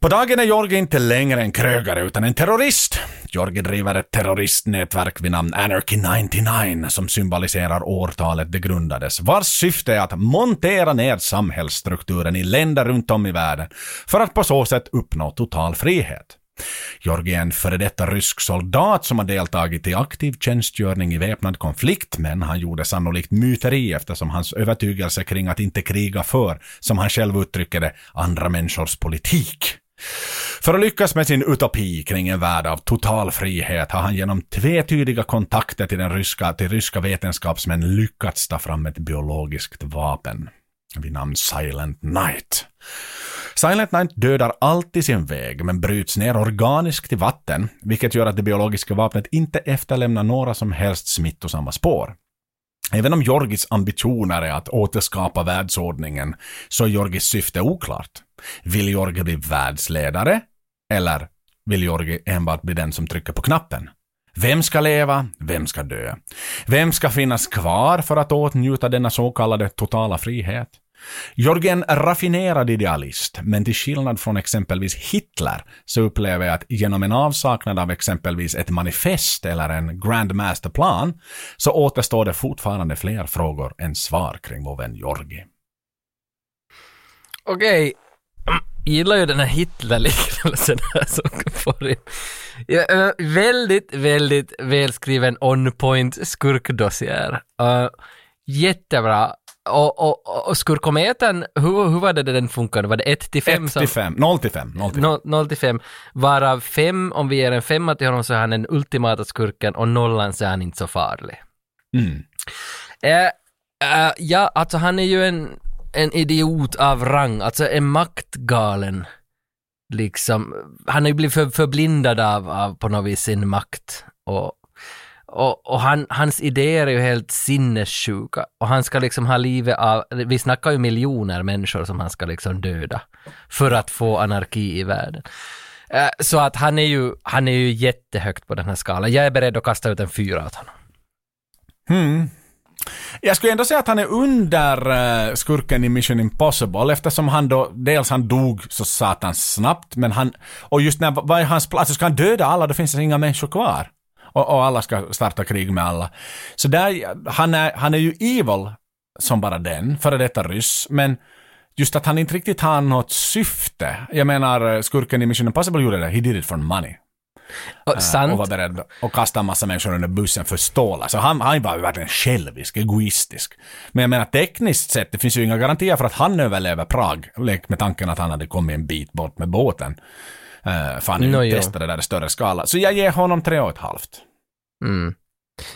[SPEAKER 4] På dagen är Jorgi inte längre en krögare utan en terrorist. Jorgi driver ett terroristnätverk vid namn Anarchy 99 som symboliserar årtalet det grundades, vars syfte är att montera ner samhällsstrukturen i länder runt om i världen för att på så sätt uppnå total frihet. Georgi är en före detta rysk soldat som har deltagit i aktiv tjänstgöring i väpnad konflikt, men han gjorde sannolikt myteri eftersom hans övertygelse kring att inte kriga för, som han själv uttrycker det, andra människors politik. För att lyckas med sin utopi kring en värld av total frihet har han genom tvetydiga kontakter till, den ryska, till ryska vetenskapsmän lyckats ta fram ett biologiskt vapen vid namn Silent Night. Silent Night dödar alltid sin väg men bryts ner organiskt i vatten, vilket gör att det biologiska vapnet inte efterlämnar några som helst smittosamma spår. Även om Jorgis ambitioner är att återskapa världsordningen så är Jorgis syfte oklart. Vill Jorgi bli världsledare? Eller vill Jorgi enbart bli den som trycker på knappen? Vem ska leva? Vem ska dö? Vem ska finnas kvar för att åtnjuta denna så kallade totala frihet? Jorgi är en raffinerad idealist, men till skillnad från exempelvis Hitler så upplever jag att genom en avsaknad av exempelvis ett manifest eller en Grand Masterplan så återstår det fortfarande fler frågor än svar kring vår vän Jorgi.
[SPEAKER 3] Okej, jag gillar ju den här Hitler-liknelsen här som får in. Ja, eh, väldigt, väldigt välskriven on-point skurkdossiär. Uh, eh, jättebra. Och, och, och skurkometern, hur, hur var det den funkade? Var det 1 till 5?
[SPEAKER 4] 1 till 5, 0 till 5. 0 till 5.
[SPEAKER 3] 0 till 5. Varav 5, om vi ger en femma till honom så är han den ultimata skurken och nollan så är han inte så farlig.
[SPEAKER 4] Mm.
[SPEAKER 3] Eh, eh, ja, alltså han är ju en, en idiot av rang, alltså en maktgalen. Liksom, han har ju blivit för, förblindad av, av på något vis sin makt. Och, och, och han, hans idéer är ju helt sinnessjuka. Och han ska liksom ha livet av, vi snackar ju miljoner människor som han ska liksom döda. För att få anarki i världen. Eh, så att han är ju, han är ju jättehögt på den här skalan. Jag är beredd att kasta ut en fyra åt honom.
[SPEAKER 4] Hmm. Jag skulle ändå säga att han är under eh, skurken i Mission Impossible eftersom han då, dels han dog så satans snabbt, men han, och just när, vad är hans plats? Ska han döda alla, då finns det inga människor kvar. Och, och alla ska starta krig med alla. Så där, han är, han är ju evil som bara den, före detta ryss, men just att han inte riktigt har något syfte. Jag menar, eh, skurken i Mission Impossible gjorde det, he did it for money.
[SPEAKER 3] Och,
[SPEAKER 4] Eh,
[SPEAKER 3] sant.
[SPEAKER 4] Och var beredd att kasta en massa människor under bussen för stålar. Så han, han var ju verkligen självisk, egoistisk. Men jag menar tekniskt sett, det finns ju inga garantier för att han överlever Prag. Lek med tanken att han hade kommit en bit bort med båten. Uh, för han no, testade där i större skala. Så jag ger honom tre och ett halvt.
[SPEAKER 3] Mm.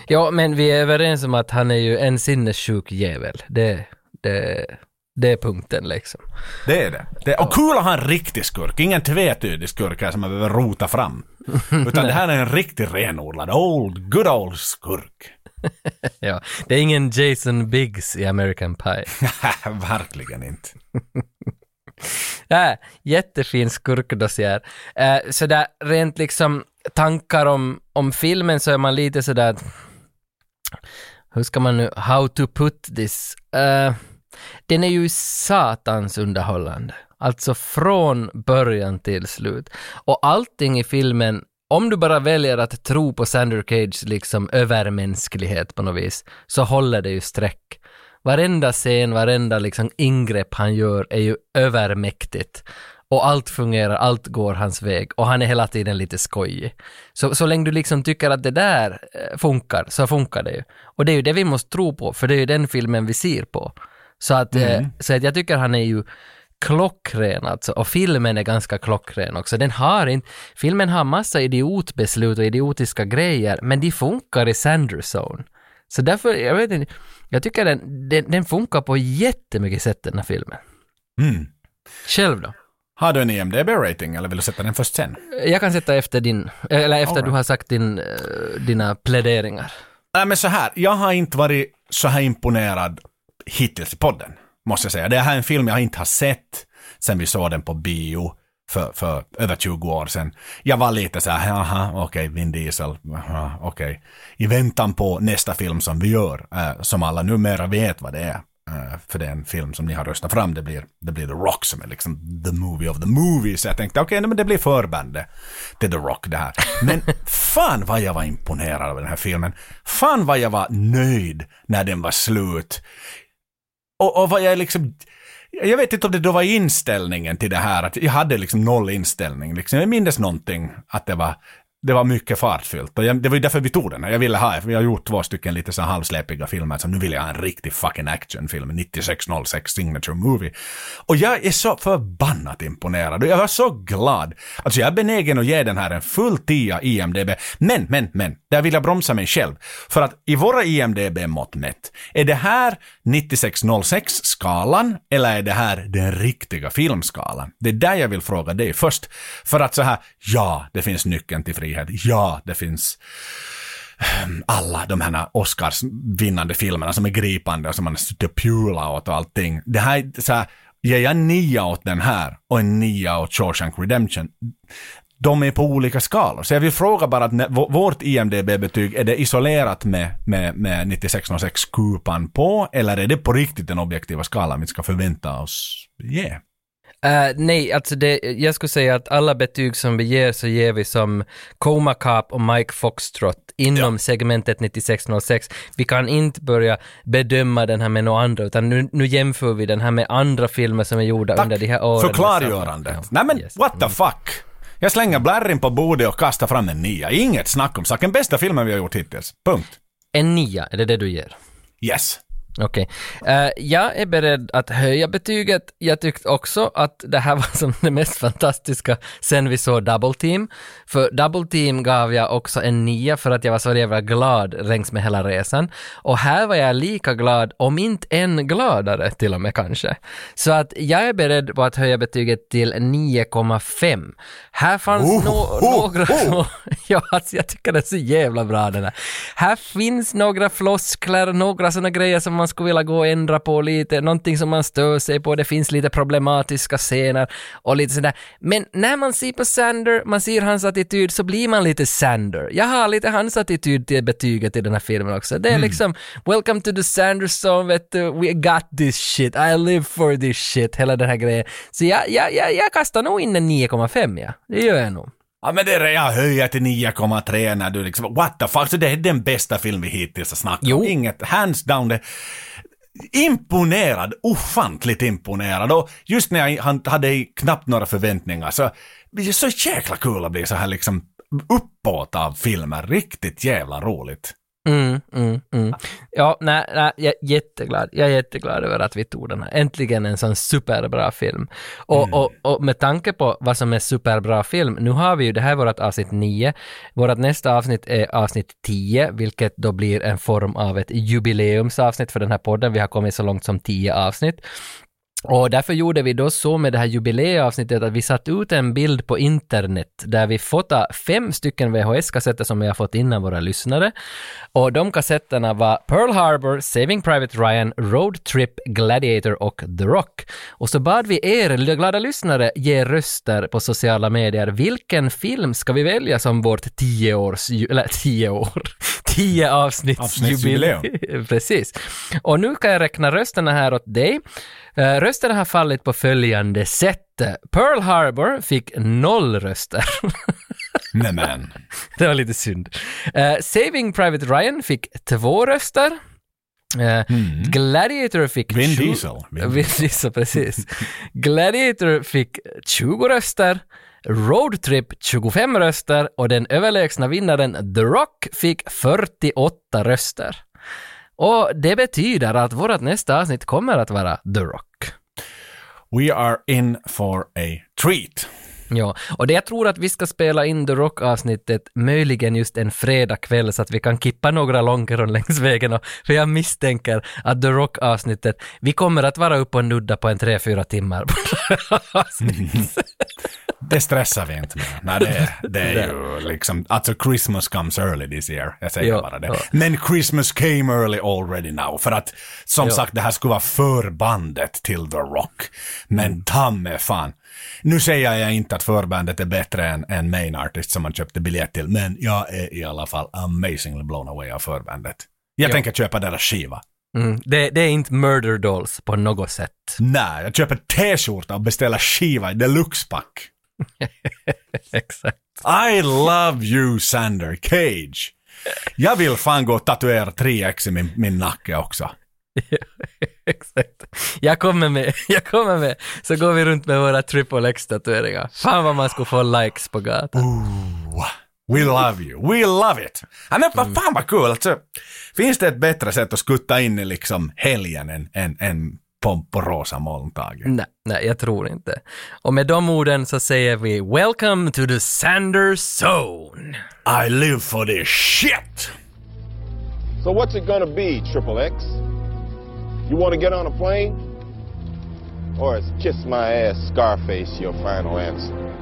[SPEAKER 3] Ja, men vi är överens om att han är ju en sinnessjuk jävel. Det, det, det är punkten liksom.
[SPEAKER 4] Det är det. det och kul att ha en riktig skurk. Ingen tvetydig skurk här som man behöver rota fram. Utan det här är en riktig renodlad, old, good old skurk.
[SPEAKER 3] Ja, det är ingen Jason Biggs i American Pie.
[SPEAKER 4] Verkligen inte.
[SPEAKER 3] Äh, jättefin skurkdossiär. Äh, sådär rent liksom tankar om, om filmen så är man lite sådär att- hur ska man nu, how to put this? Äh, den är ju satans underhållande. Alltså från början till slut. Och allting i filmen, om du bara väljer att tro på Sander Cage liksom övermänsklighet på något vis, så håller det ju streck. Varenda scen, varenda liksom ingrepp han gör är ju övermäktigt. Och allt fungerar, allt går hans väg och han är hela tiden lite skojig. Så, så länge du liksom tycker att det där eh, funkar, så funkar det ju. Och det är ju det vi måste tro på, för det är ju den filmen vi ser på. Så att, eh, så att jag tycker han är ju klockren alltså. Och filmen är ganska klockren också. Den har inte, filmen har massa idiotbeslut och idiotiska grejer, men de funkar i Sanderzone. Så därför, jag vet inte, jag tycker den, den, den funkar på jättemycket sätt den här filmen.
[SPEAKER 4] Mm.
[SPEAKER 3] Själv då?
[SPEAKER 4] Har du en IMDB-rating eller vill du sätta den först sen?
[SPEAKER 3] Jag kan sätta efter din, eller efter
[SPEAKER 4] All
[SPEAKER 3] du
[SPEAKER 4] right.
[SPEAKER 3] har sagt din, eh, dina pläderingar.
[SPEAKER 4] Nej men så här, jag har inte varit så här imponerad hittills i podden, måste jag säga. Det här är en film jag inte har sett sen vi såg den på bio för, för över 20 år sedan. Jag var lite så här, jaha, okej, Vin Diesel, aha, okej. I väntan på nästa film som vi gör, äh, som alla numera vet vad det är. äh, för det är en film som ni har röstat fram. Det blir, det blir The Rock som är liksom the movie of the movie. Så jag tänkte okej, okay, men det blir förbandet till The Rock det här. Men fan vad jag var imponerad av den här filmen. Fan vad jag var nöjd när den var slut. Och, och vad jag liksom... Jag vet inte om det då var inställningen till det här, att jag hade liksom noll inställning. Liksom. Jag minns någonting, att det var det var mycket fartfyllt. Och jag, det var ju därför vi tog den här. Jag ville ha, vi har gjort två stycken lite så halvsläpiga filmer, så nu vill jag ha en riktig fucking actionfilm, 9606 signature movie. Och jag är så förbannat imponerad och jag var så glad. Alltså jag är benägen att ge den här en full 10 IMDB. Men, men, men, där vill jag bromsa mig själv. För att i våra IMDB-mått mätt, är det här 9606-skalan eller är det här den riktiga filmskalan? Det är där jag vill fråga dig först. För att så här, ja, det finns nyckeln till frihet. Ja, det finns ehm, alla de här Oscars-vinnande filmerna som är gripande och som man sitter och pula åt och allting. Det här är så här, ger jag nia åt den här och en nia åt Shawshank Redemption, de är på olika skalor. Så jag vill fråga bara att vårt IMDB-betyg, är det isolerat med, med, med 9606 kupan på, eller är det på riktigt den objektiva skalan vi ska förvänta oss ge? Yeah.
[SPEAKER 3] Uh, nej, alltså det, jag skulle säga att alla betyg som vi ger så ger vi som Coma Cop och Mike Foxtrot inom ja. segmentet 9606. Vi kan inte börja bedöma den här med några andra, utan nu, nu jämför vi den här med andra filmer som är gjorda
[SPEAKER 4] Tack
[SPEAKER 3] under de här åren.
[SPEAKER 4] för klargörandet. Ja. Nej men, yes. what the mm. fuck? Jag slänger blärrin på bordet och kastar fram en nia. Inget snack om saken. Bästa filmen vi har gjort hittills. Punkt.
[SPEAKER 3] En nia, är det det du ger?
[SPEAKER 4] Yes.
[SPEAKER 3] Okej. Okay. Uh, eh, jag är beredd att höja betyget. Jag tyckte också att det här var som det mest fantastiska sen vi såg Double Team. För Double Team gav jag också en nia för att jag var så jävla glad längs med hela resan. Och här var jag lika glad, om inte än gladare till och med kanske. Så att jag är beredd på att höja betyget till 9,5. Här fanns oh, no oh, några oh. ja, alltså jag tycker det är så jävla bra den här. Här finns några floskler, några sådana grejer som man skulle vilja gå och ändra på lite, någonting som man stör sig på, det finns lite problematiska scener och lite sådär. Men när man ser på Sander, man ser hans attityd, så blir man lite Sander. Jag har lite hans attityd till betyget i den här filmen också. Det är mm. liksom “Welcome to the Sanders zone, vet du, we got this shit, I live for this shit”, hela den här grejen. Så jag, jag, jag, jag kastar nog in en 9,5 ja, det gör jag nog.
[SPEAKER 4] Ja men det är jag höjer till 9,3 när du liksom, what the fuck, så det är den bästa film vi hittills har snackat om. Inget, hands down det. Imponerad, ofantligt imponerad och just när jag hade knappt några förväntningar så, det är så jäkla kul att bli så här liksom uppåt av filmer, riktigt jävla roligt.
[SPEAKER 3] Mm, mm, mm. Ja, nej, nej, jag är jätteglad. Jag är jätteglad över att vi tog den här. Äntligen en sån superbra film. Och, mm. och, och med tanke på vad som är superbra film, nu har vi ju, det här är vårt avsnitt 9. Vårt nästa avsnitt är avsnitt 10, vilket då blir en form av ett jubileumsavsnitt för den här podden. Vi har kommit så långt som 10 avsnitt. Och därför gjorde vi då så med det här jubileavsnittet att vi satt ut en bild på internet där vi fotade fem stycken VHS-kassetter som vi har fått in av våra lyssnare. Och de kassetterna var Pearl Harbor, Saving Private Ryan, Road Trip, Gladiator och The Rock. Och så bad vi er, glada lyssnare, ge röster på sociala medier. Vilken film ska vi välja som vårt tio års, eller tio år, tio avsnitts jubileum? Precis. Och nu kan jag räkna rösterna här åt dig. Uh, rösterna har fallit på följande sätt. Pearl Harbor fick noll röster.
[SPEAKER 4] Nämen.
[SPEAKER 3] det var lite synd. Uh, Saving Private Ryan fick två röster. Uh, mm. Gladiator fick...
[SPEAKER 4] Vin Diesel.
[SPEAKER 3] Vin Diesel, precis. Gladiator fick 20 röster. Road Trip 25 röster och den överlägsna vinnaren The Rock fick 48 röster. Och det betyder att vårt nästa avsnitt kommer att vara The Rock.
[SPEAKER 4] We are in for a treat.
[SPEAKER 3] Ja, och det jag tror att vi ska spela in The Rock-avsnittet möjligen just en fredagkväll så att vi kan kippa några långkeron längs vägen. Och, för jag misstänker att The Rock-avsnittet, vi kommer att vara uppe och nudda på en tre, fyra timmar.
[SPEAKER 4] det stressar vi inte med. Nej, det, det är ju liksom, alltså Christmas comes early this year. Jag säger ja, bara det. Ja. Men Christmas came early already now. För att, som ja. sagt, det här skulle vara förbandet till The Rock. Men mm. ta med fan. Nu säger jag inte att förbandet är bättre än, än main artist som man köpte biljett till, men jag är i alla fall amazingly blown away av förbandet. Jag tänker köpa deras skiva.
[SPEAKER 3] Mm. Det, det är inte murder dolls på något sätt.
[SPEAKER 4] Nej, jag köper t-skjorta och beställer skiva i deluxe-pack.
[SPEAKER 3] Exakt.
[SPEAKER 4] I love you Sander Cage. Jag vill fan gå och tatuera 3X i min, min nacke också.
[SPEAKER 3] Exakt. Jag kommer med, jag kommer med. Så går vi runt med våra triple X-tatueringar. Fan vad man skulle få likes på gatan.
[SPEAKER 4] Ooh, we love you, we love it. Ja, men vad fan vad kul, alltså, finns det ett bättre sätt att skutta in i liksom helgen än, än, än på, på rosa molntaget?
[SPEAKER 3] Nej, nej, jag tror inte. Och med de orden så säger vi Welcome to the Sander Zone.
[SPEAKER 4] I live for this shit!
[SPEAKER 6] So what's it gonna be, Triple X? You wanna get on a plane? Or is kiss my ass Scarface your final answer?